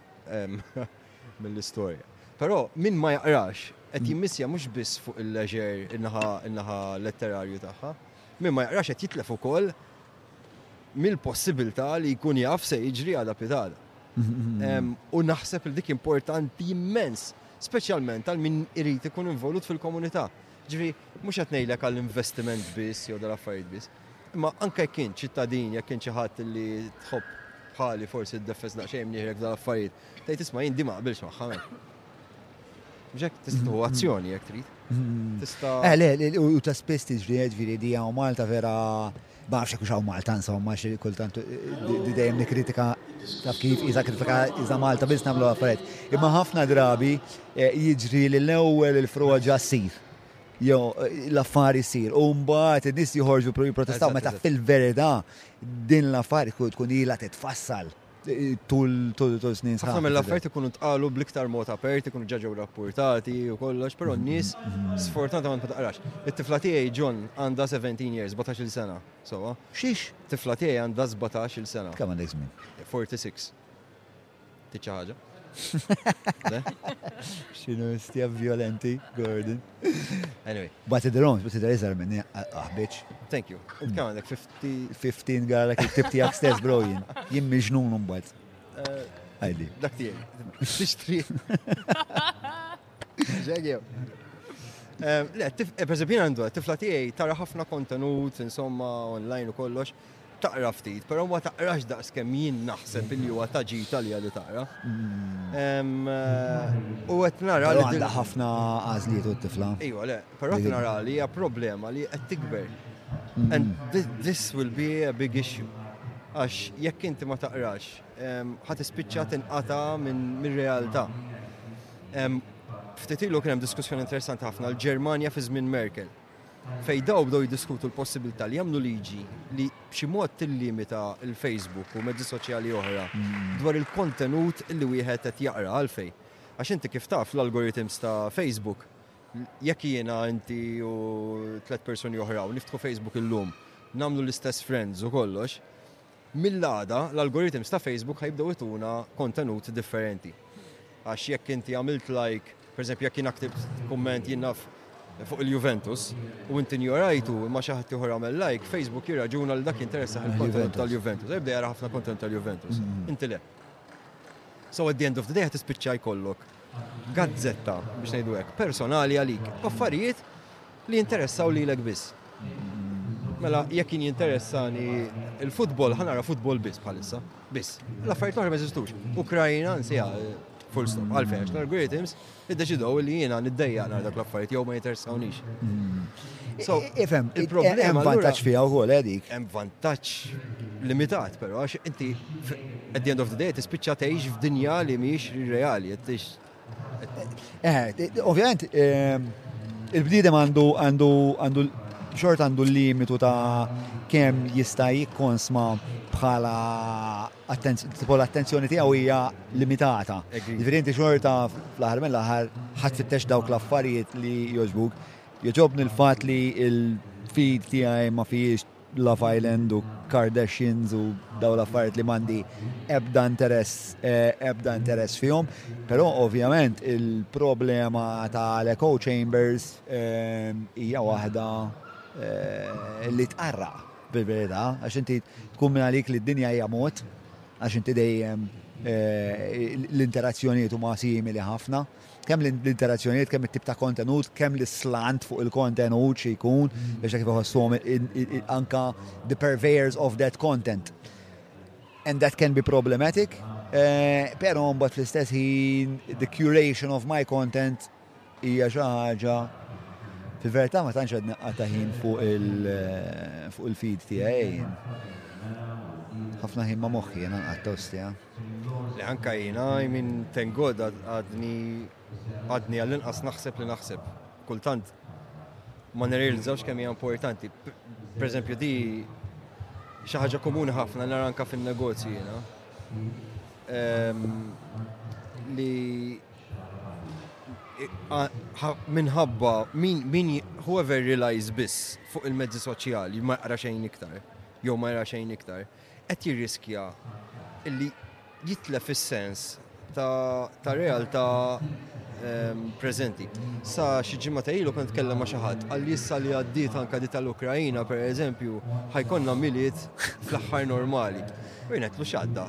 mill-istorja. Però min ma jaqrax qed jimmissja mhux biss fuq il-leisure in-naħa letterarju tagħha. Min ma jaqrax qed jitlef ukoll mill-possibilità li jkun jaf se jiġri għada pitada. U naħseb li dik importanti immens, speċjalment għal min irid ikun involut fil-komunità. Ġifi, mhux qed ngħidlek għall-investiment biss jew dal-affarijiet biss. Imma anke kien ċittadin jekk kien xi ħadd li tħobb bħali forsi d-defess daqsxejn nieħrek dal-affarijiet. Tgħid isma' jien di ma qbilx magħha. Ġek, tista' mhm, mhm. azzjoni jekk trid. Mhm. Tista'. Eh, le, u ta' spiss tiġri ġifieri di hawn Malta vera ma nafx hekk Malta insomma xi kultant eh, dejjem nikkritika taf kif iża kritika iża Malta biss nagħmlu affarijiet. Imma ħafna drabi eh, jiġri li l-ewwel il-frua ġa ssir jew eh, l-affari jsir. U mbagħad in-nies joħorġu jipprotestaw meta fil-verità din l-affari tkun ilha titfassal. tul snin sħaħ. Ħafna mill-affarijiet ikunu tqalu bl-iktar mod apert, ikunu ġaġew rapportati u kollox, però mhm. n-nies mhm. sfortunatament ma taqrax. It-tifla tiegħi John għandha 17 years, 17 sena, sowa. Xiex? Tifla tiegħi għandha 17 sena. Kemm għandek żmien? 46. Tiċċa ħaġa. Xinu stja violenti, Gordon. Anyway. But it wrong, but it is iżar minni aħbiċ. Thank you. It count like 50. 15 gara kif tibti għak stess bro jien. Jien miġnun un bat. Uh, Għajdi. Dak tijaj. Tixtri. Ġegħu. Um, le, eh, per esempio, għandu, tifla tijaj tara ħafna kontenut, insomma, online u kollox. taqra ftit, pero ma taqrax daqs kemm jien naħseb li huwa ta' ġid għalija li taqra. Mm. U qed nara li għandha ħafna għażliet u t-tifla. Ejwa le, però qed nara li hija problema li qed tikber. Mm. And this will be a big issue. Għax jekk inti ma taqrax, ħat ispiċċa tinqata minn realtà. Ftit ilu kien hemm diskussjoni interessanti ħafna l-Ġermanja fi żmien Merkel. fejn dawn bdew jiddiskutu l-possibilità li jagħmlu liġi li b'xi mod tillimita l-Facebook u mezzi soċjali oħra dwar il-kontenut li wieħed qed jaqra. Għalfejn? Għax inti kif taf l-algorithms ta' Facebook, jekk jiena inti u tliet persuni oħra u niftħu Facebook illum, nagħmlu l-istess friends u kollox, Mill-għada, l-algorithms ta' Facebook ħa jibdew ituna kontenut differenti. Għax jekk inti għamilt like, per eżempju jekk jiena ktibt kumment jien naf fuq il-Juventus u inti injorajtu imma xi ħadd ieħor għamel like, Facebook jirraġuna li dak jinteressah il-kontenut tal-Juventus. Jibda jara ħafna kontenut tal-Juventus. Inti le. So at the end of the day ħa tispiċċa jkollok gazzetta, biex ngħidu hekk, personali għalik, b'affarijiet li jinteressaw lilek biss. Mela, jekk jien jinteressani il-futbol, ħanara futbol biss bħalissa. Biss. L-affarijiet l-oħra ma jeżistux. Ukrajina, nsija, full stop, għalfejn, għax l-algoritms id-deċidow li jiena niddejja għal dak l-affarijiet jew ma jinteressawniex. Ifem, il-problema. Hemm vantaġġ fiha wkoll eh, dik. Hemm vantaġġ limitat, però għax inti at the end of the day tispiċċa tgħix f'dinja li mhix reali, Eh, ovvjament, eh, il-bniedem għandu għandu għandu xort għandu l-limitu ta' kemm jista' jikkonsma bħala tipo l-attenzjoni tiegħu hija limitata. Jiġifieri inti xorta fl-aħħar mill-aħħar ħadd fittex dawk l-affarijiet li jogħġbuk. Jogħġobni l-fatt li l-feed tiegħi ma fihiex Love Island u Kardashians u dawn l-affarijiet li m'għandi ebda interess eh, ebda interess fihom, però ovvjament il-problema tal-echo chambers eh, hija waħda eh, li tqarra bil-verità, għax inti tkun minn għalik li d-dinja hija mod, għax inti dejjem l-interazzjonijiet huma simili ħafna. kemm l-interazzjonijiet, kemm it-tip ta' kontenut, kemm l-slant fuq il-kontenut xi jkun, mm. biex kif iħossuhom anka the purveyors of that content. And that can be problematic, eh, pero mbagħad fl-istess ħin the curation of my content hija xi ħaġa fil-verità ma tantx qed naqgħata ħin fuq eh, il-feed tiegħi. Ħafna ħin ma moħħi jiena nqatta' Le anka jiena, I mean, thank God, għadni għadni għall-inqas naħseb li naħseb. Kultant ma nirrealizzax kemm hija importanti. Per eżempju, di xi ħaġa komuni ħafna nara anka fin-negozji jiena. Ehm, li minħabba min, min whoever relies biss fuq il-mezzi soċjali ma jaqra xejn iktar, jew ma jara xejn iktar. qed jirriskja li jitlef is-sens ta' realtà ehm, preżenti. Sa xi ġimgħa ta' ilu kont tkellem ma' xi ħadd għalli issa li għaddiet anke di tal-Ukrajina pereżempju ħajkonna miliet fl-aħħar normali. U jien qed x'għadda.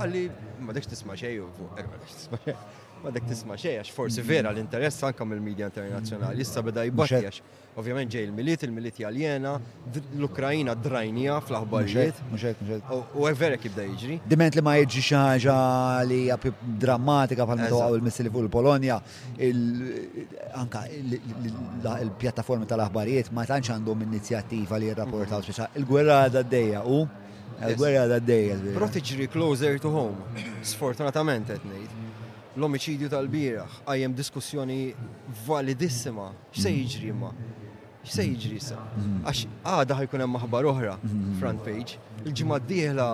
Għalli ma dekx tisma' xejn u fuq ma dekx tisma' xejn. Ma dekx tisma' xejn għax forsi vera l-interess anke mill-medja internazzjonali issa beda jbaxxi Ovvjament ġej il-milied, il-milied jaljena, l-Ukrajina drajnija fl-aħbarijiet. Mhux hekk, mhux hekk. U hekk verek jibda jiġri. Diment li ma jiġri xi ħaġa li hija drammatika bħal meta waqgħu il-missili fuq il-Polonja, anka il-pjattaformi tal-aħbarijiet ma tantx għandhom inizjattiva li jirrapportaw speċa. Il-gwerra għadha d-dejja u il-gwerra għadha d-dejja. Però tiġri closer to home, sfortunatament qed ngħid. L-omiċidju tal-bieraħ, għajem diskussjoni validissima X'se jiġri imma? X'se jiġri issa? Għax għada ħajkun hemm aħbar oħra front page, il-ġimgħa d-dieħla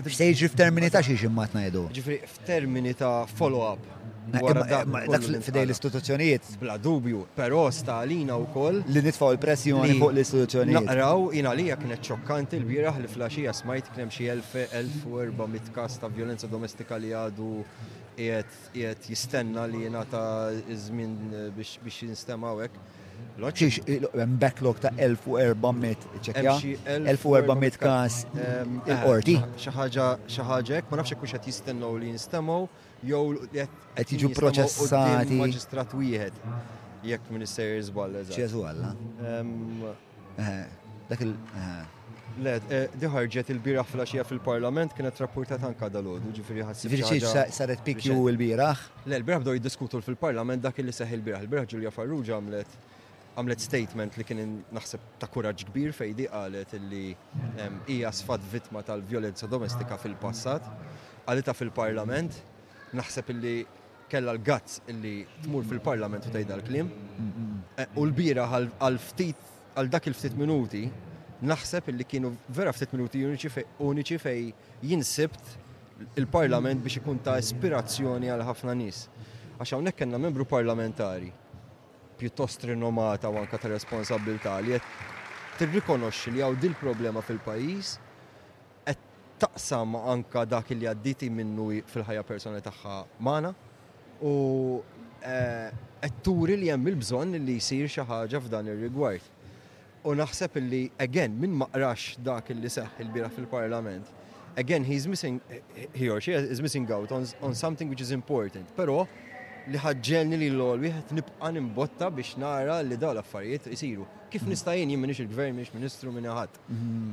X'se jiġri f'termini ta' xiex imma tnajdu? Ġifri f'termini ta' follow-up. Dak fidej l-istituzzjonijiet. Bla dubju, però sta għalina wkoll. Li nitfgħu l-pressjoni fuq l-istituzzjonijiet. Naqraw jien għalija kienet ċokkanti l-bieraħ li flaxija smajt kien hemm xi 1400 każ ta' vjolenza domestika li għadu qiegħed Qiegħed jistenna li jingħata ż-żmien biex jinstema' hawnhekk. Xiex, hemm backlog ta' 1400 ċekja, 1400 każ il-qorti. Xi ħaġa hekk, ma nafx hekk qed jistennew li jinstemgħu jew qed jiġu proċessati. Maġistrat wieħed jekk Minister Żball. Ġesu Alla. Dak il. Le, eh, di ħarġet il-biraħ fil-axija fil-parlament kienet rapportat anka dal-ħodu, ġifiri ħassib. Ġifiri saret PQ il-biraħ? Le, l-biraħ bdow jiddiskutu fil-parlament dak li seħ il-biraħ. Il-biraħ Ġulja Farruġa għamlet għamlet statement li kien naħseb ta' kuraġġ kbir fejdi qalet li hija sfat vittma tal-vjolenza domestika fil-passat, għalita fil-parlament, naħseb li Kellha l-gazz illi tmur fil-Parlament u tgħidha l-kliem. U l-bira għal ftit għal dak il-ftit minuti naħseb illi kienu vera ftit minuti uniċi fej jinsibt il-parlament biex ikun ta' ispirazzjoni għal ħafna nies. Għax hawnhekk kellna membru parlamentari pjuttost rinomata u anka ta' responsabilità li qed tirrikonoxxi li hawn dil problema fil-pajjiż qed taqsam anka dak li għadditi minnu fil-ħajja personali tagħha magħna u eh, qed turi li hemm il-bżonn li jsir xi ħaġa f'dan ir-rigward. U naħseb li again minn ma qrax dak li seħħ il-bieraħ fil-Parlament, again he's missing he or she is missing out on, on something which is important, però li ħagġelni li l-għol wieħed nibqa' nimbotta biex nara li daw l-affarijiet isiru. Kif nista' jien jien minix il-gvern, minix ministru, minn ħadd.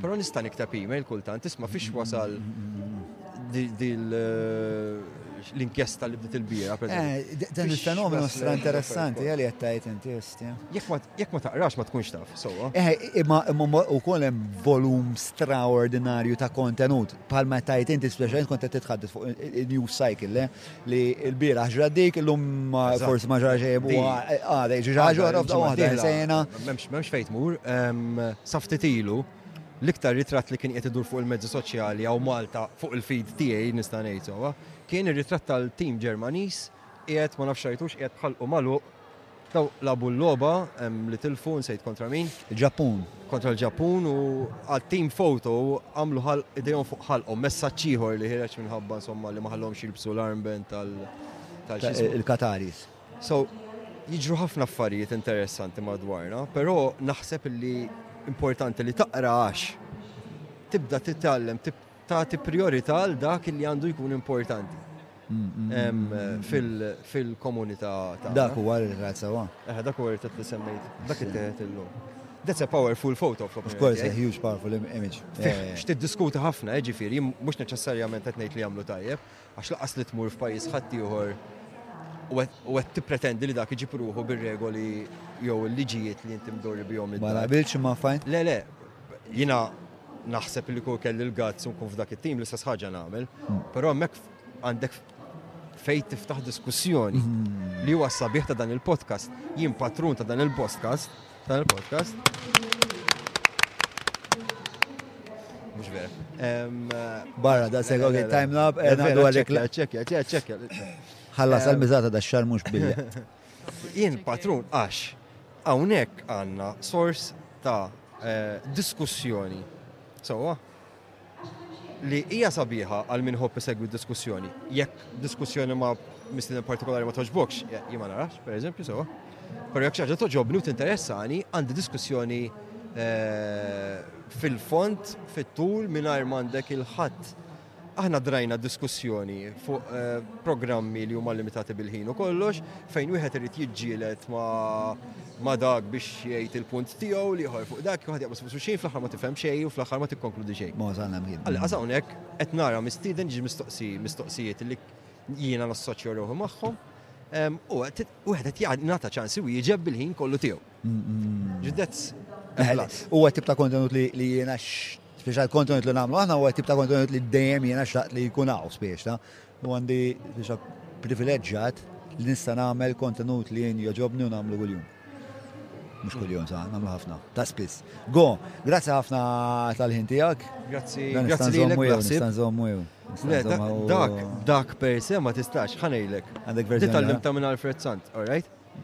Però nista' nikteb email kultant, tisma' fiex wasal l-inkjesta li bdiet il-bira. Eh, dan il-fenomenu stra interessanti għalli għattajt inti Jek ma taqrax ma tkunx taf, sowa. Eh, imma u kolem volum straordinarju ta' kontenut. Palma tajt inti speċjalment kont titħaddis fuq il-news cycle, le? li l-bieraħ ġrat dik, illum forsi ma ġara xejn, u għada ġi ġara ġora f'da waħda sejna. Memx fejt mur, saftit ilu, l-iktar ritratt li kien qed idur fuq il-mezzi soċjali għaw Malta fuq il-feed tiegħi nista' ngħid kien ir-ritratt tal-tim Ġermaniż qiegħed ma nafx rajtux qiegħed bħal u magħluq Dawn lagħbu l-logħba li tilfu nsejt kontra min? Il-Ġappun. Kontra l-Ġappun u għat-team photo għamlu ħal idejhom fuq ħalqhom messaġġ ieħor li ħireġ minħabba insomma li ma ħallhomx jilbsu l-armband tal il-Kataris. So, jiġru ħafna affarijiet interessanti madwarna, però naħseb li importanti li taqra għax tibda titgħallem, tagħti priorità għal dak li għandu jkun importanti fil-komunità ta' Dak u għal razza wa. Eh, dak u għal li semmejt, dak it-tenet illum. That's a powerful photo from Of course, a huge powerful image. X'tiddiskuta ħafna, eh, ġifieri, mhux neċessarjament qed ngħid li jagħmlu tajjeb, Għax laqas li tmur f'pajjiż ħaddieħor u qed tippretendi li dak iġib ruħu bir-regoli jew il-liġijiet li inti mdorri bihom id Ma naqbilx ma' fajn? Le, le, jiena naħseb li kull kelli l-gazz nkun f'dak it-tim li stess ħaġa nagħmel, hmm. però hemmhekk għandek fej tiftaħ diskussjoni hmm. li huwa sabiħ ta' dan il-podcast, jien patrun ta' dan il-podcast, Dan il-podcast. Mux vera. Barra, da' segħu li time lab, għadu għalek. Ċekja, ċekja, ċekja. Ħalla sal-mizata da' xar mux billi. Jien patrun, għax, għawnek għanna sors ta' eh, diskussjoni. Sawa? li hija sabiħa għal min ħobb isegwi d-diskussjoni. Jekk diskussjoni ma' mislin partikolari ma toġbokx, jien ma narax, per eżempju, sewa. Però jekk xaġa toġobni u tinteressani, għandi diskussjoni eh, fil-font, fit-tul, mingħajr m'għandek il-ħadd. Aħna drajna diskussjoni fuq eh, programmi li huma limitati bil-ħin u kollox, fejn wieħed irid jiġġielet ma' ma' dak biex jgħid il-punt tiegħu, l-ieħor fuq dak, kulħadd jaqbes fuq xulxin, fl-aħħar ma tifhem xejn u fl-aħħar ma tikkonkludi xejn. Ma wasalna mkien. Allaqas hawnhekk qed nara mistieden jiġi mistoqsi mistoqsijiet li jiena nassoċja ruħi magħhom u wieħed qed jingħata ċans iwieġeb bil-ħin kollu tiegħu. Ġiddez. U għat tip ta' kontenut li jiena speċjal kontenut li nagħmlu aħna u għat tip ta' kontenut li dejjem jiena xtaqt li jkun hawn spiex ta' U għandi biex privileġġat li nista' nagħmel kontenut li jien joġobni u nagħmlu kuljum. Mhux kuljum sa, nagħmlu ħafna, ta' spiss. Go, grazzi ħafna tal-ħin tiegħek. Grazzi, grazzi li nżommu jew, nista' nżommu jew. Dak, dak per se ma tistax, ħanejlek. Għandek verżjoni. Titgħallimta minn Alfred Sant, all right?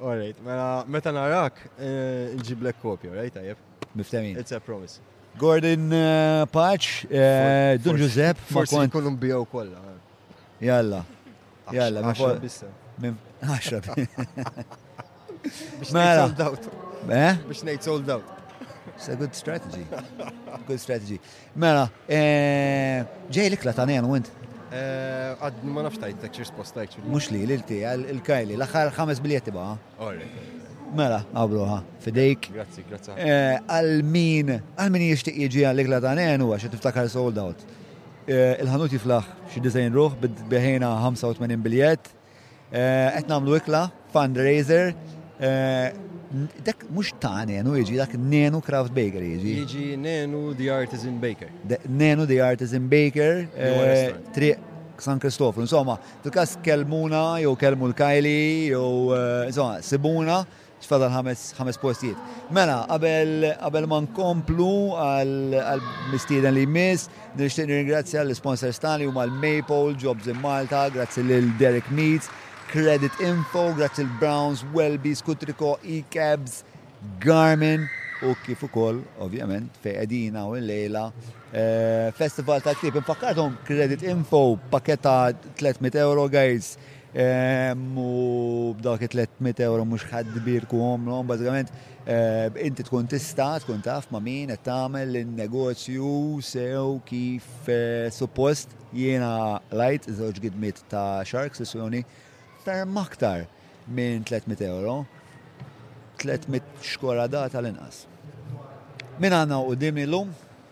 All right, mela meta narak nġiblek kopja, right, tajjeb? Miftemin. It's a promise. Gordon eh, Paċ, eh, Dun Giuseppe, forsi jkunu mbijaw kollha. Eh. Jalla. Jalla, ma for. Minn għaxra. Biex mela. ngħid sold out. It's a good strategy. Good strategy. Mela, ġej l-ikla ta' nejn u int? Għad ma nafx tajtek x'risposta actually. Mhux li, lil ti, il-kajli, l-aħħar ħames biljetti baqa. Mela, għabruħa, fidejk. Grazzi, grazzi. Għal min, għal min jixtieq jiġi għall-ikla ta' nejn u għax tiftakar sold out. Il-ħanut jiflaħ xi disejn ruħ bid-beħina 85 biljett. Eh, qed nagħmlu ikla, fundraiser, eh, dak mhux ta' nenu jiġi dak nenu craft baker jiġi. Jiġi nenu the artisan baker. Nenu the artisan baker, eh, triq San Kristofru. Insomma, fil-kas kelmuna jew kelmu l-kajli jew insomma sibuna X'fadal ħames postijiet. Mela, qabel ma nkomplu għal mistieden li jmiss, nixtieq nirringrazzja l-sponsors tani huma l-Maple, Jobs in Malta, grazzi lil Derek Meets, Credit Info, grazzi l-Browns, Welby, Scutrico, E-Cabs, Garmin u kif ukoll, ovvjament, fejn qegħdin u l-lejla eh, Festival ta' Ktib. Infakkarhom Credit Info, paketta 300 euro, guys, u b'dawk it-300 mhux ħadd kbir kuhomlhom, bażikament inti tkun tista' tkun taf ma' min qed tagħmel in-negozju sew kif eh, suppost jiena lajt żewġ gidmiet ta' sharks li suni ferm aktar minn 300 euro, 300 xkora data l-inqas. Min għandna u dimni l-lum?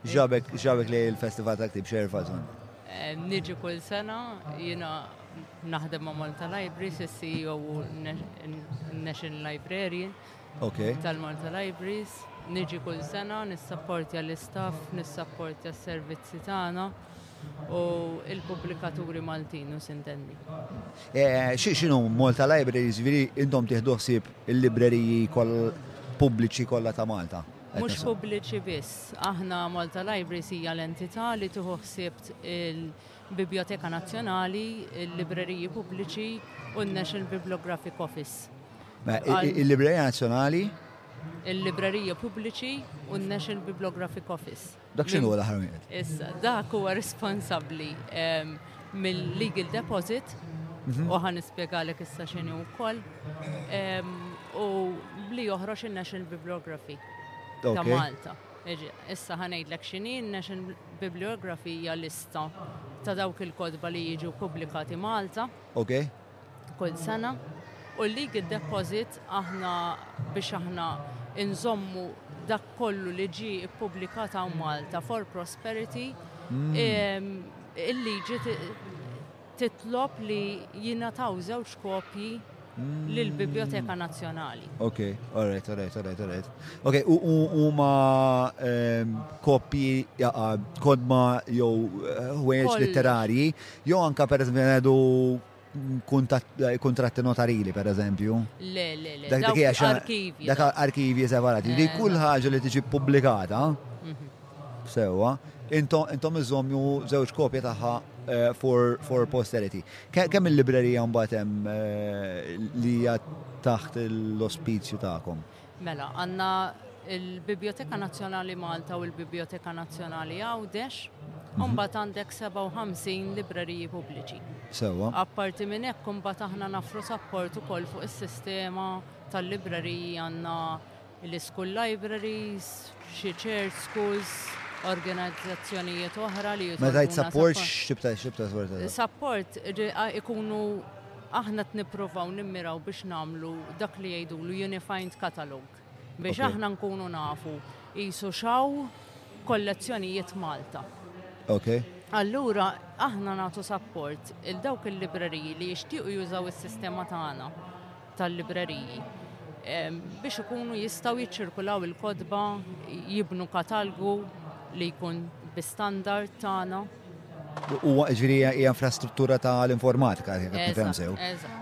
Ġabek, ġabek li l-Festival ta' Ktib Xerif Azon? Eh, niġi kull sena, jina naħdem ma' Malta Library, sessi e u National Librarian okay. tal-Malta Libraries. Niġi kull sena, nissapportja l-istaff, nissapportja s-servizzi tagħna u il-publikaturi Maltin u sintendi. Eh, xinu Malta Libraries, viri intom tiħdu ħsieb il-libreriji pubbliċi kollha ta' Malta? Mhux pubbliċi biss. Aħna Malta Libraries hija l-entità li tieħu ħsieb il-Bibjoteka Nazzjonali, il-Libreriji Pubbliċi u n-National Bibliographic Office. Mela, Il-Librerija Nazzjonali? Il-Librerija Pubbliċi u n-National Bibliographic Office. Dak xinu huwa l-aħħar wieħed? Issa, dak huwa responsabbli ehm, mill-legal deposit mhm. u ħan nispjegalek issa x'inhu wkoll ehm, u li joħroġ in-National Bibliography ta' Malta. Issa ħanejdlek x'inhi n-National Bibliography hija lista ta' dawk il-kodba li jiġu pubblikati Malta. Okay. kull sena u l-legal deposit aħna biex aħna inżommu dak kollu li ġi ippubblikat hawn Malta for prosperity mm. il-liġi titlob li jingħataw żewġ kopji l-Biblioteka Nazzjonali. Ok, alright, alright, alright, alright. Ok, u ma kopji kodma jew eh, ħwejġ literarji Jew anka per eżempju ngħidu kuntratti notarili per eżempju. Le, le, le. Dak hija arkivji. Dak arkivji separati. Li eh, kull ħaġa li tiġi pubblikata mhm. sewwa, intom iżomm ju żewġ kopja tagħha eh, for, for posterity. Kemm il-librerija mbagħad hemm eh, li hija taħt l-ospizju tagħkom? Mela, għandna il-Bibjoteka Nazzjonali Malta u l-Bibjoteka Nazzjonali Għawdex, u mhm. mbagħad għandek 57 libreriji pubbliċi. Sewa. Apparti minn hekk imbagħad aħna nafru sapport ukoll fuq is-sistema tal-libreriji għandna l-school libraries, xi church schools, organizzazzjonijiet oħra li jitolbu. Meta jgħid support x'tibta x'tibta support? Support ikunu Aħna qed nippruvaw nimmiraw biex nagħmlu dak li jgħidulu unified catalogue biex aħna nkunu nafu qisu x'hawn kollezzjonijiet Malta. Allura aħna nagħtu sapport il dawk il-libreriji li jixtiequ jużaw is-sistema tagħna tal-libreriji biex ikunu jistgħu jiċċirkulaw il-kotba, jibnu katalgu li jkun bi standard tagħna. Huwa ġifieri hija infrastruttura ta' l-informatika jekk qed nifhem sew.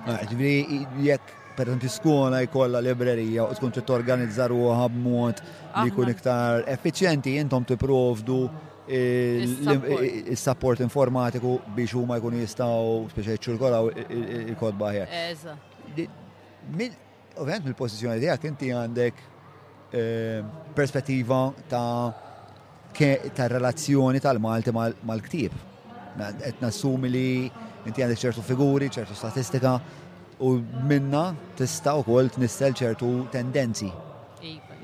Ah, ġifieri jekk pereżempju skola jkollha librerija u tkun trid torganizza ruħha b'mod li jkun iktar effiċjenti intom tipprovdu il-support informatiku biex huma jkunu jistgħu speċi ċirkolaw il-kodba ħjar. Ovvjament mill-pożizzjoni tiegħek inti għandek eh, perspettiva ta' ta' relazzjoni tal-Malti mal-ktib. Qed nassumi li inti għandek ċertu figuri, ċertu statistika u minna tista' wkoll tnissel ċertu tendenzi. Iva.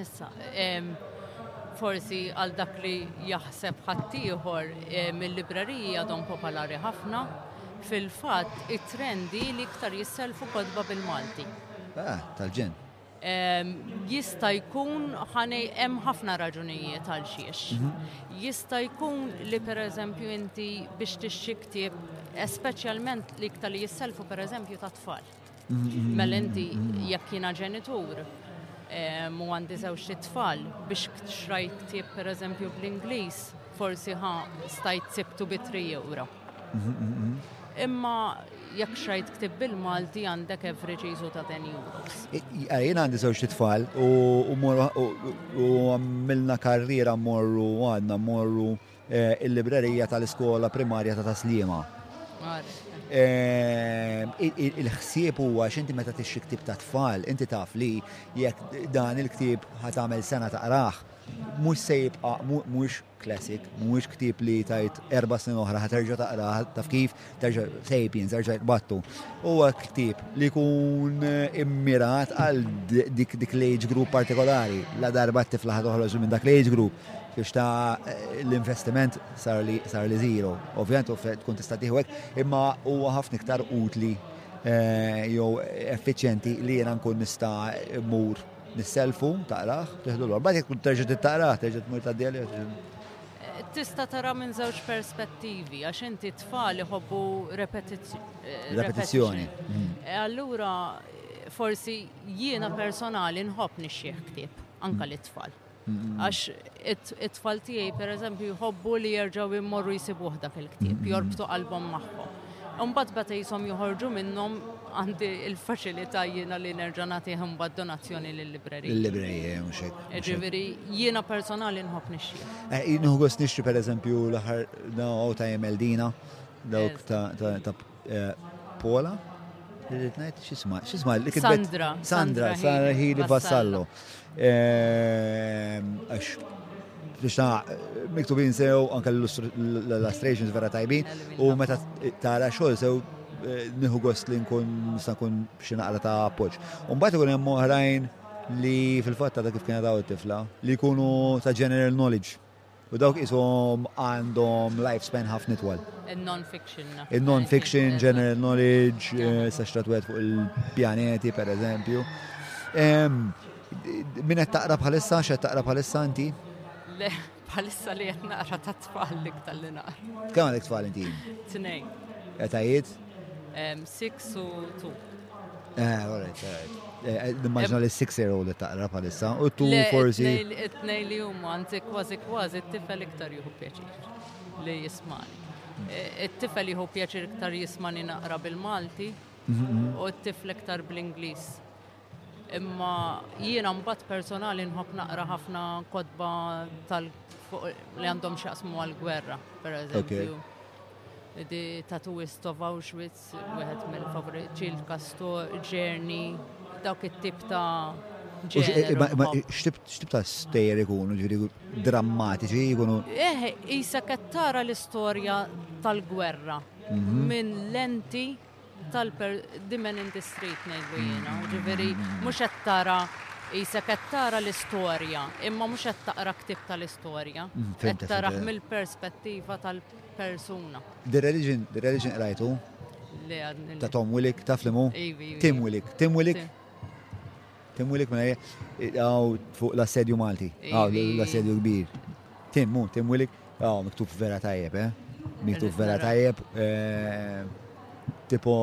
Issa, forsi għal dak li jaħseb ħaddieħor eh, mill-libreriji għadhom popolari ħafna, Fil-fatt, it-trend hi li iktar jissellfu kotba bil-Malti. Ah, tal-ġen. Jista' jkun ħanej hemm ħafna raġunijiet għal xiex. Mhm. Jista' jkun li pereżempju inti biex tixxi ktieb, speċjalment li iktar li jisselfu pereżempju ta' tfal. Mela inti jekk jiena ġenitur u għandi żewġ tfal biex xrajt ktieb pereżempju bl-Ingliż, forsi ħa stajt sibtu bi 3 euro. Imma jekk xrajt ktieb bil-Malti għandek average jisu ta' 10 euros. Jien għandi żewġ tfal u għamilna karriera morru għadna morru Il-librerija tal-iskola primarja ta' Taslima. Il-ħsieb huwa x'inti meta tixtri ktib ta' tfal, inti taf li jekk dan il-ktib ħatamel sena taqrah, mhux se jibqa' mhux classic, mhux ktib li tajt erba' snin oħra ħaterġa' taqrah taf kif, terġa' Sapiens, terġa' jqbattu. Huwa ktieb li jkun eh, immirat għal dik dik l-age group partikolari. La darba t-tifla ħatoħroġ minn dak l-age group biex ta' eh, l-investiment sar li sar li zero. Ovvjament tkun tista' tieħu imma huwa ħafna iktar utli eh, jew effiċjenti li jiena nkun nista' mmur nisselfu, taqraħ, teħdu l-għor. Bad jekk terġa' tittaqraħ, terġa' tmur ta' Tista' tara minn żewġ perspettivi, għax inti tfal iħobbu eh, repetizzjoni. Mm. Eh, allura, forsi jiena personali nħobb nixxieħ ktieb, anka li tfal. Mm. Għax it-tfal tiegħi, per eżempju, jħobbu li jerġgħu jmorru jisibuh dak il-ktieb, mm. jorbtu qalbhom magħhom. Imbagħad meta qishom joħorġu minnhom għandi l-faċilità jiena li nerġa' nagħtih imbagħad donazzjoni lill-librerija. Lill-librerija eh, mhux hekk. Jiġifieri jiena personali nħobb nixtri. Eh, Nieħu gost nixtri pereżempju l-aħħar daw ta' Emeldina dawk ta' eh, Pola. Irrid ngħid x'isma' x'isma' li kitbet Sandra Sandra Hili Vassallo. biex ta' miktubin sew anke l-illustrations vera tajbin u meta tara xogħol sew eh, nieħu gost li nkun nista' nkun xi naqra ta' appoġġ. Mbagħad ikun hemm oħrajn li fil-fatt ta' kif kienet daw it-tifla li jkunu ta' general knowledge U dawk ishom għandhom lifespan ħafna itwal. Il-non-fiction. Il-non-fiction, general knowledge, eh, saċta twed fuq il-pjaneti, per eżempju. Min qed taqra bħalissa, x'qed taqra bħalissa inti? Le, bħalissa li qed naqra ta' tfal li tal-li naqra. Kemm għandek tfal inti? Tnej. Etajiet? 6 u 2. Eh, alright, alright. Eh, eh, Nimmaġna li s-six year old taqra palissa, u tu forsi. It-nej li huma, anzi kważi kważi t-tifel iktar juhu pjaċir li jismani. Eh, it-tifel juhu pjaċir iktar jismani naqra bil-Malti mhm. u t-tifel iktar bl-Inglis. Imma jiena mbagħad personali nħobb naqra ħafna kodba tal li għandhom xaqsmu għal-gwerra, per eżempju. Okay. Di tatu istova u xwit Wieħed mill-favori Chill Castor, Journey, dawk it-tip ta' Xtib ta' stejjer ikunu ġiri drammatiċi ikunu. Eh, jisa kattara l-istorja tal-gwerra mhm. minn lenti tal-dimen in the street nejbu jena. Mhm. Ġiviri, mux kattara jisa kattara l-istorja, imma mux kattara ktib tal-istorja. Kattara mhm, mill-perspettiva tal persuna. The Religion, The Religion qrajtu? Le għadni. Ta' Tom Willick, taf li mu? Tim Willick, Tim Willick? Tim Willick minna mela għaw fuq l-assedju Malti, għaw l-assedju kbir. Tim, mu, Tim Willick, għaw miktub vera tajjeb, eh? Miktub vera tajjeb, eh, tipo,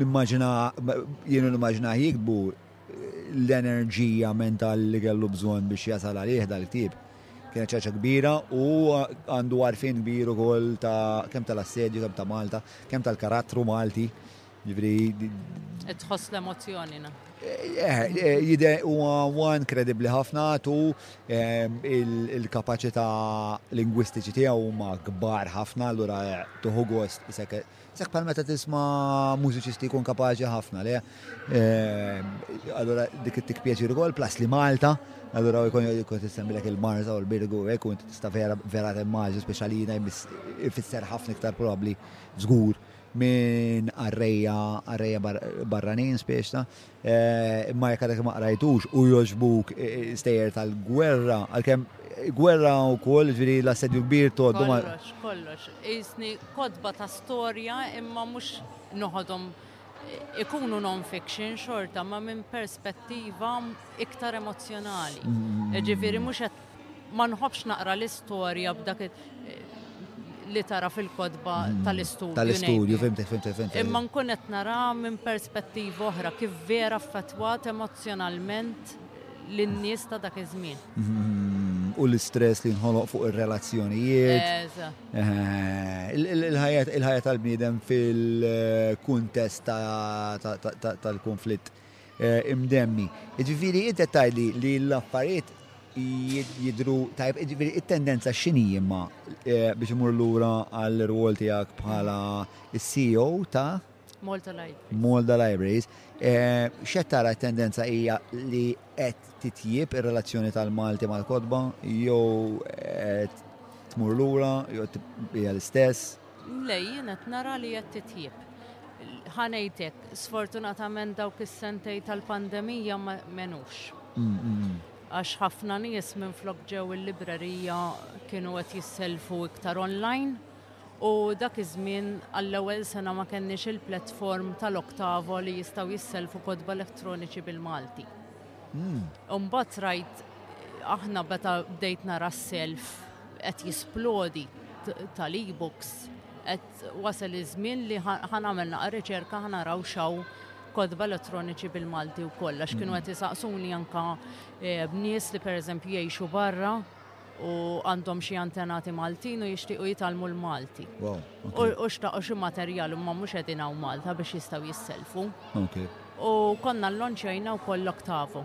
nimmaġina, jienu nimmaġina jikbu eh, l-enerġija mental li kellu bżon biex jasal għalih dal-ktib. Kienet ċaċa kbira u għandu għarfien kbir ukoll ta' kemm tal-assedju, kemm ta' Malta, kemm tal-karattru Malti. Ġifri. Tħoss l-emozjoni, na? Eh, eh, jide u għan kredibli ħafna tu eh, il-kapacita lingwistiċi tiegħu huma kbar ħafna, allura tuħu gost isek Hekk bħal meta tisma' mużiċisti jkun kapaċi ħafna le. Eh, allura dik it-tik pjaċir ukoll plas li Malta, allura jkun jkun tissembilek il-Marsa u l-Birgu hekk u inti tista' vera vera temmaġi speċjalina ifisser ħafna iktar probabbli żgur minn arreja arreja barranin spiex ta' Imma jekk għadek ma qrajtux u jogħġbuk stejjer tal-gwerra, għalkemm gwerra u koll, ġviri l-assedju kbir toddu ma. Kollox, kollox. Isni kodba ta' storja imma mux noħodhom ikunu non-fiction xorta ma minn perspettiva iktar emozjonali. Mm. Ġviri mux Ma nħobbx naqra l-istorja b'dak li tara fil-kodba mm. tal-istudju. Tal-istudju, fimti, fimti, fimti. Imma nkun qed nara minn perspettiva oħra kif vera affettwat emozjonalment lin-nies ta' dak iż-żmien. Mm-hmm. U l-istress li nħoloq fuq ir-relazzjonijiet. Il-ħajja tal-bniedem fil-kuntest tal-konflitt. imdemmi. Jiġifieri int qed tgħidli li l-affarijiet jidhru tajjeb, jiġifieri t-tendenza x'inhi imma biex immur lura għall-irwol tiegħek bħala s-CEO ta' Malta Libraries. Malta Libraries. X'qed tara t-tendenza hija li qed titjieb ir-relazzjoni tal-Malti mal-kotba jew tmur lura jew hija l-istess? Le, jien qed nara li qed titjieb. Ħa ngħid hekk, sfortunatament dawk is-sentej tal-pandemija ma menux. Mm, mm, mm. Għax ħafna nies minn flok ġew il-librerija kienu qed jisselfu iktar online u dak iż-żmien għall-ewwel sena ma kenniex il-platform tal-Oktavo li jistgħu jisselfu kodba elettroniċi bil-Malti. Imbagħad rajt aħna beta bdejt nara s-self Qed jisplodi tal-e-books qed wasal iż-żmien li ħanagħmel naqra riċerka ħanaraw xaw kodba elettroniċi bil-Malti wkoll għax kienu qed isaqsuni anka eh, b'nies li pereżempju jgħixu barra u għandhom xi antenati Maltin u jixtiequ jitalmu l-Malti. U xtaqgħu xi materjal imma mhux qegħdin hawn Malta biex jistgħu jisselfu. U konna l-lonċajna wkoll l-oktavu.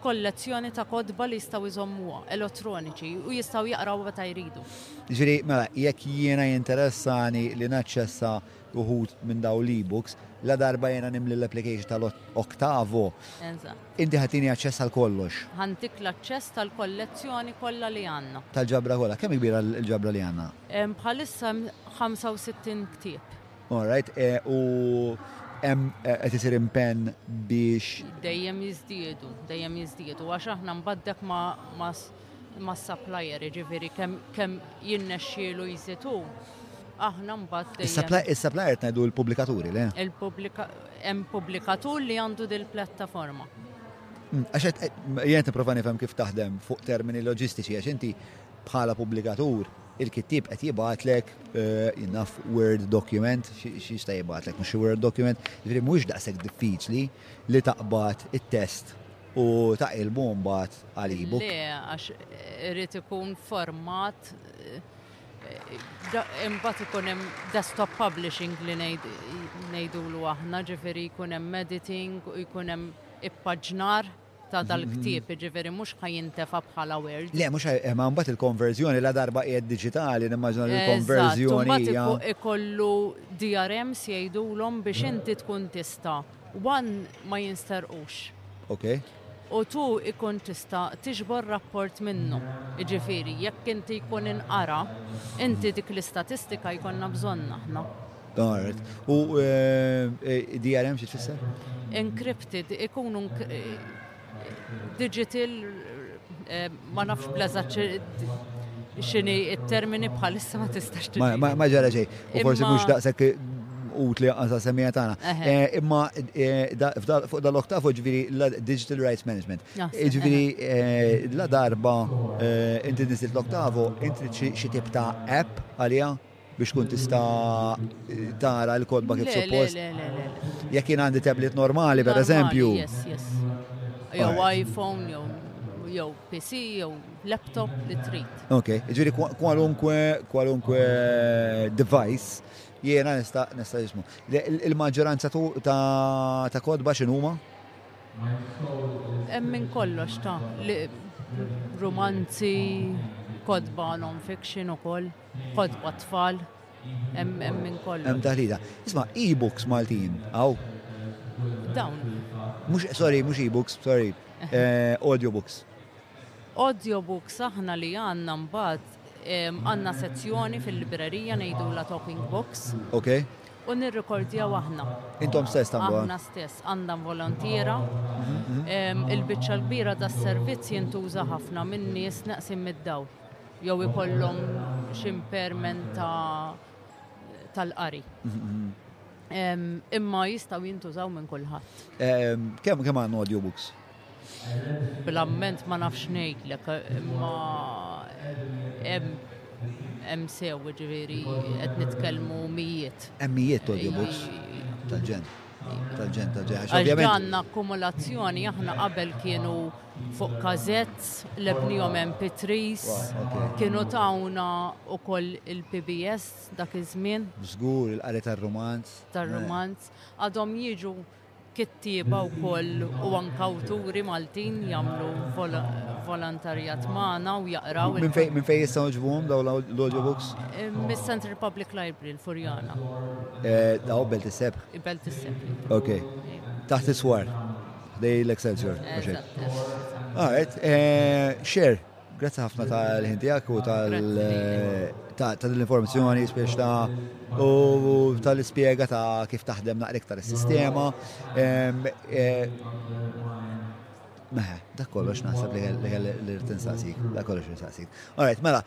kollezzjoni ta' kotba li jistgħu jżommuha, elotroniċi, u jistgħu jaqrawha meta jridu. Jiġifieri, mela, jekk jiena jinteressani li naċċessa uħud minn dawn l-e-books, ladarba jiena nimli l-application tal-Octavo, inti ħa tini aċċess għal kollox. Ħa ntik l-aċċess tal-kollezzjoni kollha li għandna. Tal-ġabra kollha. Kemm hi kbira l-ġabra li għandna? Bħalissa hemm 65 ktieb. All right, e, u hemm e, qed isir impenn biex dejjem jiżdiedu, dejjem jiżdiedu għax aħna mbaddek ma, ma, ma supplier, ġifieri kemm kemm jinnexxielu jżitu aħna mbagħad Is-supplier tnajdu l-pubblikaturi, le? Il-pubblika hemm pubblikatur li għandu dil-plattaforma. Mm, għax eh, jien nipprova nifhem kif taħdem fuq termini loġistiċi għax inti bħala pubblikatur Il-kittieb qed jibgħatlek, jien naf, Word document, x'jista' jibgħatlek mhux xi Word document, jiġifieri mhuwiex daqshekk diffiċli li taqbad it-test u taqilbu mbagħad għal e-book. Le, għax irid ikun format imbagħad ikun hemm desktop publishing li ngħidulu aħna, ġifieri jkun hemm editing u jkun hemm ippaġnar. ta' dal-ktieb, ġifiri mhux ħa jintefa bħala word. Le, mhux eh, ma mbagħad il-konverżjoni la darba qiegħed diġitali, nimmaġina li l-konverżjoni. Mbagħad ikollu DRM si jgħidulhom biex inti tkun tista' one ma jinsterqux. Ok. U tu ikun tista' tiġbor rapport minnu. Ġifiri, jekk inti jkun inqara, inti dik l-istatistika jkollna bżonn aħna. Alright. U eh, DRM xi tfisser? Encrypted, ikunu digital eh, ma nafx blazaċ xini il-termini bħalissa ma tistax t Ma ġara xej, u forsi mux daqsek utli għansa semmija tagħna. Eh, imma eh, fuq dal-lok tafu ġviri digital rights management. Ah, ġviri eh, la darba inti nisit lok tafu, inti xi tip ta' app għalija biex kun tista tara l-kodba kif suppost. Jekk jien għandi tablet normali, per eżempju. Jew iPhone, jew jew PC, jew laptop li trid. Ok, ġiri kwalunkwe kwalunkwe device jiena nista' nista' jismu. Il-maġġoranza ta' kodba x'inhuma? Hemm minn kollox ta' romanzi, kodba non-fiction ukoll. Kotba t-tfal, hemm hemm minn kollu. Hemm taħlita. Isma' e-books Maltin, aw. Dawn. Mhux sorry, mhux e-books, sorry. Eh, audiobooks. Audiobooks aħna li għandna mbagħad għandna sezzjoni fil-librerija ngħidu la talking books. Okay u nirrikordjaw aħna. Intom stess tagħmlu. Aħna stess għandha volontiera. Mhm. Il-biċċa l-kbira tas-servizz jintuża ħafna minn nies naqsim mid-dawl. jew ikollhom xi impairment tal-qari. Imma jistgħu jintużaw minn kulħadd. Kemm kemm għandna audiobooks? Bl-amment ma nafx ngħidlek, imma hemm sew ġifieri qed nitkellmu mijiet. Hemm mijiet audiobooks tal-ġen. Għax għanna akkumulazzjoni aħna qabel kienu fuq kazett, lebnijom MP3s, kienu tawna u koll il-PBS dak iż-żmien. Zgur, il-qari tar-romanz. Tar-romanz. Għadhom jiġu kittiba u koll u ankawturi Maltin jamlu volontarjat maħna u jaqraw. Minn fej jistaw ġbuħum daw l-audiobooks? Mis-Central Public Library. Furjana. Daw eh, Belt is-Sebħ? Belt is-Sebħ. Ok. Taħt is-swar. Dej l-Excelsior. Għajt, eh, xer, grazzi ħafna tal-ħin tiegħek u tal-informazzjoni eh, spiex ta' u tal-ispjega ta' kif taħdem naqrek tal-sistema. Meħe, dak kollox naħseb li l-irtinsaqsik, dak kollox irtinsaqsik. All right, mela,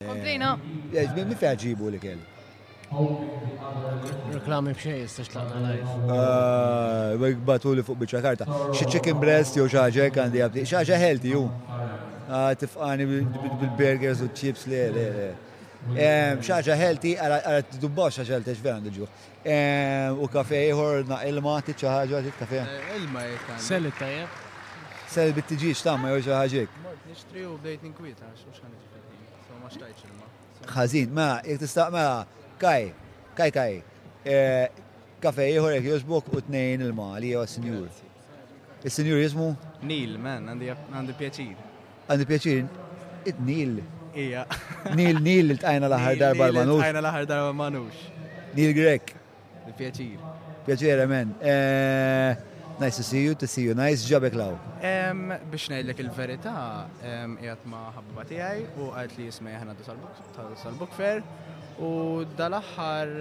Komplina. Jgħid, minn fejn ġibu li kell? Reklami b'xej jistax tagħna live. Ah, batu li fuq biċċa karta. Xi chicken breast jew xi ħaġa hekk għandi għabdi. Xi ħaġa healthy hu. Ah, tifqani bil-burgers u chips le le le. Ehm, xi ħaġa healthy għara t-dubbaw xi ħaġa healthy x'veran diġu. Ehm, u kafe ieħor na ilma tiċċa xi ħaġa tit kafe. Eh, ilma jekk. Sel tajjeb. Sel bit-tiġix ta' ma jew xi ħaġa. Nixtri u bdejt ninkwieta x'għandix. Ħażin, ma, mela, jek tista' ma, mela, kaj, kaj kaj. Eh, kafe ieħor jek jogħġbok u tnejn il-ma li jew sinjur. Is-sinjur jismu? Nil, man, għandi pjaċir. Għandi pjaċir? Nil. Ija. Nil, Nil, il-tajna l-ħar darba manux. Il-tajna l-ħar darba manux. Nil Grek. Pjaċir. Pjaċir, amen. Eh, Nice to see you, to see you nice, ġabek law. Biex ngħidlek il-verità, qiegħed ma' ħabba tiegħi u għalt li jismej ħana tal-book fair u dal-aħħar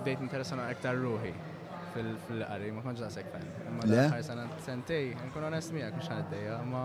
bdejt interessana aktar ruħi fil-qari, ma konġa sekk fan. Ma dal-aħħar sentej, nkun onest miegħek mhux ħaddejja, ma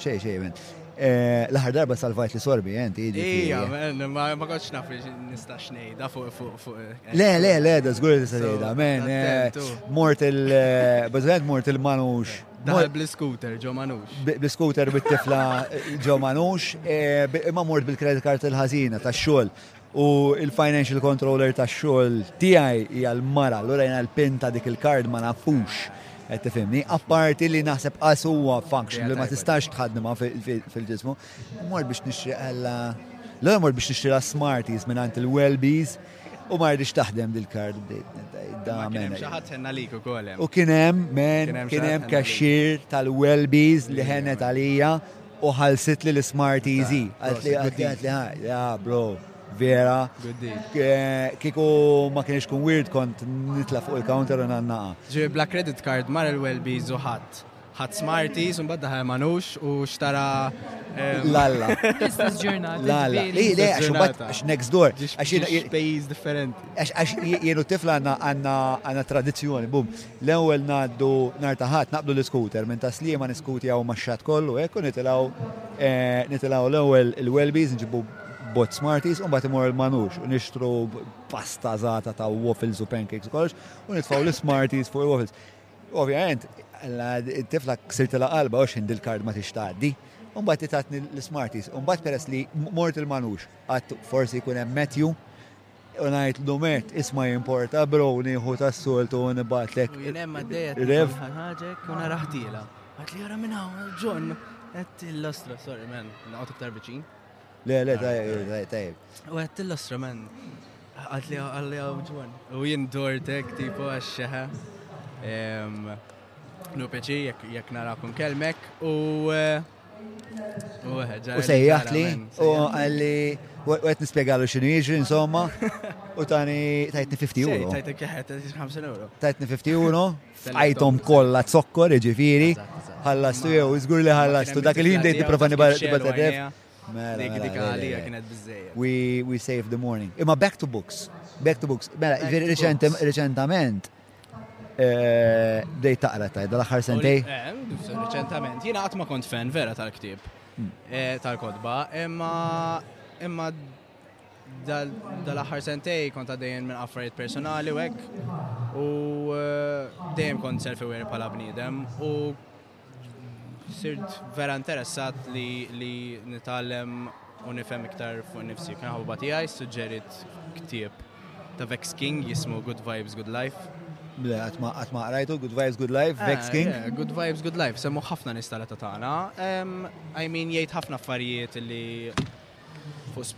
Xej, xej, men. Eh, l-aħħar darba salvajt li sorbi, eh, inti. Ija, men, ma konċ naf li nista xnejda fuq fuq fuq. Eh, le, le, le, da zgur li xnejda, men. Mort il, bazzajt mort il-manux. Daħal bl-scooter, ġo manux. Bl-scooter bit-tifla ġo manux, imma mort bil-credit card il-ħazina ta' xol. U il-financial controller ta' xogħol tiegħi hija l-mara, allura jiena l-pin ta' dik il-kard ma nafux qed tifhimni, apparti li naħseb qas huwa function li ma tistax tħaddimha fil-ġismu. Mort biex nixtri għalla. L-għura mort biex nixtri Smarties minn għand il-Welbies u ma rridx taħdem dil-kard U kien hemm men, kien hemm cashier tal-Welbies li ħenet għalija U ħallsitli l-Smarties hi. Qaltli qaltli qaltli ha, ja bro, vera. Eh, Kieku ma kienx kun weird kont nitla' fuq il-counter u nannaqa. Ġifieri bla credit card mar il-Welbies u ħadd. Ħadd Smarties u mbagħad daħal Manux u xtara eh, Lalla. L-istess ġurnata. Lalla. ġifieri. Li, le, għax Ġurnata. imbagħad għax next door. ġiex Għax jien- ġiex pejjiż differenti. għax- għax jienu tifla għanna għanna għanna tradizzjoni, bum. L-ewwel ngħaddu nhar ta' Ħadd naqbdu l-iskuter minn ta' Sliema niskutjaw max-xatt kollu hekk u nitilgħu nitilgħu l-ewwel il-Welby's nġibu bot Smarties u mbagħad imorru l-Manux u nixtru pasta żgħata ta' waffles u pancakes u kollox u nitfgħu l-Smarties fuq il-waffles. Ovvjament, it-tifla ksirtilha qalbha għax ħin dil-kard ma tix tgħaddi. Mbagħad itatni l-Smarties. Mbagħad peress li mort il-Manux, qatt forsi jkun hemm Matthew, U ngħidlu mett, isma' jimporta bro nieħu tas-soltu u nibgħatlek. U jien hemm għaddejja rev. Ħaġek u nara ħtiela. Għad li jara minn hawn John. Qed l-ostra, sorry man, naqgħod iktar viċin. Le, le, tajjeb, tajjeb. U qed l-ostra man. Għad li għalli għaw John. U jien dortek tipo għax-xeħa. Nu peċi jekk narakum kelmek u eh, U sejjaħt li, u għalli, u għet nispiegalu xinu jiġri, insomma, u tani tajtni 50 euro. Tajtni kħet, 50 euro. Tajtni 50 euro, fajtom kolla zokkor, ġifiri, ħallastu jew, izgur li ħallastu, dak il-ħin dejt niprofa nibataref. Mela, dik mela, dik mela, għalija mela. kienet bizzej. We, we save the morning. Imma back to books. Back to books. Mela, reċentament, Eh, bdejt taqra tajt, dal-axar sentej. Eh, reċentament, jina għatma kont fan vera tal-ktib, hmm. eh, tal-kodba, imma imma dal-axar sentej kont għaddejen minn affarijiet personali u hekk u dejjem kont self-aware pala bniedem u Sirt vera interessat li, li nitgħallem u nifhem iktar fuq nifsi. Kien ħabba tiegħi suġġerit ktieb ta' Vex King jismu Good Vibes, Good Life. Ble, għatma għatma għarajtu, Good Vibes, Good Life, eh, Vex King? Yeah, good Vibes, Good Life, semmu ħafna nistala ta' tagħna. I mean, jgħid ħafna affarijiet li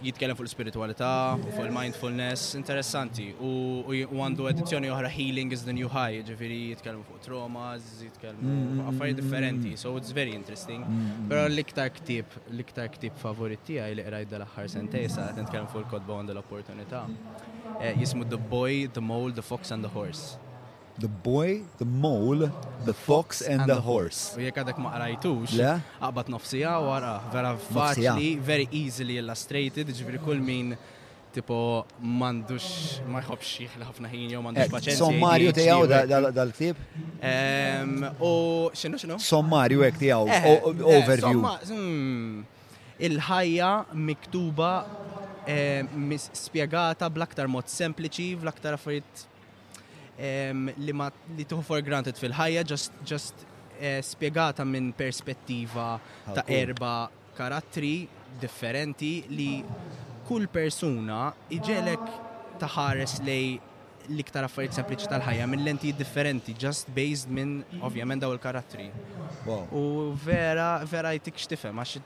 jitkellem fuq l-spiritualità u fuq il-mindfulness, interessanti. U għandu edizzjoni oħra Healing is the New High, ġifiri jitkellmu fuq traumas, jitkellmu mm, fuq mm, affarijiet mm, differenti, so it's very interesting. Pero l-iktar ktib, l-iktar ktib favorit tiegħi li qrajt dal-aħħar sentej sa qed nitkellem fuq il-kodba għandu l-opportunità. Eh, jismu The Boy, The Mole, The Fox and the Horse. The Boy, the Mole, the Fox and the Horse. U jek għadek ma qrajtux, għabat nofsija wara, vera faċli, very easily illustrated, ġifri kull min tipo mandux ma jħobx jieħla ħafna ħin jew mandux eh, paċenzja. Sommarju tiegħu dal-ktieb? U x'inhu x'inhu? Sommarju hekk tiegħu, eh, eh, overview. Hmm, il-ħajja miktuba spiegata bl-aktar mod sempliċi, bl-aktar affarijiet li ma li tuħu for granted fil-ħajja just, just eh, spiegata minn perspettiva ta' erba karattri differenti li kull persuna iġelek taħares lej l-iktar affarijiet sempliċi tal-ħajja minn lenti differenti, just based minn ovvjament daw il-karattri. U vera, vera jtik xtifem, għax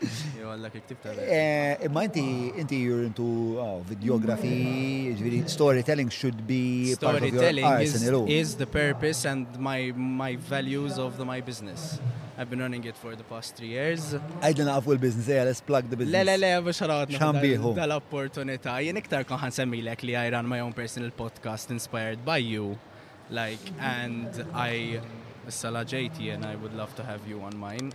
Jew għallak iktib ta' eh, Imma inti inti you're into oh, videography, ġviri storytelling should be storytelling part of your is, is the purpose and my my values of the, my business. I've been running it for the past three years. Għajdin għafu l-biznis, eh, let's plug the business. Le, le, le, biex għalat naħbiħu. Dal-opportunita. Jien iktar konħan semmilek li I run my own personal podcast inspired by you. Like, and I, issa laġejti and I would love to have you on mine.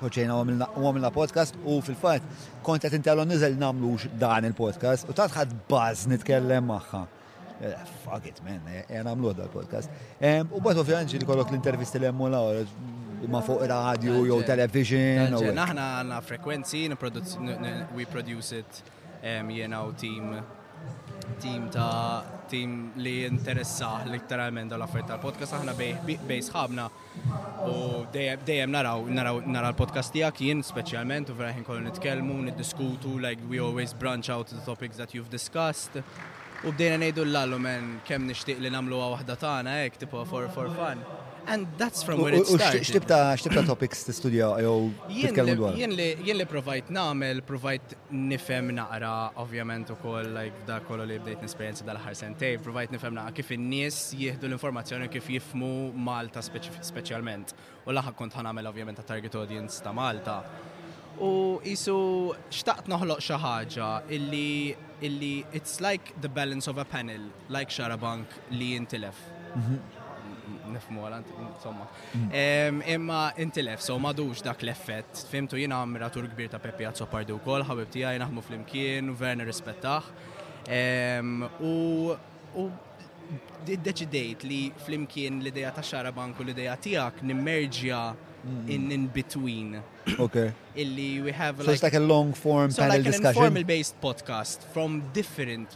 Poġġejna u għamilna podcast u fil-fatt kont qed intellu niżel nagħmlux dan il-podcast u tant ħadd baż nitkellem magħha. Eh, fuck it, man, eh, eh, għamlu dal-podcast. U bat ovvijament li kollok l-intervisti li jemmu law, ma fuq radio jew television. Aħna għanna frekwenzi, we produce it. Jiena u tim tim ta' tim li interessaħ letteralment dal affarijiet tal-podcast aħna bej sħabna u dejjem naraw naraw nara l-podcast tiegħek jien speċjalment u vera ħin kollu nitkellmu niddiskutu like we always branch out the topics that you've discussed u bdejna ngħidu l-lalu men kemm nixtieq li nagħmluha waħda tagħna hekk tipo for for fun. And that's from where it started. X'tib ta' x'tib ta' topics tistudja jew titkellmu dwar? Jien li jien li provajt nagħmel, provajt nifhem naqra ovvjament ukoll like da kollu li bdejt nesperjenza dal-aħħar sentej, provajt nifhem naqra kif in-nies jieħdu l-informazzjoni kif jifmu Malta speċjalment. U l-aħħar kont ħanamel ovvjament ta' target audience ta' Malta. U jisu xtaqt noħloq xi ħaġa illi illi it's like the balance of a panel Like xarabank li jintilef. Mhm. Nifmu għala, insomma. Mhm. Imma intilef, so madux dak l-effett. Fimtu jina ammiratur kbir ta' Peppi Azzo Pardi u kol, ħabib tijaj naħmu fl-imkien, u verna rispettaħ. U deċidejt li flimkien l-ideja ta' xara banku l-ideja tijak nimmerġja mm. in in between. Okay. Illi we have like. So it's like a long form so panel like discussion. So like an informal based podcast from different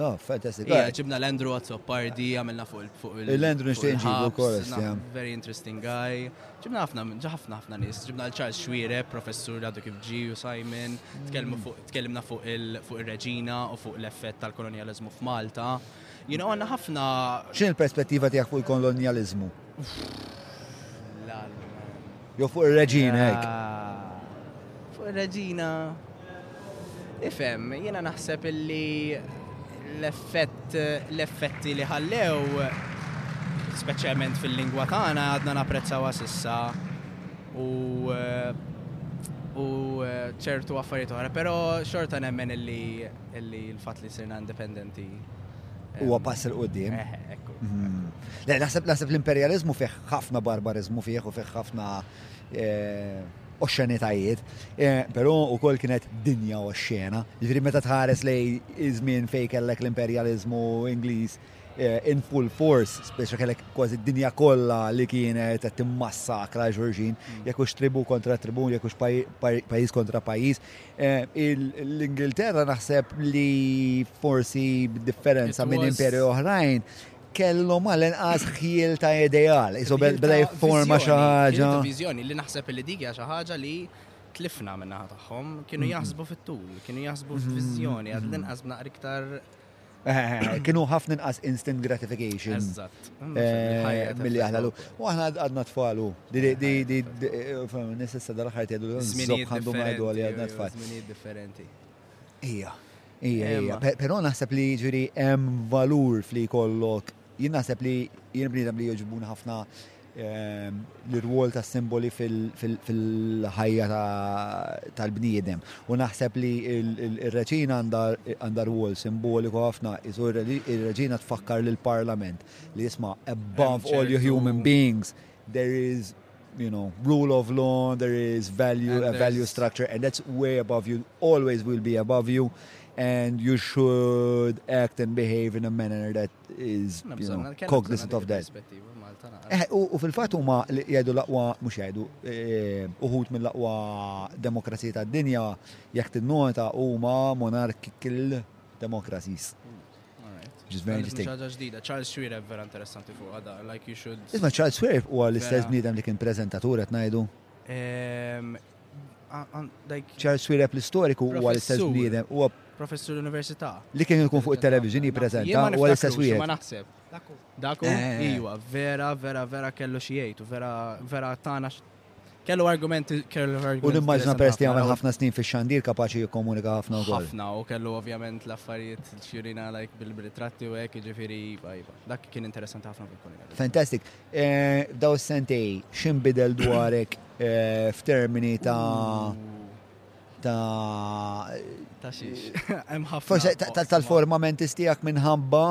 No, fantastic. Yeah, ġibna l-Andrew Azzopardi, għamilna fuq il- L-Andrew nishtiq nġibu kores, Very interesting guy. Ġibna ħafna, ġaħafna ħafna nis. Ġibna l-Charles Xwire, professur għadu kif ġi u Simon. Tkellimna fuq il-reġina u fuq l-effett tal-kolonializmu f'Malta. Jina għanna ħafna. Xin il-perspettiva tijak fuq il-kolonializmu? Jo fuq ir-reġina hekk. Fuq ir-reġina. Ifhem, jiena naħseb illi l-effett l-effetti li ħallew speċjalment fil-lingwa tagħna għadna napprezzawha sissa u u eh, ċertu affarijiet oħra, però xorta nemmen illi illi l-fatt li sirna indipendenti Huwa pass il qudiem eh, eh, hmm. Le, naħseb naħseb l-imperializmu fih ħafna barbarizmu fih u fih ħafna eh, oxxenitajiet, però u koll kienet dinja oxxena. Ġifiri meta tħares li iż-żmien fej kellek l-imperializmu Ingliż in full force, speċa kellek kważi d-dinja kollha li kienet qed timmassakra ġurġin, hmm. jekk hux tribu kontra tribu, jekk hux pajjiż kontra pajjiż, L-Ingilterra naħseb li forsi b'differenza minn imperi oħrajn kellhom għal inqas ħjiel ta' ideal, isu bla forma xi ħaġa. Viżjoni li naħseb li dik hija xi ħaġa li tlifna minnaħa tagħhom, kienu jaħsbu fit-tul, kienu jaħsbu f'viżjoni, għad l-inqas b'naqra iktar Kienu ħafna inqas instant gratification. Eżatt. Eh, Milli jaħlalu. U aħna għadna tfalu. Nisissa dal-ħar tjedu l-żminijiet għandu maħdu għalli għadna tfal. Żminijiet differenti. Ija. Ija, ija. Pero naħseb li ġiri hemm valur fli kollok Jien naħseb li jien bniedem li jogħġbuni ħafna ehm, l-rwol ta' simboli fil-ħajja tal-bniedem. U naħseb li il-reċina għandha rwol simboliku ħafna, iżu il-reċina tfakkar l-parlament li jisma above all your human beings, There is, you know, rule of law, there is value, a value structure and that's way above you, always will be above you and you should act and behave in a manner that is you know, cognizant of that. Eh, u fil-fat huma li jgħidu l-aqwa mhux jgħidu eh, uħut mill-aqwa demokrazija tad-dinja jekk tinnota huma monarchical demokrazijas. ġaġa ġdida, Charles Schwerer vera interessanti fuq għada, like you should. Isma Charles Schwerer u għal-istess bnidem li kien prezentatur għet najdu. Ehm, Charles Schwerer l-istoriku u għal-istess bnidem u professur l-università. Li kien jkun fuq il-television jiprezenta u għal-istess wieħed. Ma naħseb. Daku, eh. iwa, vera, vera, vera kellu xiejtu, vera, vera tana Kellu argumenti, kellu argumenti. U nimmaġna peress li għamel ħafna snin fi xandir kapaċi jikkomunika ħafna u Ħafna, u kellu ovvjament l-affarijiet xjurina like bil-ritratti u hekk, ġifiri, iva, iva. Dak kien interessanti ħafna fil-konika. Fantastic. Eh, daw sentej, xim bidel dwarek eh, f'termini ta' ta' ta' xiex. Forse tal-formamenti stijak minħabba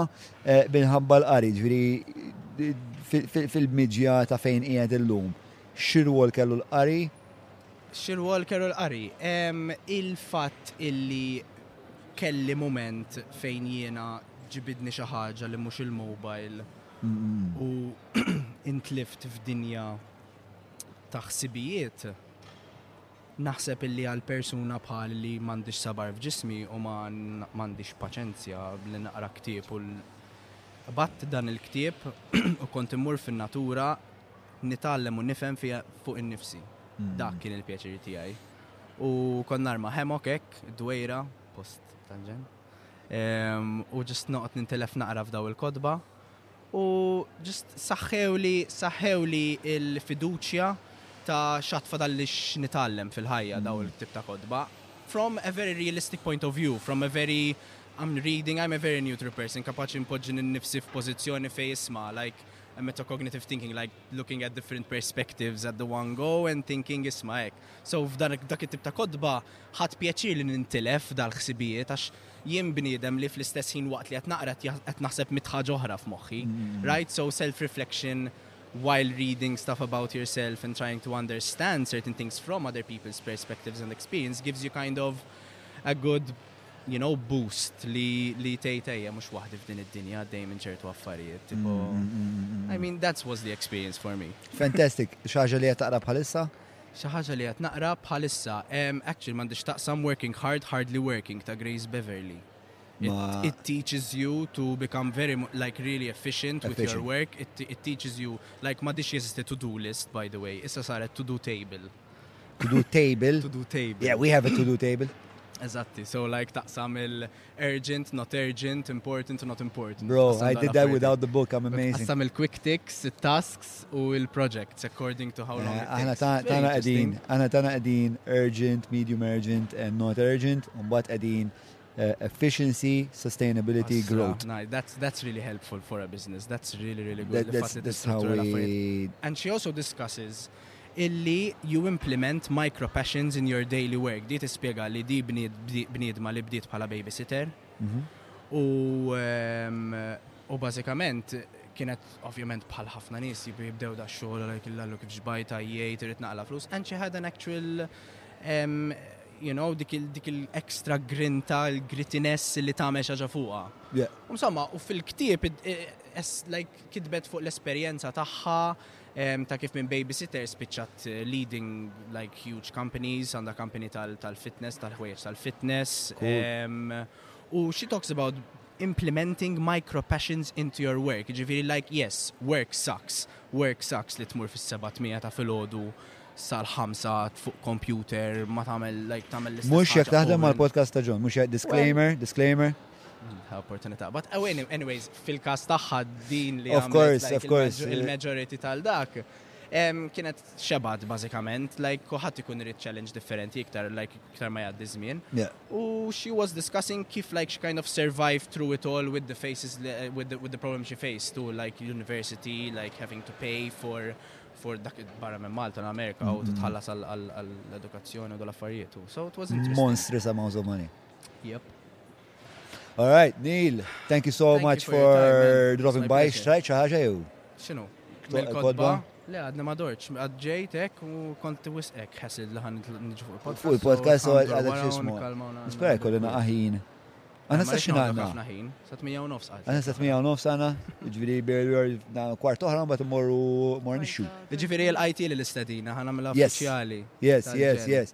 eh, minħabba l-qari, ġviri fil-midġja ta' fejn qiegħed illum. lum Xi rwol kellu l-qari? Xi rwol kellu l-qari? Il-fatt illi kelli mument fejn jiena ġibidni xi ħaġa li mhux il-mobile u intlift f'dinja ta' ħsibijiet, naħseb illi għal persuna bħali li m'għandhiex sabar f'ġismi u ma m'għandhiex paċenzja li naqra ktieb u l-, qbadt dan il-ktieb u kont immur fin-natura, nitgħallem u nifhem fija fuq innifsi. Dak kien il-pjaċir tiegħi. U kon narma hemok hekk, dwejra, post tanġen. U ġist noqgħod nintilef naqra f'daw il-kodba. U ġist saħħewli, saħħewli il-fiduċja ta' xatt fadalli x'nitgħallem fil-ħajja daw mm. il-tip ta' kodba. From a very realistic point of view, from a very I'm reading, I'm a very neutral person, kapaċi npoġġi n-nifsi f'pożizzjoni fej isma, like, a metacognitive thinking, like looking at different perspectives at the one go and thinking isma ek. So f'dan dak it-tip ta' kodba ħadd pjaċir li nintilef dal-ħsibijiet għax jien bniedem li fl-istess ħin waqt li qed naqra qed naħseb mit ħaġa oħra f'moħħi. Mm. Right? So self-reflection while reading stuff about yourself and trying to understand certain things from other people's perspectives and experience gives you kind of a good you know, boost li li tgħid ejja mhux waħdi f'din id-dinja għaddej minn ċertu affarijiet. Tipo, I mean, that was the experience for me. Fantastic. Xi ħaġa li qed taqra bħalissa? Xi ħaġa li qed naqra bħalissa. Em, Actually, m'għandix taqsam Working Hard, Hardly Working ta' Grace Beverly. It, Ma- it teaches you to become very, mu- like, really efficient with your Efficient. work. It, it teaches you, like, m'għadix jeżisti to-do list, by the way. Issa saret to-do table. to do table. to do table. Yeah, we have a to do table. Eżatti, so like taqsam il-urgent, not urgent, important, not important. Bro, I did that without the book, I'm amazing. Taqsam il-quick ticks, il-tasks u il-projects according to how long it eh, takes. Aħna tana qegħdin, aħna tana qegħdin urgent, medium urgent and not urgent, u mbagħad qegħdin uh, efficiency, sustainability, Asra, growth. Nice. That's that's really helpful for a business. That's really really good. That, that's, that's how we. And she also discusses illi you implement micro passions in your daily work. Di tispjega li di bniedma li bdiet bħala babysitter. Mhm. U ehm, u bażikament kienet ovvjament bħal ħafna nies jibdew da xogħol għal killallu kif ġbajt għajjej trid naqla flus and she had an actual um, you know dik il-extra grinta l-grittiness li tagħmel xi ħaġa fuqha. Insomma, u fil-ktieb like kitbet fuq l-esperjenza tagħha ta' kif minn babysitter spiċċat eh, leading like huge companies, għandha company tal-fitness, tal-ħwejjeġ tal-fitness. U she talks about implementing micro passions into your work. Ġifiri, like, yes, work sucks. Work sucks li tmur fis-700 ta' filgħodu sal-ħamsa fuq computer, ma tagħmel like tagħmel l-istess. Mhux jekk taħdem mal-podcast ta' John, mhux disclaimer, disclaimer. Opportunità. But oh, anyways, fil-kas tagħha din li Of course, of course. Il-majority tal-dak kienet xebad bażikament, like kuħat ikun irid challenge differenti iktar like iktar ma jgħaddi żmien. U she was discussing kif like she kind of survived through it all with the faces with the, with the problem she faced to like university, like having to pay for for dak barra minn Malta l Amerika u titħallas għall-edukazzjoni u dal-affarijiet. So it was interesting. Monstrous amounts of money. Yep. All right, Neil, thank you so thank much you for, for dropping by. Xtrajt xi ħaġa jew? X'inhu? Mill-kodba? Le, għadna ma dorċ, għad ġejtek u kont wisqek ħasil li ħan nġu fuq il-podcast. Fuq il-podcast u għadek xismu. Nispera kolli naqaħin. Għana sa xina għanna. Sa 8 nofs għal. Għana sa 8 nofs għana, ġviri berri kwart oħra bat morru morru nixxu. Ġviri l-IT li l-istadina, għana mela uffiċjali. Yes, yes, yes.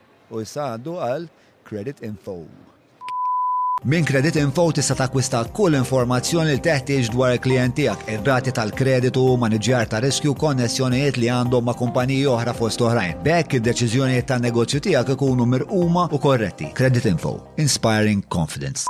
U issa ngħaddu għal Credit Info. Minn Credit Info tista' takkwista kull informazzjoni li teħtieġ dwar il-klijent tiegħek, ir-rati tal-kreditu, maniġjar ta' riskju, konnessjonijiet li għandhom ma' kumpaniji oħra fost oħrajn. B'hekk id-deċiżjonijiet tan-negozju tiegħek ikunu mirquma u korretti. Credit Info, inspiring confidence.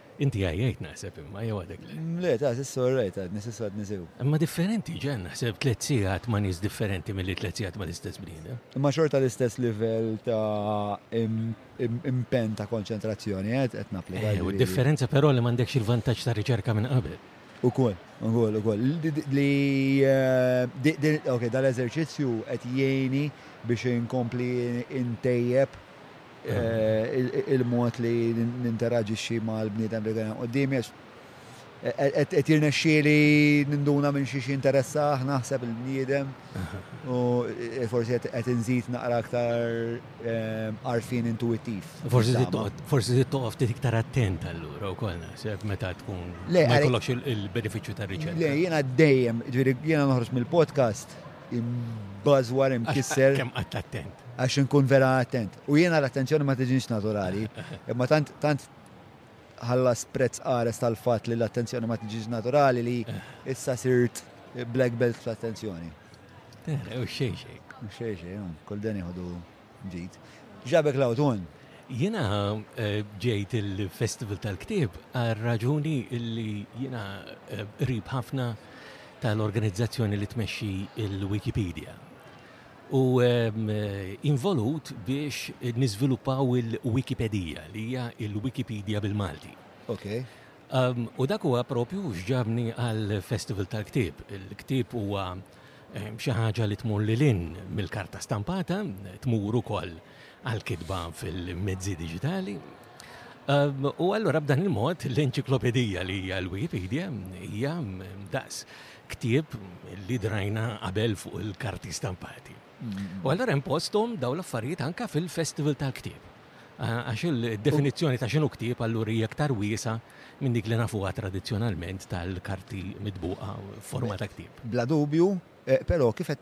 Inti għajjajt naħseb imma, jew għadek le? Mm, le, ta' sissu għarrajt għad, nisissu għad nisew. Imma differenti ġen, naħseb tlet sigħat ma' nis differenti mill-li tlet sigħat ma' l-istess bnida. Imma xorta l-istess livell ta' impen ta' konċentrazzjoni għed għed napli. Eh, u differenza però li mandekx il-vantaġġ ta' riċerka minn qabel. U kol, u kol, u kol. Li, eh, ok, dal-eżerċizzju għed jgħini biex inkompli intejjeb il-mod li ninteraġixxi mal-bniedem li dejjem quddiemi għax qed jirnexxieli ninduna minn xi jinteressah naħseb il-bniedem u e, forsi qed inżid naqra aktar ehm, għarfien intuittiv. Forsi trid toqgħod ftit iktar attent allura wkoll naħseb meta tkun ma jkollokx il-benefiċċju tar-riċerka. Le, jiena dejjem, jiena noħroġ mill-podcast Bazwar imkisser. Kemm qatt attent. Għax inkun vera attent. U jiena l-attenzjoni ma tiġinx naturali. Imma tant tant ħallas prezz qares tal-fatt li l-attenzjoni ma tiġinx naturali li issa sirt black belt fl-attenzjoni. U xejn xejn. Xejn xejn, kull dan jieħdu. Ġid. X'ġabek l-awtun? Jiena ġejt il-Festival tal-Ktieb għal raġuni li jiena qrib ħafna tal-organizzazzjoni li tmexxi il-Wikipedia. U involut biex niżviluppaw il-Wikipedija li hija il-Wikipedia bil-Malti. Okay. U dak huwa propju x'ġabni għall-Festival tal-Ktieb. Il-ktieb huwa xi ħaġa li tmur lil in mill-karta stampata, tmur ukoll għall-kitba fil-mezzi diġitali. U allura b'dan il-mod l-enċiklopedija li hija l-Wikipedia hija daqs ktieb li drajna qabel fuq il-karti stampati. U allura hemm posthom dawn l-affarijiet anke fil-Festival tal-Ktieb. Għax il-definizzjoni ta' x'inhu ktieb allura hija aktar wiesa' minn dik li nafuha tradizzjonalment tal-karti mitbuqa f'forma ta' ktieb. Bla dubju, però kif qed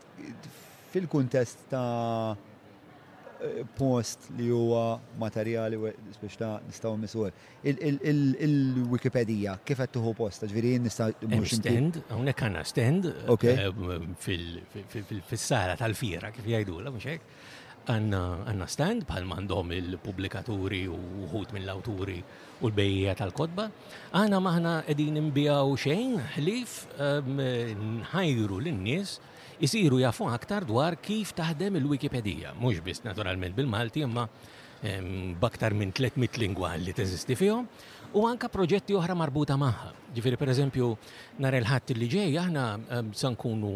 fil-kuntest ta' post li huwa materjali biex ta' nistgħu nmissu il-Wikipedija kif qed tieħu post, ġifieri jien nista' mhux. Stand, hawnhekk għandna stand fis-sala tal-fiera kif jgħidulha mhux hekk. Għandna stand bħal m'għandhom il-pubblikaturi u wħud mill-awturi u l-bejja tal-kotba. Aħna maħna qegħdin inbijaw xejn ħlif ehm, nħajru lin-nies isiru jafu aktar dwar kif taħdem il-Wikipedija, mhux biss naturalment bil-Malti imma ehm, baktar minn 300 lingwa li teżisti fihom u anka proġetti oħra marbuta magħha. Ġifieri pereżempju nhar il-ħadd li ġej aħna ehm, se nkunu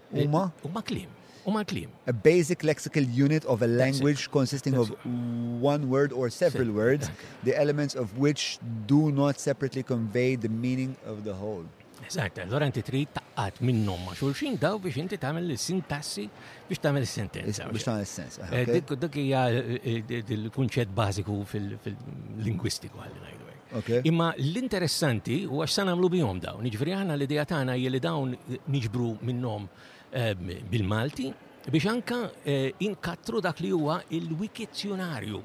Huma? Huma kliem. Huma kliem. A basic lexical unit of a language consisting of one word or several words, the elements of which do not separately convey the meaning of the whole. Eżatt, allora inti trid taqqat minnhom ma' xulxin daw biex inti tagħmel is-sintassi biex tagħmel is-sentenza. Biex tagħmel is-sens. Eh, dik hija eh, eh, il-kunċett bażiku fil-lingwistiku ħalli ngħidu Okay. Imma l-interessanti u għax sa nagħmlu bihom dawn. Jiġifieri aħna l-idea tagħna hija li dawn niġbru minnhom eh, bil-Malti biex anka eh, inkattru dak li huwa il-wikizzjonarju.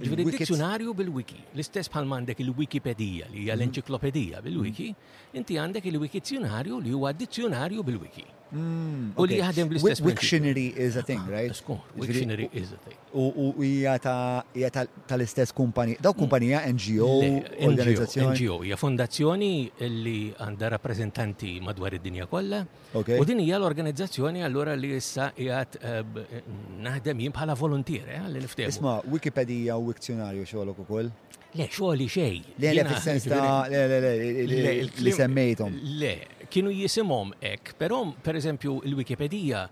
Ġifieri dizzjonarju bil-wiki, l-istess bħal għandek il-Wikipedija li hija mhm. l-enċiklopedija bil-wiki, inti għandek il-wikizzjonarju li huwa dizzjonarju bil-wiki. Mm, u li jaħdem bl-istess. Wiktionary is a thing, right? Wiktionary is a thing. U hija tal-istess kumpanija. Daw kumpanija NGO, organizzazzjoni. NGO, hija fondazzjoni li għandha rappreżentanti madwar id-dinja kollha. U din hija l-organizzazzjoni allura li issa qiegħed eh, naħdem jien bħala voluntier, eh, li niftehmu. Isma' Wikipedia u Wiktionarju xogħolok ukoll? Le, xogħli xej. Le, le, fis-sens ta' le, le, le, li semmejthom. Le, kienu jisimhom hekk, però pereżempju l-Wikipedija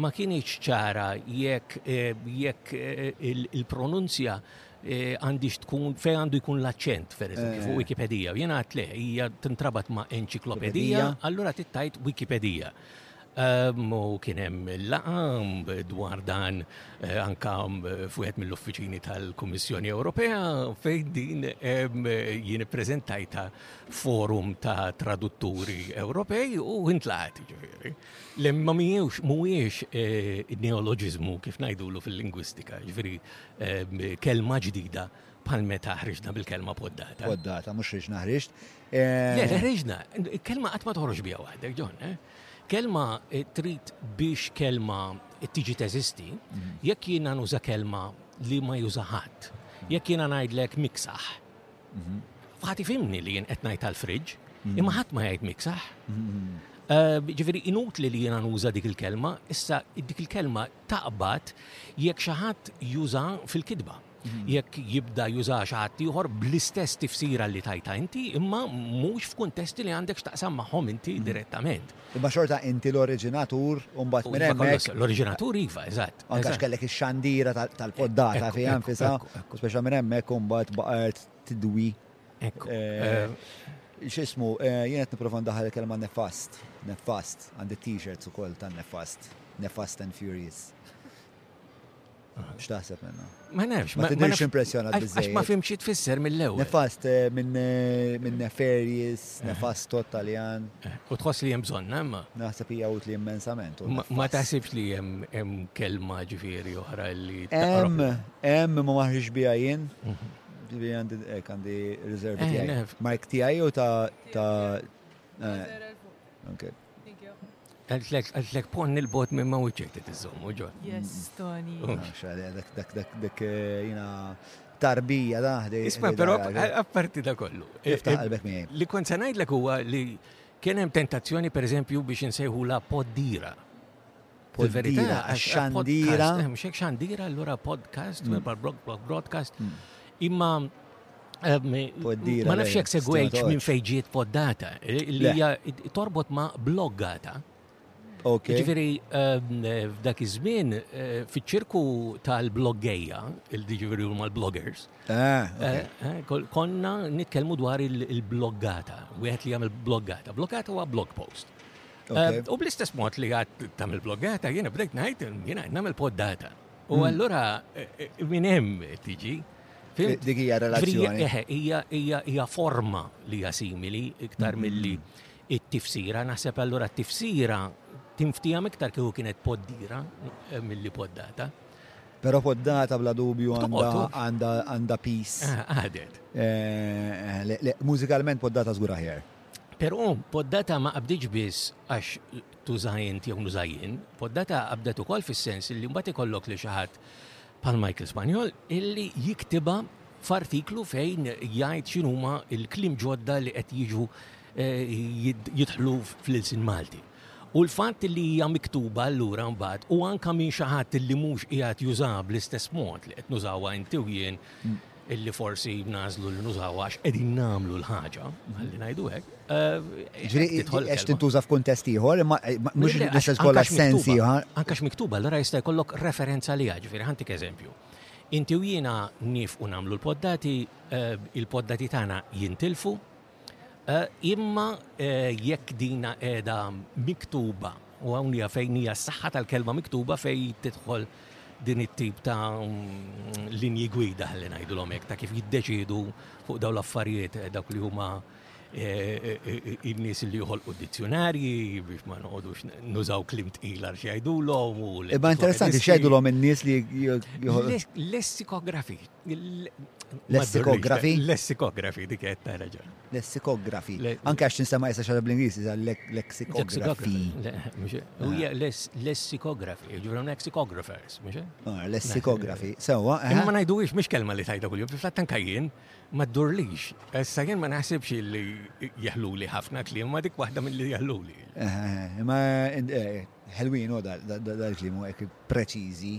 ma kienx ċara jekk eh, jekk eh, il-pronunzja eh, għandix tkun fej għandu jkun l-aċċent, per eżempju, fuq Wikipedija. Jena għat le, hija tintrabat ma' enċiklopedija, allura tittajt Wikipedija. Ehm, u kien hemm laqa dwar dan eh, anka eh, f'wieħed mill-uffiċini tal-Kummissjoni Ewropea fejn din ehm, jien ippreżentajta forum ta' tradutturi Ewropej u intlaqat ġifieri. Lemma mhijiex mhuwiex eh, neoloġiżmu kif ngħidulu fil-lingwistika, ġifieri ehm, kelma ġdida bħal meta ħriġna bil-kelma poddata. Poddata, mhux ħriġna ħriġt. Le, ħriġna, kelma qatt ma toħroġ biha waħdek, John, eh? Kelma trid biex kelma tiġi teżisti, jekk jiena nuża kelma li ma juża ħadd, jekk jiena ngħidlek miksaħ. Ħadd ifhimni li jien qed ngħid għall-friġġ, imma ħadd ma jgħid miksaħ. Ġifieri inutli li jiena nuża dik il-kelma, issa dik il-kelma taqbad jekk xi ħadd juża fil-kitba. jekk jibda juża xi ħadd ieħor bl-istess tifsira li tajta inti, imma mhux f'kuntesti li għandek x'taqsam magħhom inti mm. direttament. Imma xorta inti l-oriġinatur u mbagħad minn hemmhekk. L-oriġinatur iva, eżatt. Anke kellek ix-xandira tal-poddata fi anfisa, u speċa minn hemmhekk u mbagħad baqgħet tidwi. Ekku. Eh, eh, X'ismu, eh, jien qed nipprova ndaħal kelma nefast, nefast, għandi t-t-shirts ukoll tan-nefast, nefast and furious. X'taħseb minna? Ma nafx, ma tidirx impressjonat biżejjed. Ma fimx tfisser mill-ewwel. Nefast eh, minn eh, min neferius, eh. nefast tot taljan. U tħoss li hemm bżonn, imma. Naħseb hija utli immensament. Ma taħsibx li hemm kelma ġifieri oħra li. Hemm, hemm ma maħrix biha jien. Mhm. Ġifieri għandi għandi riservi tiegħi. Mark tiegħi u ta' ta' Thank you. Għaltlek, għaltlek ponni l-bot minn ma uċek t tizzommu ġo. Yes, Tony. Dak, dak, dak, dak, eh, jina tarbija daħdi. Isma, pero apparti da kollu. Eh, eh, li kont sanajd l huwa li kienem tentazzjoni, per eżempju, biex nsejħu la poddira. Poddira, xandira. Eh, mux ek xandira, allura podcast, mm. broadcast. Mm. Imma eh, ma nafx jek segwejċ minn fejġiet poddata, eh, li hija torbot ma bloggata. Okay. Ġifiri, ehm, f'dak iż-żmien, fiċ-ċirku tal-bloggeja, il-ġifiri huma l-bloggers, ah, konna nitkellmu dwar il-bloggata, wieħed li jagħmel bloggata. Bloggata huwa blog post. Eh, u bl-istess mod li għad tamil bloggata, jena bdejt najt, jena namil poddata. U hmm. allura eh, eh, minn hemm tiġi. Dik hija relazzjoni. Hija forma li hija simili iktar hmm. milli it-tifsira. Naħseb allura t-tifsira tinftija iktar kieku kienet poddira milli poddata. Pero poddata bla dubju għanda pis. Ah, għadet. Mużikalment poddata zgur aħjar. Però poddata ma qabditx biss għax tuża int jew nuża jien, poddata qabdet ukoll fis-sens li mbagħad ikollok li xi ħadd bħal Michael Spanjol illi jiktibha f'artiklu fejn jgħid x'inhuma l-kliem ġodda li qed jiġu eh, jidħlu fl-ilsin Malti. U l-fatt li hija miktuba allura mbagħad u anka minn xi ħadd li mhux qiegħed jużaha bl-istess mod li qed nużawha inti u jien. illi forsi nagħżlu li nużawha għax qegħdin nagħmlu l-ħaġa, ħalli ngħidu hekk. Ġifieri għax tintuża f'kuntest ieħor, imma mhux l-istess kollha sens ieħor. Anke x'miktuba allura jista' jkollok referenza li ġifieri ħantik eżempju. Inti u jiena nifqu nagħmlu l-poddati, il-poddati tagħna jintilfu, Imma jekk dina qiegħda miktuba, u hawn hija fejn hija s-saħħa tal-kelma miktuba fejn tidħol din it-tip ta' mm, linji gwida ħalli ngħidulhom hekk ta' kif jiddeċidu fuq dawn l-affarijiet eh, dawk li huma eh, eh, in-nies li joħolqu dizzjonarji biex ma noqogħdux nużaw klim tqil għal xejdulhom u Imma interessanti xejdulhom in-nies li joħolqu. Lessikografi, Lessikografi. Lessikografi, dik qed ta' raġun. Lessikografi. Anke għax ninsema jessa xara bl-Ingliż iżda lessikografi. Lessikografi, ġivra lessikographers, mhux? Ah, lessikografi. Sewwa. Eh? Imma ma ngħidux mhux kelma li tajda kuljum, fil fatt anke jien ma ddurlix. Issa jien ma naħsibx li jeħluli ħafna kliem, ma dik waħda mill-li jeħluli. Eh, eh, imma ħelwin u dal-klimu hekk preċiżi.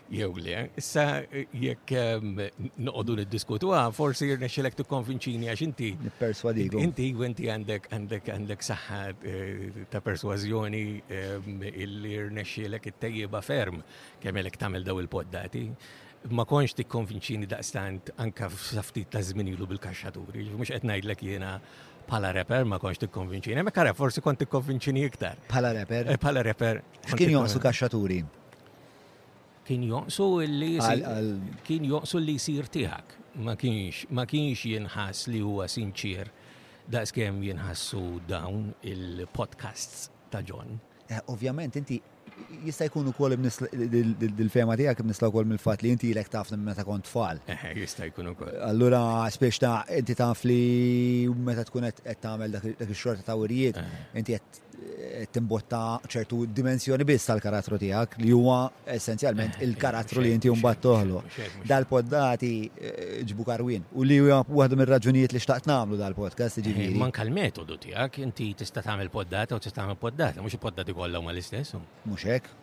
jew le. Issa jekk ehm, noqogħdu niddiskutuha, forsi jirnexxilek tikkonvinċini għax inti. Nipperswadiku. Inti inti għandek għandek għandek saħħa eh, ta' persważjoni ehm, illi jirnexxilek it-tejjiba ferm kemm elek tagħmel daw il-poddati. Ma konx tikkonvinċini daqstant anka f'saftit ta' żmien ilu bil-kaxxaturi, mhux qed ngħidlek jiena bħala reper ma konx tikkonvinċini, hemmhekk ara forsi kont tikkonvinċini iktar. Bħala reper? Eh, Bħala reper. X'kien jonqsu kaxxaturi? Kien jonqsu li kien jonqsu li jsir tiegħek. Ma kienx ma kienx jinħass li huwa sinċier daqskemm jinħassu dawn il-podcasts ta' John. Eh, ovvjament inti jista' jkun ukoll il-fema tiegħek nista' wkoll mill-fatt li inti ilek taf meta kont tfal. Eh, eh, jista' jkun ukoll. Allura spiex ta' inti taf li meta tkun qed tagħmel dak ix-xorta ta' wirijiet, eh. inti qed timbotta ċertu dimensjoni biss tal-karattru tiegħek li huwa essenzjalment eh, il-karattru li inti mbagħad toħlu. Dal-poddati eh, ġbu karwin u li huwa waħda mir-raġunijiet li xtaqt nagħmlu dal-podcast eh, ġifieri. Manka l-metodu tiegħek inti tista' tagħmel poddata u tista' tagħmel poddata, mhux il-poddati kollha huma l-istess. Mhux hekk.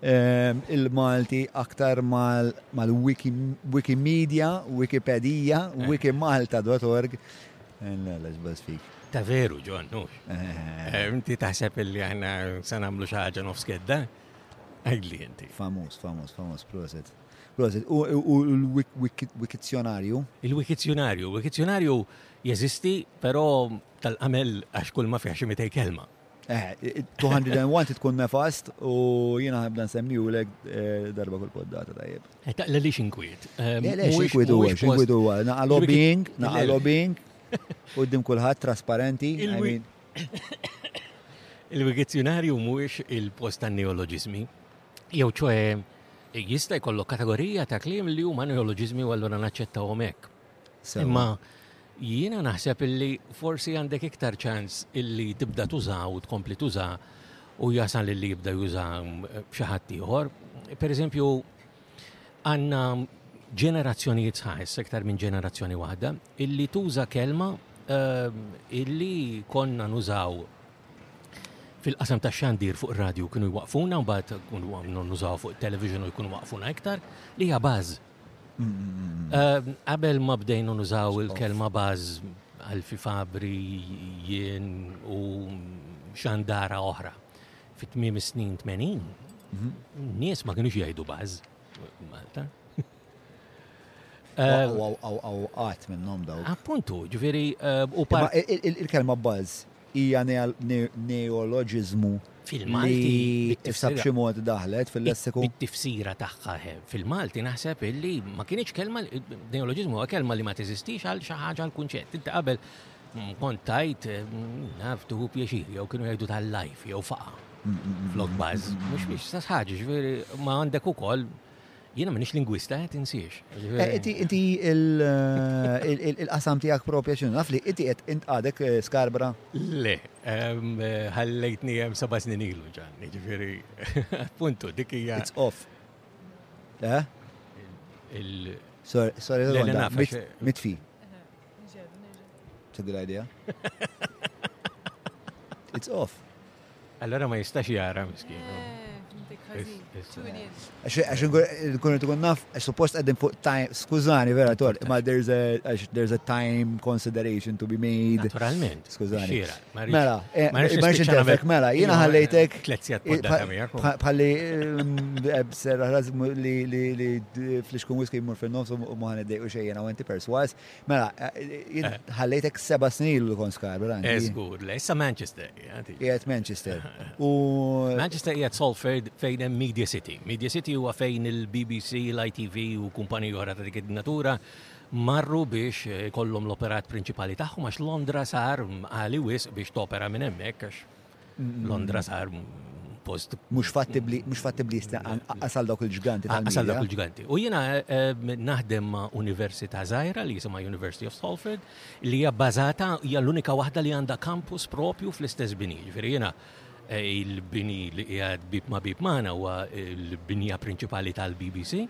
il-Malti aktar mal-Wikimedia, Wikipedija, wikimalta.org. Għallex bas fik. Ta' veru, John, u. Inti taħseb li għana san għamlu xaħġa nofs kedda? Għidli inti. Famus, famus, famus, proset. Proset, u l-wikizjonarju? Il-wikizjonarju, wikizjonarju jeżisti, pero tal-għamel għax kull ma fiħx mitej kelma. Eh, 201 tkun nefast u jiena ħabda nsemmi u lek eh, darba kull poddata tajjeb. Eh, ta' l lix inkwiet. Eh, le, le, inkwiet u għax, inkwiet u għax. Naqa lobbying, naqa lobbying, u dim kullħat trasparenti. Il-wikizjonarju mhuwiex il-post tan neologizmi jew ċoħe jista' jkollok kategorija ta' kliem li huma neologizmi u allura naċċettawhom hekk. Imma jiena naħseb illi forsi għandek iktar ċans illi tibda tuża u tkompli tuża u jasal illi jibda juża eh, xi ħadd ieħor. Per eżempju, għandna ġenerazzjonijiet sħaħis, iktar minn ġenerazzjoni waħda, illi tuża kelma eh, illi konna nużaw fil-qasam ta' xandir fuq ir-radju kienu jwaqfuna, mbagħad kienu nużaw fuq television u jkunu waqfuna iktar, li hija baż Qabel ma bdejna nużaw il-kelma baż Alfi Fabri, jien u xandara oħra fit-tmiem is-snin 80, mhm. nies ma kienux jgħidu baż Malta. Għaw għaw għaw għat minnom daw. Appuntu, ġviri, eh, u par. Il-kelma buzz hija neoloġiżmu li issa b'xi mod daħlet fil-lessiku. Bit-tifsira tagħha fil-Malti naħseb li ma kinitx kelma neoloġiżmu huwa kelma li ma teżistix għal xi ħaġa l-kunċett. Inti qabel mm, kont tajt mm, naf tuħu pjaċir jew kienu jgħidu tal-lajf jew faqa' mm, flok baż. Mhux biex sa ħaġa ġifieri ma għandek ukoll Jiena minix lingwista, eh, tinsiex. Eh, inti inti il-qasam tiegħek propja x'inhu naf li inti qed int għadek eh, skarbra? Le, ehm, eh, ħallejtni hemm seba' snin ilu ġan, jiġifieri puntu dik hija. It's off. Eh? Il Sorry, sorry, mitfi. Tidil idea? It's off. Allora ma jistax jara, miskin. Għax nkun ikun naf, għax suppost għedin fuq time, skużani, vera, tor, ma there's a time consideration to be made. Naturalment. Skużani. Mela, eh, ma rridx intervek, mela, jina ħallejtek. Bħalli eh, serra li fl-iskun whisky jmur fil-nofs u muħan id-dej u xejjena, u inti perswas, Mela, ħallejtek seba snin ilu kont Scarborough, għandi. Eh, Zgur, le, issa Manchester. Jgħet Manchester. U. Manchester jgħet Salford fejn hemm Media City. Media City huwa fejn il-BBC, l-ITV u kumpaniji oħra ta' dik natura marru biex eh, kollhom l-operat prinċipali tagħhom għax Londra sar għali wisq biex topera minn hemmhekk għax Londra sar post. Mux fattibli, mux fattibli għasal dawk il-ġganti. Għasal dawk il-ġganti. U jina eh, eh, naħdem ma' Università Zajra li jisima University of Salford li hija bazata hija l-unika waħda li għandha kampus propju fl-istess bini. Ġifieri jina eh, il-bini li jgħad bib ma' bib maħna huwa l-binja prinċipali tal-BBC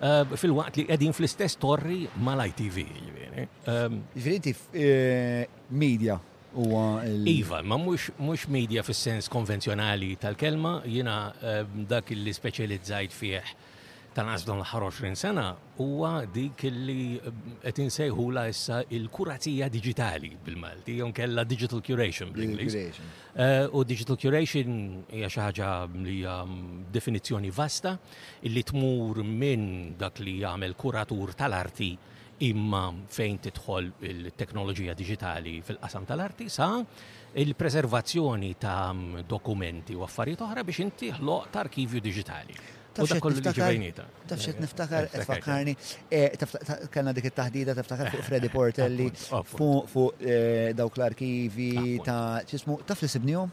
fil-waqt li qegħdin fl-istess torri mal-ITV. Ġifieri media huwa Iva, ma mhux media fis-sens konvenzjonali tal-kelma, jiena ehm, dak li speċjalizzajt fih tal-qas dan l-aħħar 20 sena huwa dik li eh, qed insejħula issa il-kurazija digitali bil-Malti, jew kella digital curation bl-Ingliż. Eh, u digital curation hija xi ħaġa li hija mm, definizzjoni vasta illi tmur minn dak li jagħmel kuratur tal-arti imma fejn tidħol il-teknoloġija diġitali fil-qasam tal-arti sa il-preservazzjoni ta' dokumenti u affarijiet oħra biex inti ħloq ta' arkivju diġitali. U dak kollu li ġibajnita. Taf xed niftakar, tfakkarni, eh, kellna dik it-taħdida taftakar fuq Freddy Portelli fuq eh, dawk l-arkivi ta' ċismu, taf li sibnijom?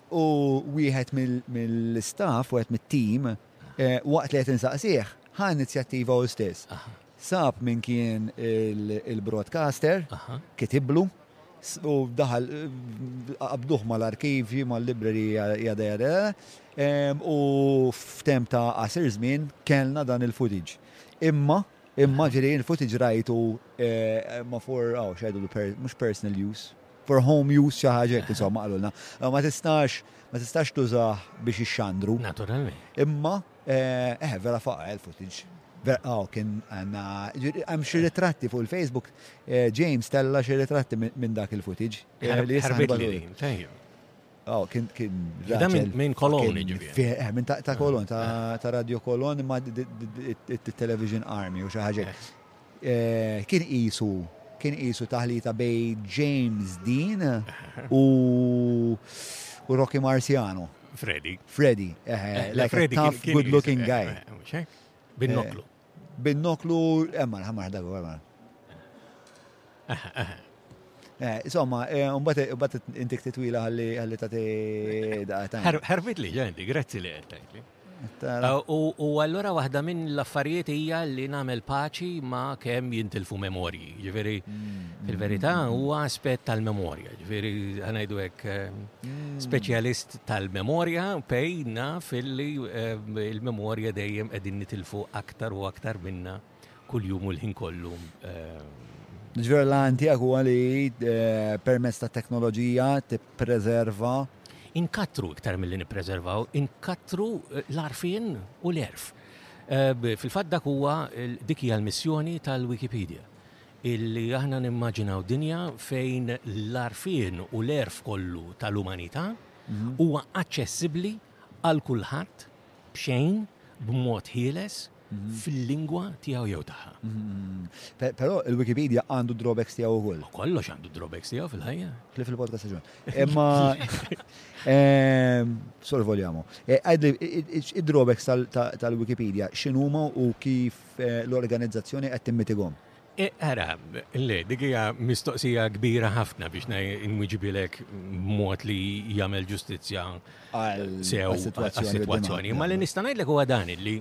u wieħed mill-istaff, wieħed mit-tim, waqt li qed insaqsih, ħa inizjattiva hu stess. Sab min kien il-broadcaster, kitiblu, u daħal qabduh mal-arkivji, mal-librerija, jada jada, u f'tem ta' qasir żmien kellna dan il-footage. Imma, imma ġiri il-footage rajtu ma for, għaw, xajdu mux personal use. for home use xi ħaġa hekk insomma qalulna. Eh, ma tistax ma tistax tużah biex ixxandru. Naturalment. Imma eh, eh vera faqa eh, il-footage. Vera oh, kien għandna hemm xi ritratti fuq il-Facebook eh, James tella xi ritratti minn dak il-footage. Eh, Oh, kien kien. Da minn koloni ġifieri. Eh, minn ta' kolon, ta' radio kolon, imma t-television army u xi ħaġa. Kien qisu kien qisu taħlita bej James Dean u Rocky Marciano. Freddy. Freddy, eh, eh like Freddy a tough, good looking eh, guy. Eh, Bin-noklu. Bin-noklu, emma, ħamma ħdagu, emma. Insomma, mbagħad intik titwila ħalli tagħti daqatan. Ħarbit li ġendi, grazzi li qed U allura waħda minn l-affarijiet hija li nagħmel paċi ma' kemm jintilfu memorji. Ġifieri mm. fil-verità huwa aspett tal-memorja. Ġifieri ngħidu hekk eh, mm. speċjalist tal-memorja pejna fil-li eh, il-memorja dejjem qegħdin nitilfu aktar u aktar minna. kuljum u l-ħin kollu. Ġifieri l-għan tiegħek huwa li permezz ta' teknoloġija tippreserva Inkattru iktar milli nippreservaw, inkattru l-arfin u l-erf. Fil-fatt dak huwa dik hija l-missjoni tal-Wikipedia illi aħna nimmaġinaw dinja fejn l-arfin u l-erf kollu tal-umanità huwa aċċessibbli għal kulħadd b'xejn, b'mod ħieles, fil-lingwa tiegħu jew tagħha. Però il-Wikipedia għandu drawbacks tiegħu wkoll. Kollox għandu drawbacks tiegħu fil-ħajja. Ħli fil-podcast ġun. Imma ehm, sor voljamo. Eh, għadli id-drawbacks tal-Wikipedia x'inhuma u kif eh, l-organizzazzjoni qed timmitigom? Ara, le, dik hija mistoqsija kbira ħafna biex nwiġibilek b'mod li jagħmel ġustizzja sew għas-sitwazzjoni. Ma li nista' ngħidlek huwa dan li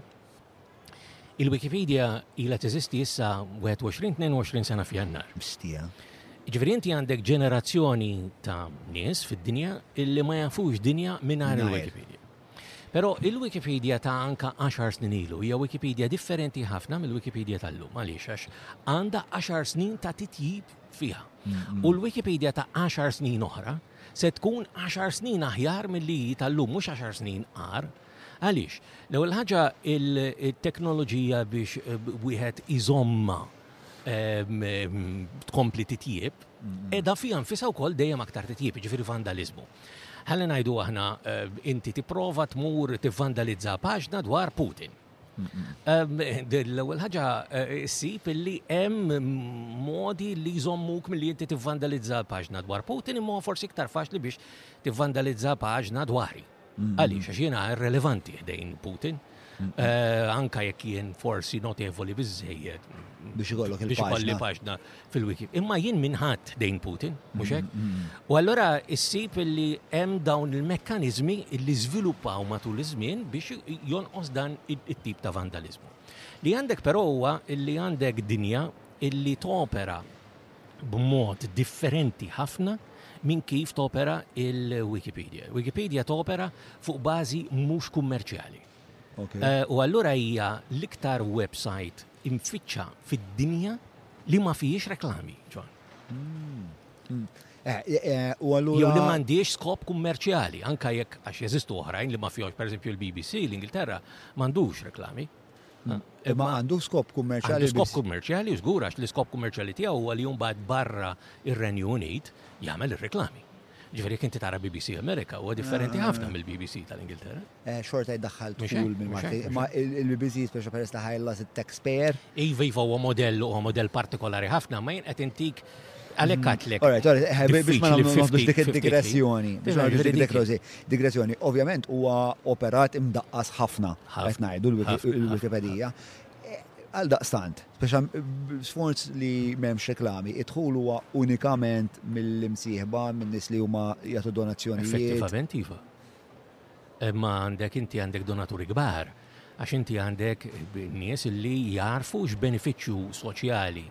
il-Wikipedia ilha teżisti issa 21-22 sena f'jannar. Mistija. Ġifieri inti għandek ġenerazzjoni ta' nies fid-dinja illi ma jafux dinja mingħajr il-Wikipedia. Però il-Wikipedia ta' anka għaxar snin ilu hija Wikipedia differenti ħafna mill-Wikipedia tal-lum għaliex għax għandha għaxar snin ta' titjib fiha. Mm-hmm. U l-Wikipedia ta' għaxar snin oħra se tkun għaxar snin aħjar mill-li tal-lum mhux għaxar snin għar. Għaliex, l-ewwel ħaġa il-teknoloġija biex eh, wieħed iżomma ehm, ehm, tkompli titjib, mm-hmm. edha fija nfisa wkoll dejjem aktar titjib, ġifieri vandalizmu. Ħalli ngħidu aħna eh, inti tipprova tmur tivvandalizza paġna dwar Putin. L-ewwel ħaġa eh, ssib illi hemm modi li jżommuk milli inti tivvandalizza paġna dwar Putin imma forsi iktar faċli biex tivvandalizza paġna dwari. Għaliex għax jiena irrelevanti ħdejn Putin. Eh, anka jekk jien forsi notevoli biżejjed. Biex ikollok il-paġna. Biex ikolli paġna fil-wiki. Imma jien minħat dejn Putin, mhux hekk? Mm, mm, mm. U allura issib li hemm dawn il-mekkaniżmi li żviluppaw matul iż-żmien biex jonqos dan it-tip ta' vandalizmu. Li għandek però huwa li għandek dinja illi topera b'mod differenti ħafna minn kif topera il-Wikipedia. Wikipedia topera fuq bażi mhux kummerċjali. Okay. Uh, u allura hija l-iktar website imfittxa fid-dinja li ma fijiex reklami, ġon. Hmm. Hmm. Eh, eh, eh, u għallura. Jew li m'għandiex skop kummerċjali, anka jekk għax jeżistu oħrajn li ma fihomx, pereżempju l-BBC, l-Ingilterra, m'għandux reklami. Imma għandu skop kummerċjali. Skop kummerċjali, żgur għax l-iskop kummerċjali tiegħu huwa li mbagħad barra ir-Renju Unit jagħmel ir-reklami. Ġifieri kinti tara BBC Amerika huwa differenti ah. ħafna mill-BBC tal-Ingilterra. Eh, xorta jdaħħal tul minn Malti. Ma il-BBC speċa peress li ħajlas it-taxpayer. Iva iva huwa modell huwa modell partikolari ħafna ma jien qed intik Għalek għatlek. Alright, alright, biex ma nagħmlux dik id-digressjoni, biex ma nagħmlux dik digressjoni. Ovvjament huwa operat imdaqqas ħafna, qed ngħidu l-Wikipedija. Għal daqstant, sforz li m'hemmx reklami, idħul huwa unikament mill-imsieħba, minn nies li huma jagħtu donazzjonijiet. Effettivament iva. Imma għandek inti għandek donaturi kbar għax inti għandek nies li jarfu x'benefiċċju soċjali,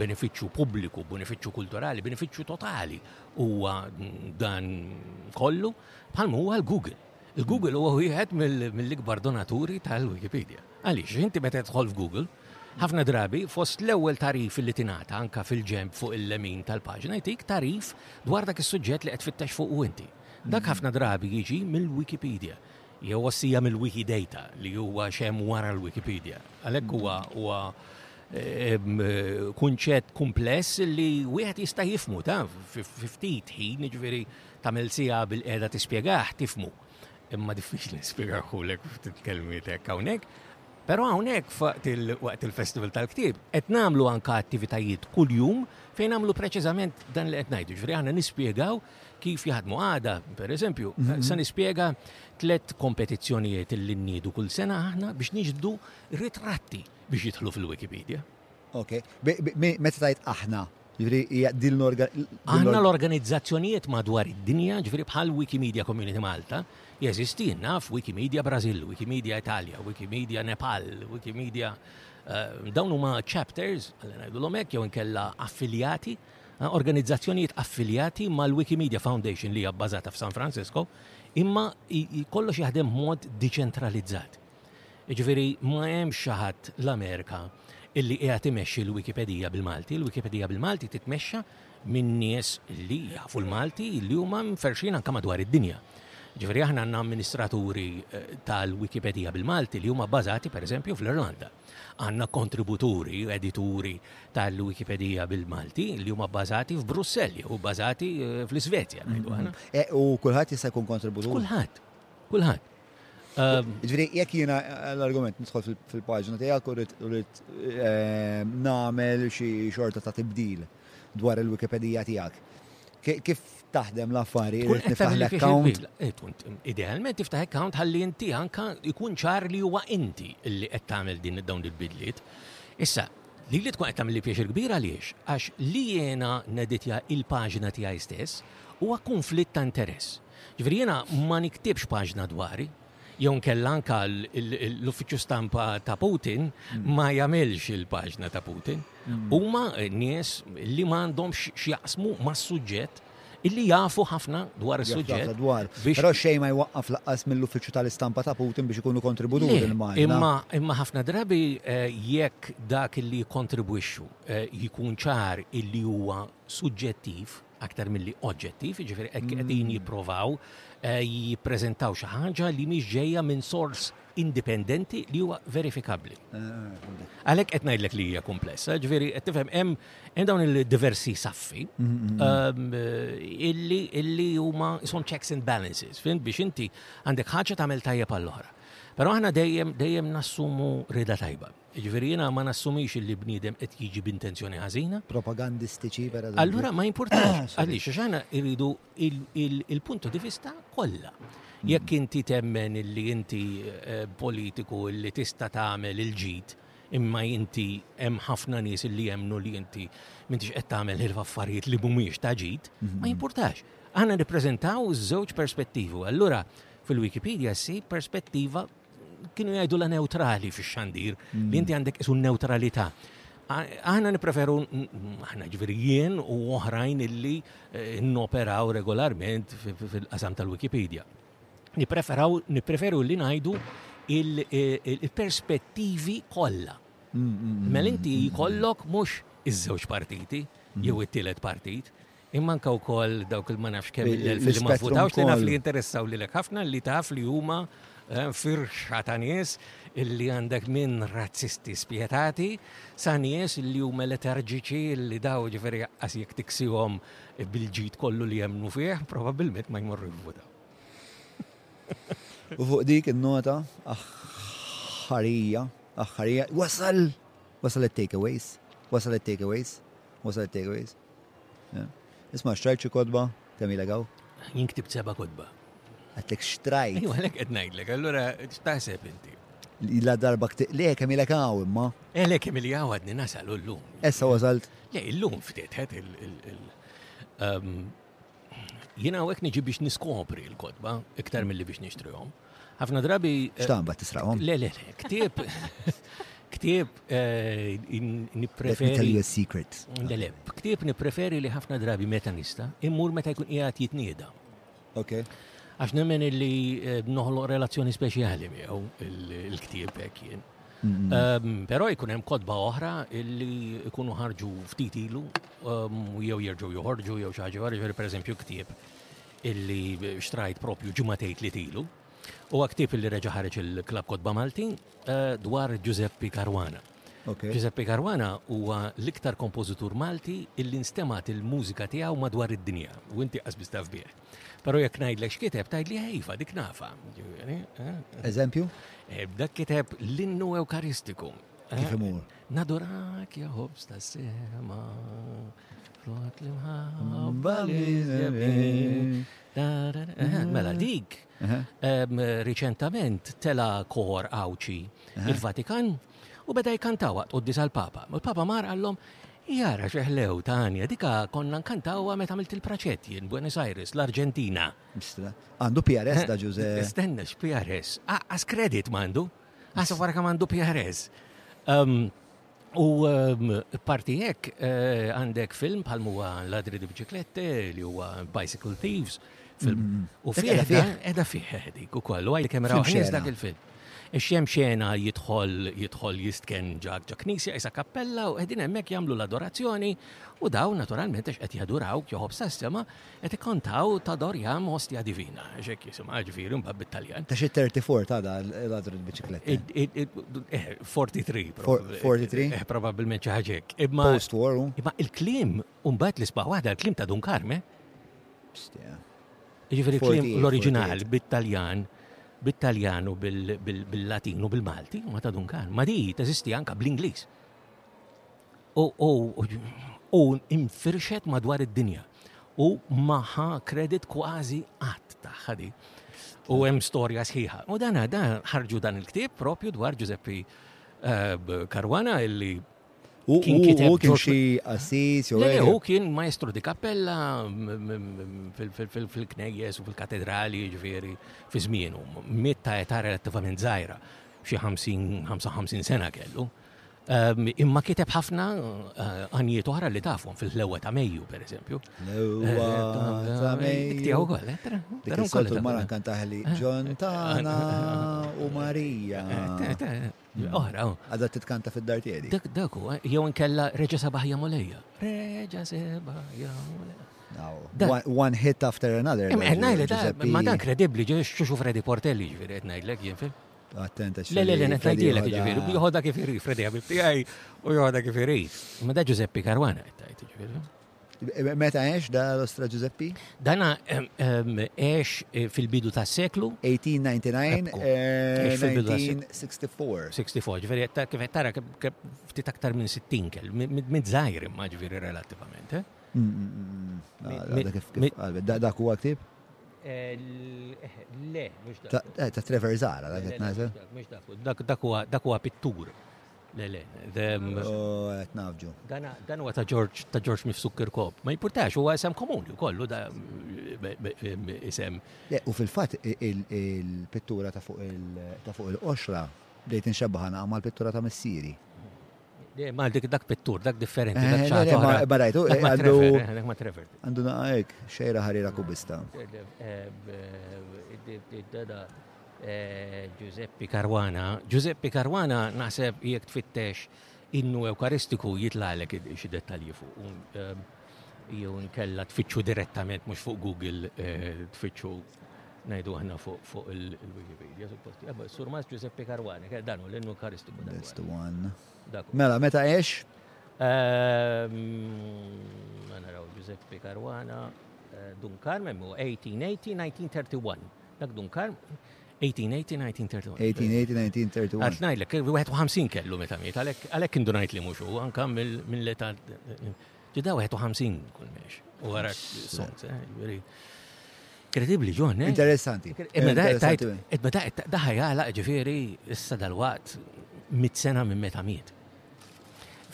benefiċċju pubbliku, benefiċċju kulturali, benefiċċju totali huwa dan kollu bħal huwa l-Google. Il-Google huwa wieħed mill-ikbar donaturi tal-Wikipedia. Għaliex, inti meta tħol f'Google, ħafna drabi fost l-ewwel tarif li tingħata anka fil-ġemp fuq il-lemin tal-paġna jtik tarif dwar dak is-suġġett li qed fittex fuq u inti. Dak ħafna drabi jiġi mill-Wikipedija, jew ossija mill-Wikidata li huwa xem wara l-Wikipedija. Għalhekk huwa huwa kunċett kumpless li wieħed jista' jifmu ta' ftit ħin, ġifieri tagħmel sija bil-qiegħda tispjegah tifmu. Imma diffiċli nispjegaħulek ftit kelmiet hekk hawnhekk. Però hawnhekk waqt il-Festival tal-Ktieb qed nagħmlu anka attivitajiet kuljum fejn nagħmlu preċiżament dan li qed ngħidu. Ġifieri aħna nispjegaw kif jaħdmu għada, per eżempju, mhm. se nispjega tlet kompetizzjonijiet li nniedu kull sena aħna biex niġbdu ritratti biex jidħlu fil-Wikipedia. Ok, meta tajt aħna, Ġifri, din Aħna l-organizzazzjonijiet madwar id-dinja, ġifri bħal Wikimedia Community Malta, jeżisti naf Wikimedia Brazil, Wikimedia Italia, Wikimedia Nepal, Wikimedia. Eh, dawn huma chapters, għalli ngħidulhom hekk, jew inkella affiljati organizzazzjonijiet affiljati mal-Wikimedia Foundation li hija bbażata f'San Francisco, imma kollox jaħdem b'mod diċentralizzat. Ġifieri ma hemmx xi ħadd l-Amerika illi qiegħed imexxi l-Wikipedija bil-Malti, l-Wikipedija bil-Malti titmexxa minn nies li jafu l-Malti li huma mferxin anke madwar id-dinja. Ġifieri aħna għandna amministraturi eh, tal-Wikipedija bil-Malti li huma bbażati pereżempju fl-Irlanda. Għandna kontributuri, edituri tal-Wikipedija bil-Malti li huma bbażati f'Brussell jew bbażati eh, fl-Isvezja ngħidu aħna. E, U kulħadd jista' jkun kontributur. Kulħadd, kulħadd. Ehm, Ġifieri jekk jiena eh, l-argument nidħol fil- fil-paġna tiegħek u rrid- u rrid eh, nagħmel xi xorta ta' tibdil dwar il-Wikipedija tiegħek. Ki- Kif taħdem l-affari, irrid niftaħ l-account. Eh, idealment tiftaħ account ħalli inti anka ikun ċar li huwa inti li qed tagħmel din dawn il-bidliet. Issa, li li tkun qed tagħmel li pjaċir kbir għaliex, għax li jiena neditja il-paġna tiegħi stess huwa konflitt ta' interess. Ġifieri jiena ma niktibx paġna dwari, jew nkella anka l-uffiċċju stampa ta' Putin mm. ma jagħmilx il-paġna ta' Putin. Mm. Huma nies li ma għandhomx x'jaqsmu mas-suġġett illi jafu ħafna dwar is-suġġett. Dwar. Però xejn ma jwaqqaf laqqas mill-uffiċċju tal-istampa ta' Putin biex ikunu kontributuri l-Malta. Imma imma ħafna drabi eh, jekk dak illi kontribwixxu eh, jkun ċar illi huwa suġġettiv aktar milli oġġettiv, jiġifieri hekk qegħdin mm. jipprovaw eh, jippreżentaw xi ħaġa li mhix ġejja minn sors indipendenti li huwa verifikabbli. Eh, eh, Għalhekk qed ngħidlek li hija komplessa, ġifieri qed tifhem hemm hemm dawn il-diversi saffi mm, mm, ehm, illi illi huma son checks and balances, fint biex inti għandek ħaġa tagħmel tajjeb għall-oħra. Però aħna dejjem dejjem nassumu rida tajba. Jiġifieri jiena ma nassumix li bniedem qed jiġi b'intenzjoni ħażina. Propagandistiċi pereżempju. Allura ma jimpurtax, għaliex għax aħna rridu il-punto di vista kollha. Jekk inti temmen li inti eh, politiku li tista' tagħmel il-ġid, imma inti hemm ħafna nies li jemnu li inti m'intix qed tagħmel ħilf affarijiet li mhumiex ta' ġid, mhm. ma jimpurtax. Aħna nippreżentaw żewġ perspettivi. Allura fil-Wikipedia si perspettiva Kienu jgħidu la neutrali fix-xandir, li inti għandek isu neutralità. Aħna nipreferu, aħna ġveri jien u oħrajn illi eh, n-operaw regolarment fil-qasam tal-Wikipedia. Nipreferaw, nipreferu li najdu eh, il-perspettivi kollha. Mm, mm, mm, Mel inti jkollok mhux iż-żewġ partiti, jew it-tielet partit, Imma anka wkoll dawk il-ma nafx kemm il-elf li ma vvutawx li naf li jinteressaw lilek ħafna li taf li huma eh, firxa ta' nies illi għandek minn razzisti spjetati sa' nies illi huma letarġiċi illi daw ġifieri qas jekk tiksihom bil-ġid kollu li jemnu fih, probabbilment ma jmorru jivvutaw. U fuq dik il-nota, aħħarija, aħħarija, wasal, wasal it-takeaways, wasal it-takeaways, wasal it-takeaways. Isma' xtrajt xi kodba? Kemm ilek hawn? Jien ktibt seba' kodba. Għatlek xtrajt. Ejwa, għalek qed ngħidlek, allura x'taħseb inti? La darba ktibt le kemm ilek hawn imma. Eh le kemm ilek hawn għadni nasal llum. Essa wasalt? Le llum ftetħet il- ehm, Jien hawnhekk niġi biex niskopri l-kotba iktar milli biex nixtrihom. Ħafna drabi. Eh, X'taqba tisraqhom? Le, le, le, ktieb. Ktieb eh, nippreferi. Tell you a secret. Le, le, ktieb nippreferi li ħafna drabi meta nista, immur meta jkun qiegħed jitnieda. Ok. Għax nemmen li eh, noħloq relazzjoni speċjali miegħu il-ktieb hekk jien. Però jkun hemm kotba oħra illi jkunu ħarġu ftit ilu jew jerġgħu joħorġu jew xi ħaġa ġifieri pereżempju ktieb illi xtrajt propju ġimatejt li tilu. U għaktib illi reġa ħareġ il-Klab Kotba Malti eh, dwar Giuseppe Caruana. Okay. Giuseppe Caruana huwa l-iktar kompożitur Malti illi nstemat il-mużika tiegħu madwar id-dinja u inti qasbis taf bih. Pero jekk ngħidlek x'kiteb tgħidli ħejfa dik nafa. Eh? Eżempju? Eh, dak kiteb l-innu Ewkaristiku. Eh? Kif imur? Nadurak jaħobs ta' sema. Flot li Mela dik, riċentament tela kor għawċi il-Vatikan U beda jkantaw waqt quddis għall-Papa. U l-Papa mar qallhom, Jara xeħlew ta' għanja, dika konna nkantawha meta għamilt il-praċett jien Buenos Aires, l-Arġentina. Mistra, għandu PRS da Ġuże. Stenna x'PRS? Aqqas kredit m'għandu. Għasa wara kemm għandu PRS. Ehm, u ehm, parti hekk eh, għandek film bħal huwa Ladri di Biciclette li huwa Bicycle Thieves film. Mm-hmm. U fih edha fih dik ukoll u għajli kemm rawħ dak il-film. Ix-xemm xena jidħol jidħol jistken ġa ġa knisja isa kappella u qegħdin hemmhekk jagħmlu l-adorazzjoni u daw naturalment għax qed jaduraw joħob sas-sema qed ikkontaw t'adorjam ostja divina għax hekk jisimha ġifieri mbagħad bit-Taljan. Ta' xi 34 ta' da l-għadru l-biċikletta. 43. 43? Eh, probabbilment xi ħaġa hekk. Imma post-war. Imma il-kliem mbagħad l-isbaħ waħda l-kliem ta' Dun Karme. Pstja. Jiġifieri kliem l-oriġinal bit-Taljan bit-Taljan u bil-Latin u bil-Malti, ma ta' Dunkan, ma di teżisti anka bl-Ingliż. U infirxet madwar id-dinja. U maħa kredit kważi qatt tagħha di. U hemm storja sħiħa. U dan dan ħarġu dan il-ktieb propju dwar Giuseppe eh, Karwana illi U kien kiteb. U kien xi assis, jew. Le, u kien maestru di kappella fil-knejjes u fil-katedrali, ġveri, fi żmienu. Miet ta' età relattivament żgħira, xi 55 sena kellu. Ehm, imma kiteb ħafna eh, għanjiet oħra li tafhom fil-ħlewa ta' Mejju, per eżempju. Ħlewa eh, ta' Mejju. Tiegħu wkoll, eh, Dik il-sotu mara kantaħli Ġon Tana u Marija. Oħra. Oh. Għadha titkanta fid-dar tiegħi. Dak dak huwa, eh, jew inkella reġa' sabaħ ja mulejja. Reġa' sabaħ ja mulejja. One hit after another. Ma dan kredibbli, ġew xuxu Freddy Portelli ġifieri qed ngħidlek jien fil. Attenta xi. Le le le ngħidilek ġifieri, joħodha kif irid Freddy ħabib tiegħi u joħodha kif irid. Ma da Giuseppe Caruana qed tgħid ġifieri. Meta għex da l-Ostra Giuseppi? Dana għex eh, fil-bidu ta' seklu 1899, 1964. 64, ġveri, kif tara ftit aktar minn 60 kell, minn zaħir imma ġveri relativament. Eh? Mm, mm, mm, ah, dak huwa għaktib? Eh, le, mux dak. Ta' Trevor Zara, dak Dak huwa pittur. Le, le. Oh, qed nafġu. Dan huwa ta' George ta' George Mifsuk Kirkop. Ma jimpurtax, huwa isem komuni kollu da isem. Le, u fil-fatt il-pittura ta' fuq il-qoxra bdejt inxebbaħana għamal pittura ta' missieri. Le, ma dik dak pittur, dak differenti, dak eh, ċaħġa. Ma barajtu, eh, għandu. Eh, ma Trevor. Għandu naqajk, xejra ħarira kubista. Giuseppe Caruana. Giuseppe Caruana naħseb jekk tfittex innu Ewkaristiku jitlaqlek xi dettalji fuq. Ehm, jew nkella tfittxu direttament mhux fuq Google eh, tfittxu ngħidu aħna fuq il-Wikipedia. Surmas Giuseppe Caruana, dan u l-innu Ewkaristiku. That's the one. Mela, meta ex? Ehm, naraw Giuseppe Caruana, eh, Dun Carmen, 1880-1931. Dak Dunkar, 1880-1931. Għat najdlek, 51 kellu meta miet, għalek indunajt li muxu, anka mill-età. Ġida 51 kull mex. U għara song, eh, Kredibli, ġon, eh? Interessanti. Id-meta daħħa jgħala ġifiri issa dal-waqt mit sena minn meta miet.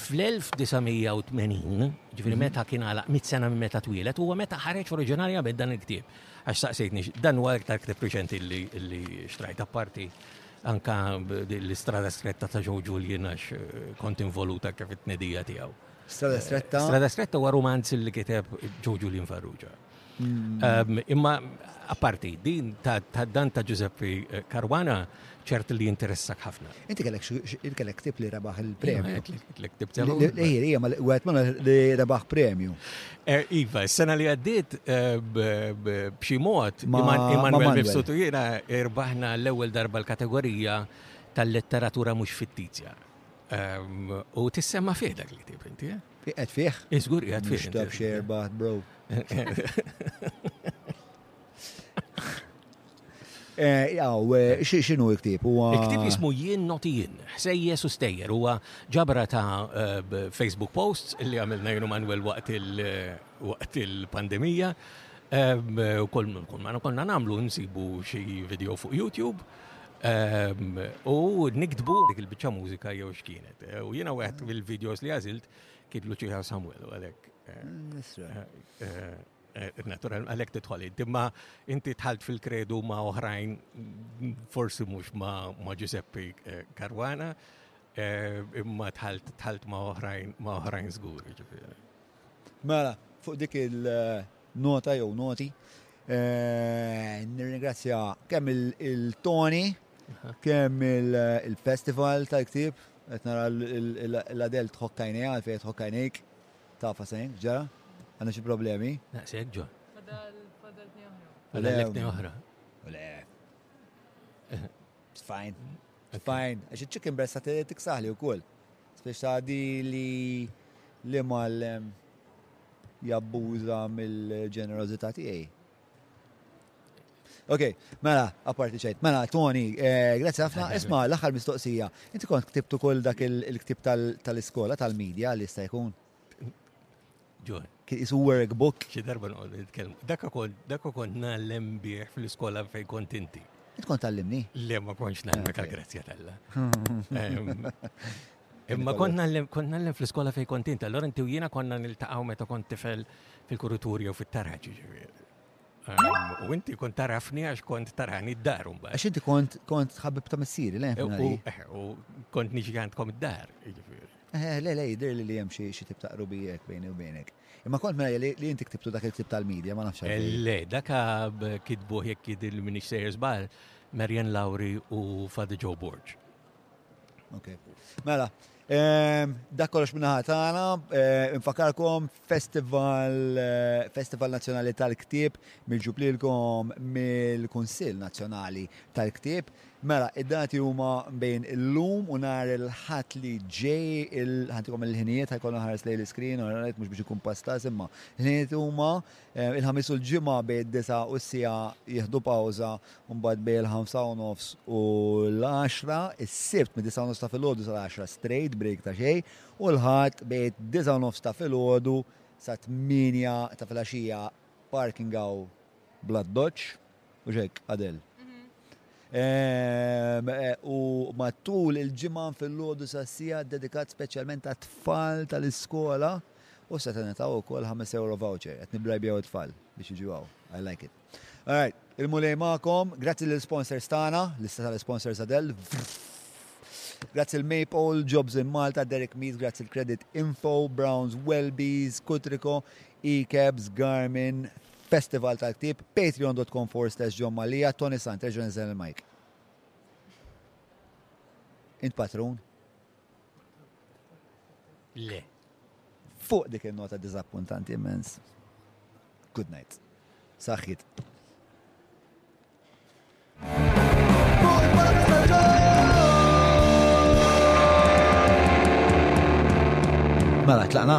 Fl-1980, ġifiri mhm. meta kien għalaq mit sena minn meta twilet, huwa meta ħareġ oriġinarjament dan il-ktieb. Għax saqsejtni, dan huwa iktar ktieb riċenti li xtrajt apparti anka l-istrada stretta ta' Joe Julian għax eh, kont involuta kif it-tnedija tiegħu. Strada stretta? Strada stretta huwa romanz li kiteb Joe Julian Farrugia. Mm. Imma apparti, din ta' dan ta' Giuseppe eh, Caruana ċert li jinteressak ħafna. Inti kellek kellek tip li rebaħ il-premju. Kellek tip Ejjeri, ma għet ma li rebaħ premju. Eh, iva, s-sena li għaddit eh, b'xi mod, Immanuel Mifsutu jiena irbaħna l-ewwel darba l-kategorija tal-letteratura mhux fittizja. U tissema fih dak li tip inti, Iqed fih? Iżgur iqed fih. Xtab xerbaħt, bro. Eh, Jaw, eh, xinu iktib? Iktib jismu jien noti jien, ħsejjes u stejjer, huwa ġabra ta' eh, Facebook posts li għamilna jienu Manuel waqt il-pandemija. U kol konna namlu nsibu xie video fuq YouTube. Ehm, u niktbu dik il-bicċa mużika jew x'kienet. Eh, u jiena wieħed mill-videos li għażilt kien Luċija Samuel u għalhekk. Eh, eh, natural, għalek titħol inti, ma inti tħalt fil-kredu ma oħrajn, forsi mux ma Giuseppe Karwana, imma tħalt tħalt ma oħrajn, ma oħrajn zgur. Mela, fuq dik il- Nota jew noti. Eh, nirringrazzja kemm il-Tony, kemm il-Festival tal-Ktib, qed nara l-Adel tħokkajni għal fejn tħokkajnik ta' fasajn, ġara, għandna xi problemi. Naqsek ġo. Fadal oħra. Le. It's fine. It's fine. Għax il-chicken breast sa tiksaħli u koll. Spiċċa di li l-imgħallem jabbuża mill-ġenerożità tiegħi. Ok, mela, apparti xejn. Mela, Tony, eh, grazzi ħafna. Isma, l-aħħar mistoqsija. Inti kont ktibtu kull dak il-ktib tal-iskola, tal-medja, li jista' jkun? Ġon. Kien isu workbook. Xi darba noqgħod nitkellmu. Dak kont dak kont nagħlem bih fl-iskola fejn kont inti. Tkun tallimni? Le ma kontx nagħlmek ah, għall-grazzja talla. Imma kont nagħlem kont nagħlem fl-iskola fejn kont inti, allora inti u jiena konna niltaqgħu meta kont tifel fil-kuruturju fit-taraġi ġifieri. U inti kont tarafni għax kont tarani d-dar un Għax inti kont kont ħabib ta' missiri, le? Eh, u kont niġi għandkom d-dar. Eh, le, le, jidir li li jem xie tip ta' rubijek bejni u bejnek. Imma kont mela li inti ktibtu dak il-ktib tal-medja, ma nafx. Eh, le, daka kitbu jek jidil minix sejr zbal, Marian Lauri u Fadi Joe Borg. Ok. Mela, ehm, dak kollox minna ħatana, infakarkom Festival, Festival Nazzjonali tal-Ktieb miġjub lilkom mill-Kunsill Nazzjonali tal-Ktieb. Mela, id-dati huma bejn illum u nhar il-Ħadd li ġej, ħantikom il-ħinijiet ħajkun ħares lejn l-iskrin, orajt mhux biex ikun pastas imma l-ħinijiet huma eh, il-ħamis u l-ġimgħa bejn id-disa u s-sija jieħdu pawża mbagħad bejn il-ħamsa u nofs u l-10, is-sibt mid-disa u nofs ta' filgħodu sal-10 straight break ta' xejn u l-Ħadd bejn disgħa u nofs ta' filgħodu sa tmienja ta' filgħaxija parking hawn bl-addoċċ, mhux hekk Adel? Ehm, eh, u matul il-ġimgħa filgħodu sa sija dedikat speċjalment għat-tfal tal-iskola u se tingħataw ukoll 5 euro voucher qed nibrajbjaw it-tfal biex jiġu hawn. I like it. Alright, il-Mulej magħkom, grazzi lill sponsors tagħna, lista tal-sponsors għadel. Grazzi l-Maple, Jobs in Malta, Derek Mees, grazzi l-Credit Info, Browns, Wellbees, Kutriko, E-Cabs, Garmin, Festival tal-Ktib, patreon.com for slash John Malija, Tony Sant, terġa' nizel il-Mike. Int patrun? Le. Fuq dik in-nota diżappuntanti immens. Good night. Saħħit. Mela, tlaqna?